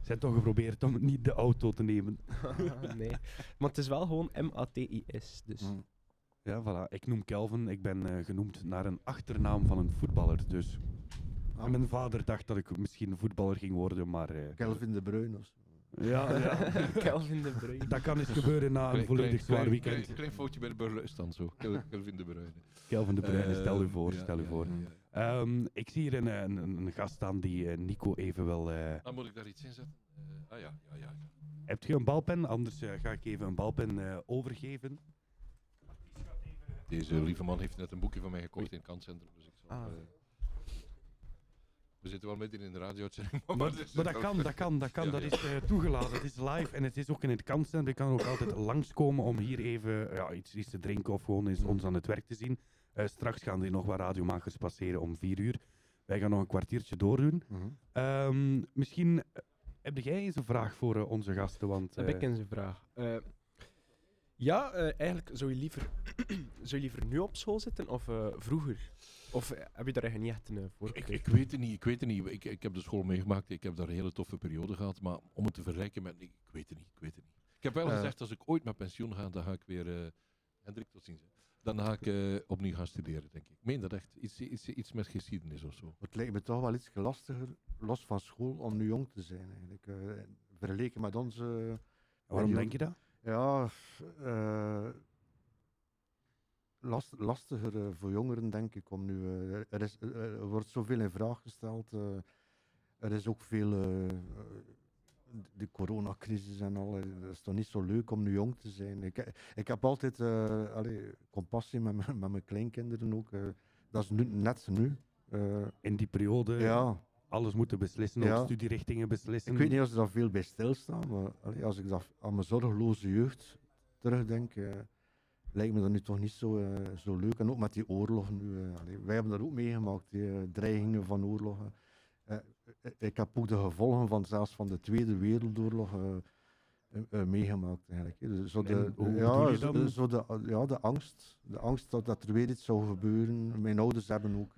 Zijn toch geprobeerd om niet de auto te nemen. nee. Maar het is wel gewoon M-A-T-I-S. Dus. Mm. Ja, voilà. Ik noem Kelvin. Ik ben eh, genoemd naar een achternaam van een voetballer. Dus. Ah. Mijn vader dacht dat ik misschien voetballer ging worden, maar... eh, Kelvin de Bruyne of zo. ja, ja. Kelvin de Bruyne. dat kan eens gebeuren na een volledig zwaar weekend. Klein, klein foutje bij de burgerstand zo. Kel- Kelvin de Bruyne. Kelvin de Bruyne, stel u voor, ja, stel u ja, voor. ja, ja. Ehm, ik zie hier een, een, een een gast staan die eh, Nico even wil... eh, Ah, moet ik daar iets in zetten? Eh, ah ja, ja, ja. ja. Hebt je een balpen? Anders eh, ga ik even een balpen eh, overgeven. Deze lieve man heeft net een boekje van mij gekocht in het kantcentrum. Dus ik zal, Ah. eh, we zitten wel midden in de radio-uitzending. Maar, is maar dat kan, dat kan, dat kan. Ja, dat ja. is eh, toegelaten. Het is live en het is ook in het kanscentrum. Ik kan ook altijd langskomen om hier even ja, iets, iets te drinken of gewoon eens ons aan het werk te zien. Eh, straks gaan er nog wat radiomakers passeren om vier uur. Wij gaan nog een kwartiertje doordoen. Ehm, misschien eh, heb jij eens een vraag voor onze gasten? Want, Heb ik eens een vraag. Eh, ja, eh, eigenlijk zou je, liever, zou je liever nu op school zitten of eh, vroeger? Of eh, heb je daar eigenlijk niet echt een eh, voorkeur? Ik, ik weet het niet, ik weet het niet. Ik, ik heb de school meegemaakt, ik heb daar een hele toffe periode gehad. Maar om het te vergelijken met... Ik, ik weet het niet, ik weet het niet. Ik heb wel Eh. gezegd, als ik ooit met pensioen ga, dan ga ik weer... eh Hendrik, tot ziens. Dan ga ik eh, opnieuw gaan studeren, denk ik. Ik meen dat echt. Iets, iets, iets met geschiedenis of zo. Het lijkt me toch wel iets lastiger, los van school, om nu jong te zijn eigenlijk. eh, vergeleken met onze... waarom denk je dat? Ja, eh, last, lastiger eh, voor jongeren, denk ik, om nu... eh, er, is, eh, er wordt zoveel in vraag gesteld. er is ook veel... de coronacrisis en al. Het is toch niet zo leuk om nu jong te zijn. Ik, ik heb altijd allee, compassie met, mijn- met mijn kleinkinderen ook. dat is nu, net nu. In die periode ja, alles moeten beslissen, Ja. ook studierichtingen beslissen. ik weet niet of ze daar veel bij stilstaan, maar als ik dat aan mijn zorgeloze jeugd terugdenk, eh, lijkt me dat nu toch niet zo, eh, zo leuk. En ook met die oorlog nu. eh, wij hebben dat ook meegemaakt, die eh, dreigingen van oorlogen. Ik heb ook de gevolgen van zelfs van de Tweede Wereldoorlog meegemaakt eigenlijk. Dus zo de, En ja, zo, de, zo de, ja, de angst. De angst dat, dat er weer iets zou gebeuren. Mijn ouders hebben ook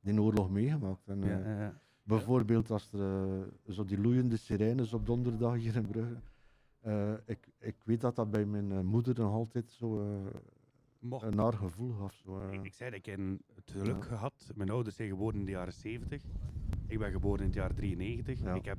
die oorlog meegemaakt. En, Ja, ja, ja. Bijvoorbeeld als er zo die loeiende sirenes op donderdag hier in Brugge. Eh, ik, ik weet dat dat bij mijn eh, moeder nog altijd zo eh, Mocht. een naar gevoel gaf. Zo. Ik, ik zei dat ik in het geluk Ja. gehad. Mijn ouders zijn geboren in de jaren 70. Ik ben geboren in het jaar 93. Ja. Ik heb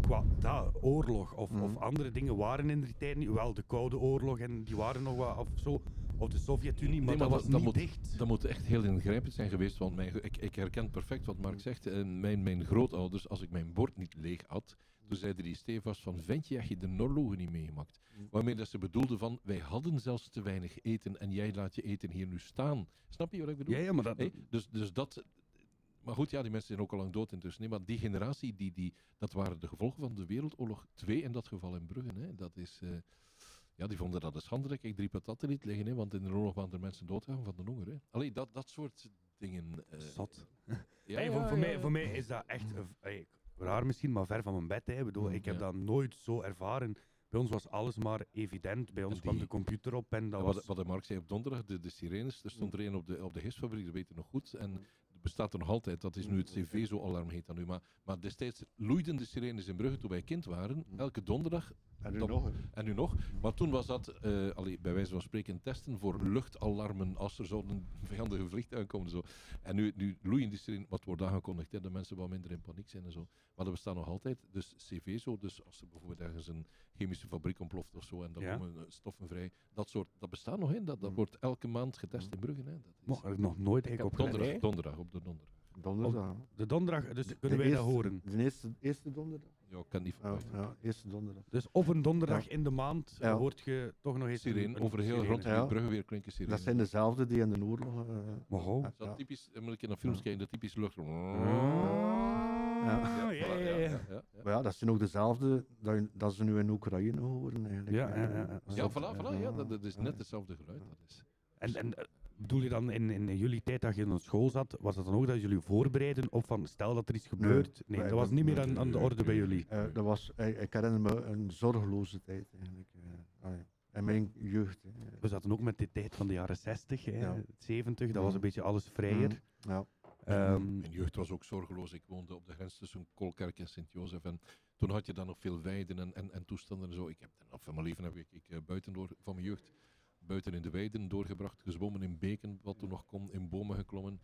qua dat, oorlog of, Mhm. of andere dingen waren in die tijd niet. Wel de Koude Oorlog en die waren nog wat of zo. Of de Sovjet-Unie, maar Nee, dat maar was dat- niet dat moet- dicht. Dat moet echt heel ingrijpend zijn geweest, want mijn, ik, ik herken perfect wat Mark zegt. Mijn, mijn grootouders, als ik mijn bord niet leeg had, toen zeiden die stevast van, vent je, heb je de Norlogen niet meegemaakt? Waarmee dat ze bedoelden van, wij hadden zelfs te weinig eten en jij laat je eten hier nu staan. Snap je wat ik bedoel? Ja, ja, maar dat... Hey, dus, dus dat... Maar goed, ja, die mensen zijn ook al lang dood intussen. Nee, maar die generatie, die, die, dat waren de gevolgen van de Wereldoorlog 2 in dat geval in Brugge. Hè. Dat is... eh, ja, die vonden dat een schande dat ik drie patatten liet liggen, hè, want in de oorlog waren er mensen doodgaan van de honger. Hè. Allee, dat, dat soort dingen. eh, Zot. ja, Hey, voor, ja, voor, ja, mij, voor mij is dat echt hey, raar misschien, maar ver van mijn bed. Hè. Ik, bedoel, ik heb dat nooit zo ervaren. Bij ons was alles maar evident. Bij ons En kwam die- de computer op en dat Ja, was... wat, wat de Mark zei op donderdag, de, de sirenes, er stond er een op de, op de gistfabriek, dat weet je nog goed. En er bestaat er nog altijd, dat is nu het CV-zo-alarm heet dat nu. Maar, maar destijds loeiden de sirenes in Brugge toen wij kind waren, elke donderdag. en nu dat- nog. En nu nog. Maar toen was dat, eh, allee, bij wijze van spreken, testen voor luchtalarmen als er zo'n vijandige vliegtuig komen. en Zo. En nu, nu loeien die sirene, wat wordt aangekondigd, hè, dat mensen wat minder in paniek zijn en zo. Maar dat bestaat nog altijd. Dus CV zo, dus als er bijvoorbeeld ergens een chemische fabriek ontploft of zo en dan Ja. komen eh, stoffen vrij. Dat soort, dat bestaat nog, hè. Dat, dat wordt elke maand getest in Brugge, hè. Dat is Mocht ik nog nooit eigenlijk op donderdag, donderdag, op de donderdag. Donderdag. hè. De donderdag, dus De- kunnen de wij dat horen. De eerste, eerste donderdag? Ja, ik kan niet Ja, verwachten. ja, eerste donderdag. Dus op een donderdag Ja. in de maand Ja. hoort je toch nog eens een- Sirene, een over heel rond Ja. Brugge weer klinken sirene. Dat zijn dezelfde die in de oorlog... eh, Maar Dat typisch, dan moet ik in een films kijken, dat typisch lucht. Ja. Ah, ja, ja, ja. ja, ja. Maar ja, dat zijn ook dezelfde dat, dat ze nu in Oekraïne horen eigenlijk. Ja, eh, ja, ja, ja. Ja, dat- voilà, voilà, ja, dat, dat is net hetzelfde geluid. Dat is. En, en eh, bedoel je dan in, in jullie tijd dat je in school zat, was dat dan ook dat jullie voorbereiden op van stel dat er iets gebeurt? Nee, dat was niet meer aan, aan de orde bij jullie. Eh, dat was, ik, ik herinner me een zorgeloze tijd eigenlijk. eh, allee, in mijn jeugd. hè. We zaten ook met de tijd van de jaren 60, hè, Ja. 70, dat was Mhm. een beetje alles vrijer. Mhm, Ja. Ehm, Mijn jeugd was ook zorgeloos. Ik woonde op de grens tussen Kolkerk en Sint-Jozef. En toen had je dan nog veel weiden en, en, en toestanden en zo. Ik heb dan, van mijn leven heb ik, ik eh, buiten door, van mijn jeugd buiten in de weiden doorgebracht. Gezwommen in beken, wat toen nog kon, in bomen geklommen.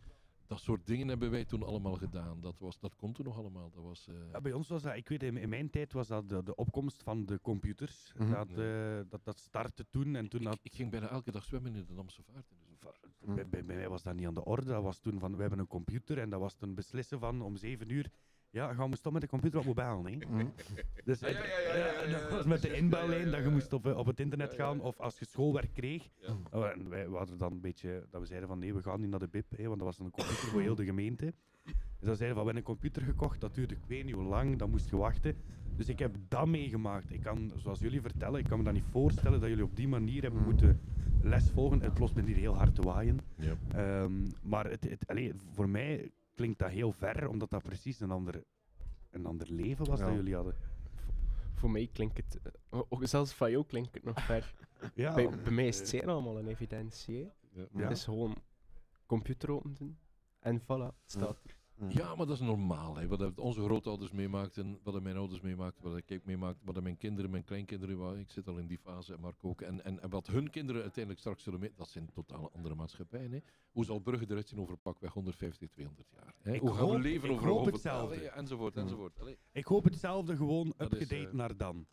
Dat soort dingen hebben wij toen allemaal gedaan. Dat, was, dat kon toen nog allemaal. Dat was, eh, Ja, bij ons was dat, ik weet in, in mijn tijd was dat de, de opkomst van de computers. Mhm. dat, eh, dat, dat startte toen en toen ik, had, ik ging bijna elke dag zwemmen in de Damse Vaart. zo. Bij, bij, bij mij was dat niet aan de orde. Dat was toen van, we hebben een computer en dat was toen beslissen van om zeven uur, ja, gaan we stoppen met de computer op mobiel, nee? Dus Ja, ja, ja, ja, ja, ja, dat was met de ja, inbellijn ja, dat je moest op, eh, op het internet Ja, ja, gaan of als je schoolwerk kreeg. Ja. Oh, en wij we hadden dan een beetje, dat we zeiden van nee, we gaan niet naar de BIP, hè, want dat was een computer voor heel de gemeente. Dus dan zeiden van, we hebben een computer gekocht, dat duurde ik weet niet hoe lang, dan moest je wachten. Dus ik heb dat meegemaakt. Ik kan, zoals jullie vertellen, ik kan me dat niet voorstellen dat jullie op die manier hebben Mhm. moeten les volgen. Het plots met hier heel hard te waaien. Ehm, maar het, het, allee, voor mij klinkt dat heel ver, omdat dat precies een ander, een ander leven was Ja. dat jullie hadden. Voor mij klinkt het, eh, ook zelfs van jou klinkt het nog ver. Ja, bij, bij mij is het zeer allemaal een evidentie. Ja. Het is gewoon computer open doen en voilà, het staat er. Ja, maar dat is normaal. Hè. Wat onze grootouders meemaakten, wat mijn ouders meemaakten, wat ik meemaakte, wat mijn kinderen, mijn kleinkinderen, ik zit al in die fase, Mark ook, en, en, en wat hun kinderen uiteindelijk straks zullen mee, dat zijn totaal andere maatschappijen. Hè. Hoe zal Brugge eruit zien over pakweg 150, 200 jaar? Hè? Hoe gaan we leven ik over hoop over- hetzelfde. Allee, enzovoort, enzovoort. Allee. Ik hoop hetzelfde gewoon upgedate eh, naar dan.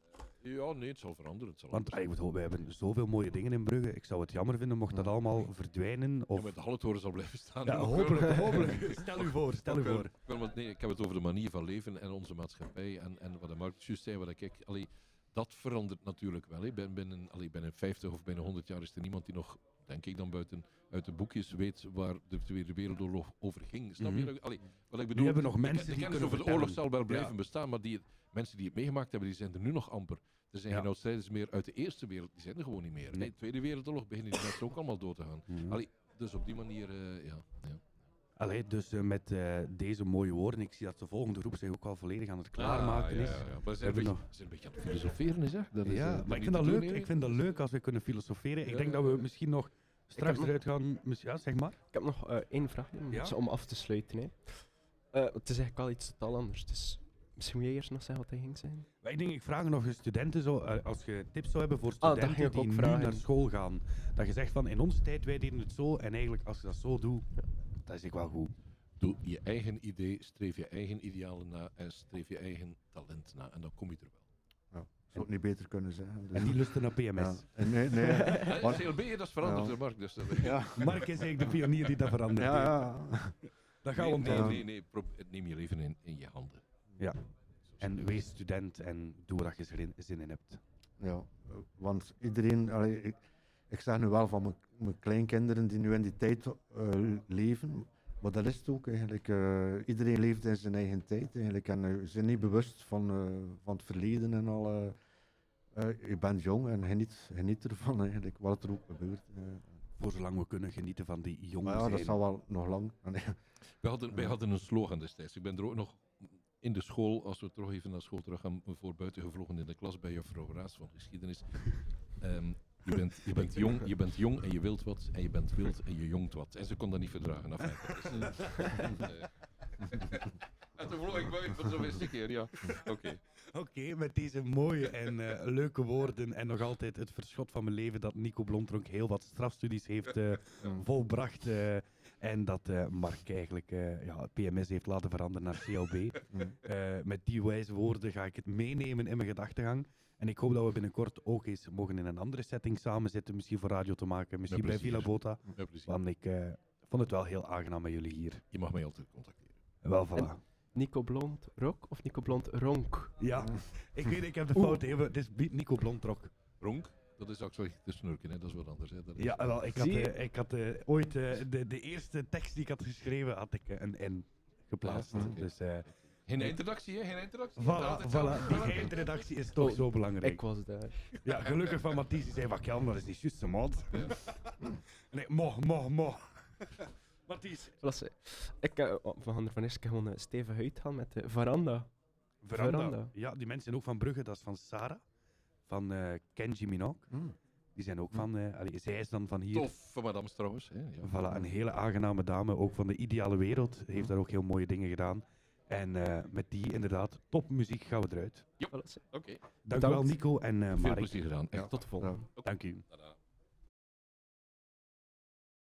Ja, nee, het zal veranderen. Het zal Want ik bedoel, we hebben zoveel mooie dingen in Brugge. Ik zou het jammer vinden mocht dat allemaal verdwijnen. Ja, Of... maar de Hallentoren zal blijven staan. Ja, hopelijk, hopelijk. Stel u voor, stel u voor. wel, want nee, ik heb het over de manier van leven en onze maatschappij. En, en wat de Mark juist zei, wat ik, allee, dat verandert natuurlijk wel. Hè. Binnen, binnen, allee, binnen 50 of binnen 100 jaar is er niemand die nog, denk ik dan buiten uit de boekjes, weet waar de Tweede Wereldoorlog over ging. Snap je? Mhm. Allee, wat ik bedoel, hebben nog de mensen die de kennis kunnen over de oorlog zal wel blijven Ja. bestaan, maar die, mensen die het meegemaakt hebben, die zijn er nu nog amper. Er zijn Ja. geen outsiders meer uit de Eerste Wereld, die zijn er gewoon niet meer. Nee. De Tweede Wereldoorlog beginnen die mensen ook allemaal dood te gaan. Mhm. Allee, dus op die manier, eh, ja. ja. Allee, dus eh, met eh, deze mooie woorden, ik zie dat de volgende groep zich ook al volledig aan het klaarmaken Ah, is. ja, ja, ja. Maar We zijn, een ze zijn een beetje aan het filosoferen, is, hè? Dat is, eh, ja, dat maar ik vind, dat leuk, ik vind dat leuk als we kunnen filosoferen. Ik denk ja, dat we misschien nog straks nog- eruit gaan. Ja, zeg maar. Ik heb nog eh, één vraag een Ja? om af te sluiten. Hè. Eh, het is eigenlijk wel iets totaal anders. Dus misschien wil jij eerst nog zeggen wat hij ging zijn. Maar ik denk, ik vraag nog eens studenten zo, eh, als je tips zou hebben voor Ah, studenten die ook nu vragen. naar school gaan. Dat je zegt van, in onze tijd, wij deden het zo, en eigenlijk als je dat zo doet, dat is ik wel goed. Doe je eigen idee, streef je eigen idealen na en streef je eigen talent na. En dan kom je er wel. Ja, zou het niet beter kunnen zeggen. Dus- En die lusten naar. PMS. Nee, nee. Eh, CLB, dat is veranderd, Ja. Mark. Dus ja. Mark is eigenlijk de pionier die dat verandert. Ja. Dat gaan we nee, onthouden. nee, nee, neem je leven in, in je handen. Ja. En wees student en doe wat je erin- zin in hebt. Ja, want iedereen, allee, ik, ik zeg nu wel van mijn, mijn kleinkinderen die nu in die tijd eh, leven, maar dat is het ook eigenlijk. eh, iedereen leeft in zijn eigen tijd eigenlijk en eh, ze zijn niet bewust van, eh, van het verleden en al. je bent jong en geniet, geniet ervan eigenlijk, wat er ook gebeurt. eh. Voor zolang we kunnen genieten van die jongen maar ja, dat zijn. zal wel nog lang. Nee. We hadden, wij hadden een slogan destijds. Ik ben er ook nog in de school, als we toch even naar school terug gaan, voor buiten gevlogen in de klas bij juffrouw Raas van geschiedenis. Ehm, je, bent, je, bent jong, je bent jong en je wilt wat, en je bent wild en je jongt wat. En ze kon dat niet verdragen. Eh, en toen vloog ik buiten voor zo'n eerste keer, ja. Oké. Oké, met deze mooie en eh, leuke woorden en nog altijd het verschot van mijn leven dat Nico Blondronk heel wat strafstudies heeft eh, volbracht eh, en dat eh, Mark eigenlijk eh, ja, PMS heeft laten veranderen naar CLB. Met die wijze woorden ga ik het meenemen in mijn gedachtegang. En ik hoop dat we binnenkort ook eens mogen in een andere setting samen zitten, misschien voor radio te maken, misschien bij. Villa Bota. Want ik eh, vond het wel heel aangenaam met jullie hier. Je mag mij altijd contacteren. Wel, voilà. Nico Blond Rock of Nico Blond Ronk? Ja, ik weet, ik heb de Oeh. fout even. Het is Nico Blondrok. Ronk, dat is ook zo te snurken, hè. dat is wat anders. Hè. Dat is, Ja, wel, ik had, eh, ik had eh, ooit eh, de, de eerste tekst die ik had geschreven, had ik een N geplaatst. Ja. Dus eh Geen eindredactie, hè? Geen eindredactie. voilà, voilà. Die eindredactie is toch Oh, zo belangrijk. Ik was daar. Ja, gelukkig van Mathies, die zei van Kelm, dat is niet juist, maat. Nee, mo, mo, mo. Mathies. Eh, ik eh, we gaan er van eerst gewoon uh, stevig uitgaan met de veranda. Veranda. Veranda. Ja, die mensen zijn ook van Brugge, dat is van Sarah. Van eh, Kenji Minok. Mm. Die zijn ook van, eh, allee, zij is dan van hier. Toffe madams trouwens. Hè? Ja. Voilà, een hele aangename dame, ook van de ideale wereld. Heeft daar ook heel mooie dingen gedaan. En eh, met die inderdaad topmuziek gaan we eruit. Ja, oké. Dank u wel Nico en eh Veel Mark. plezier gedaan. Echt. Tot de volgende. Dank u. Tada.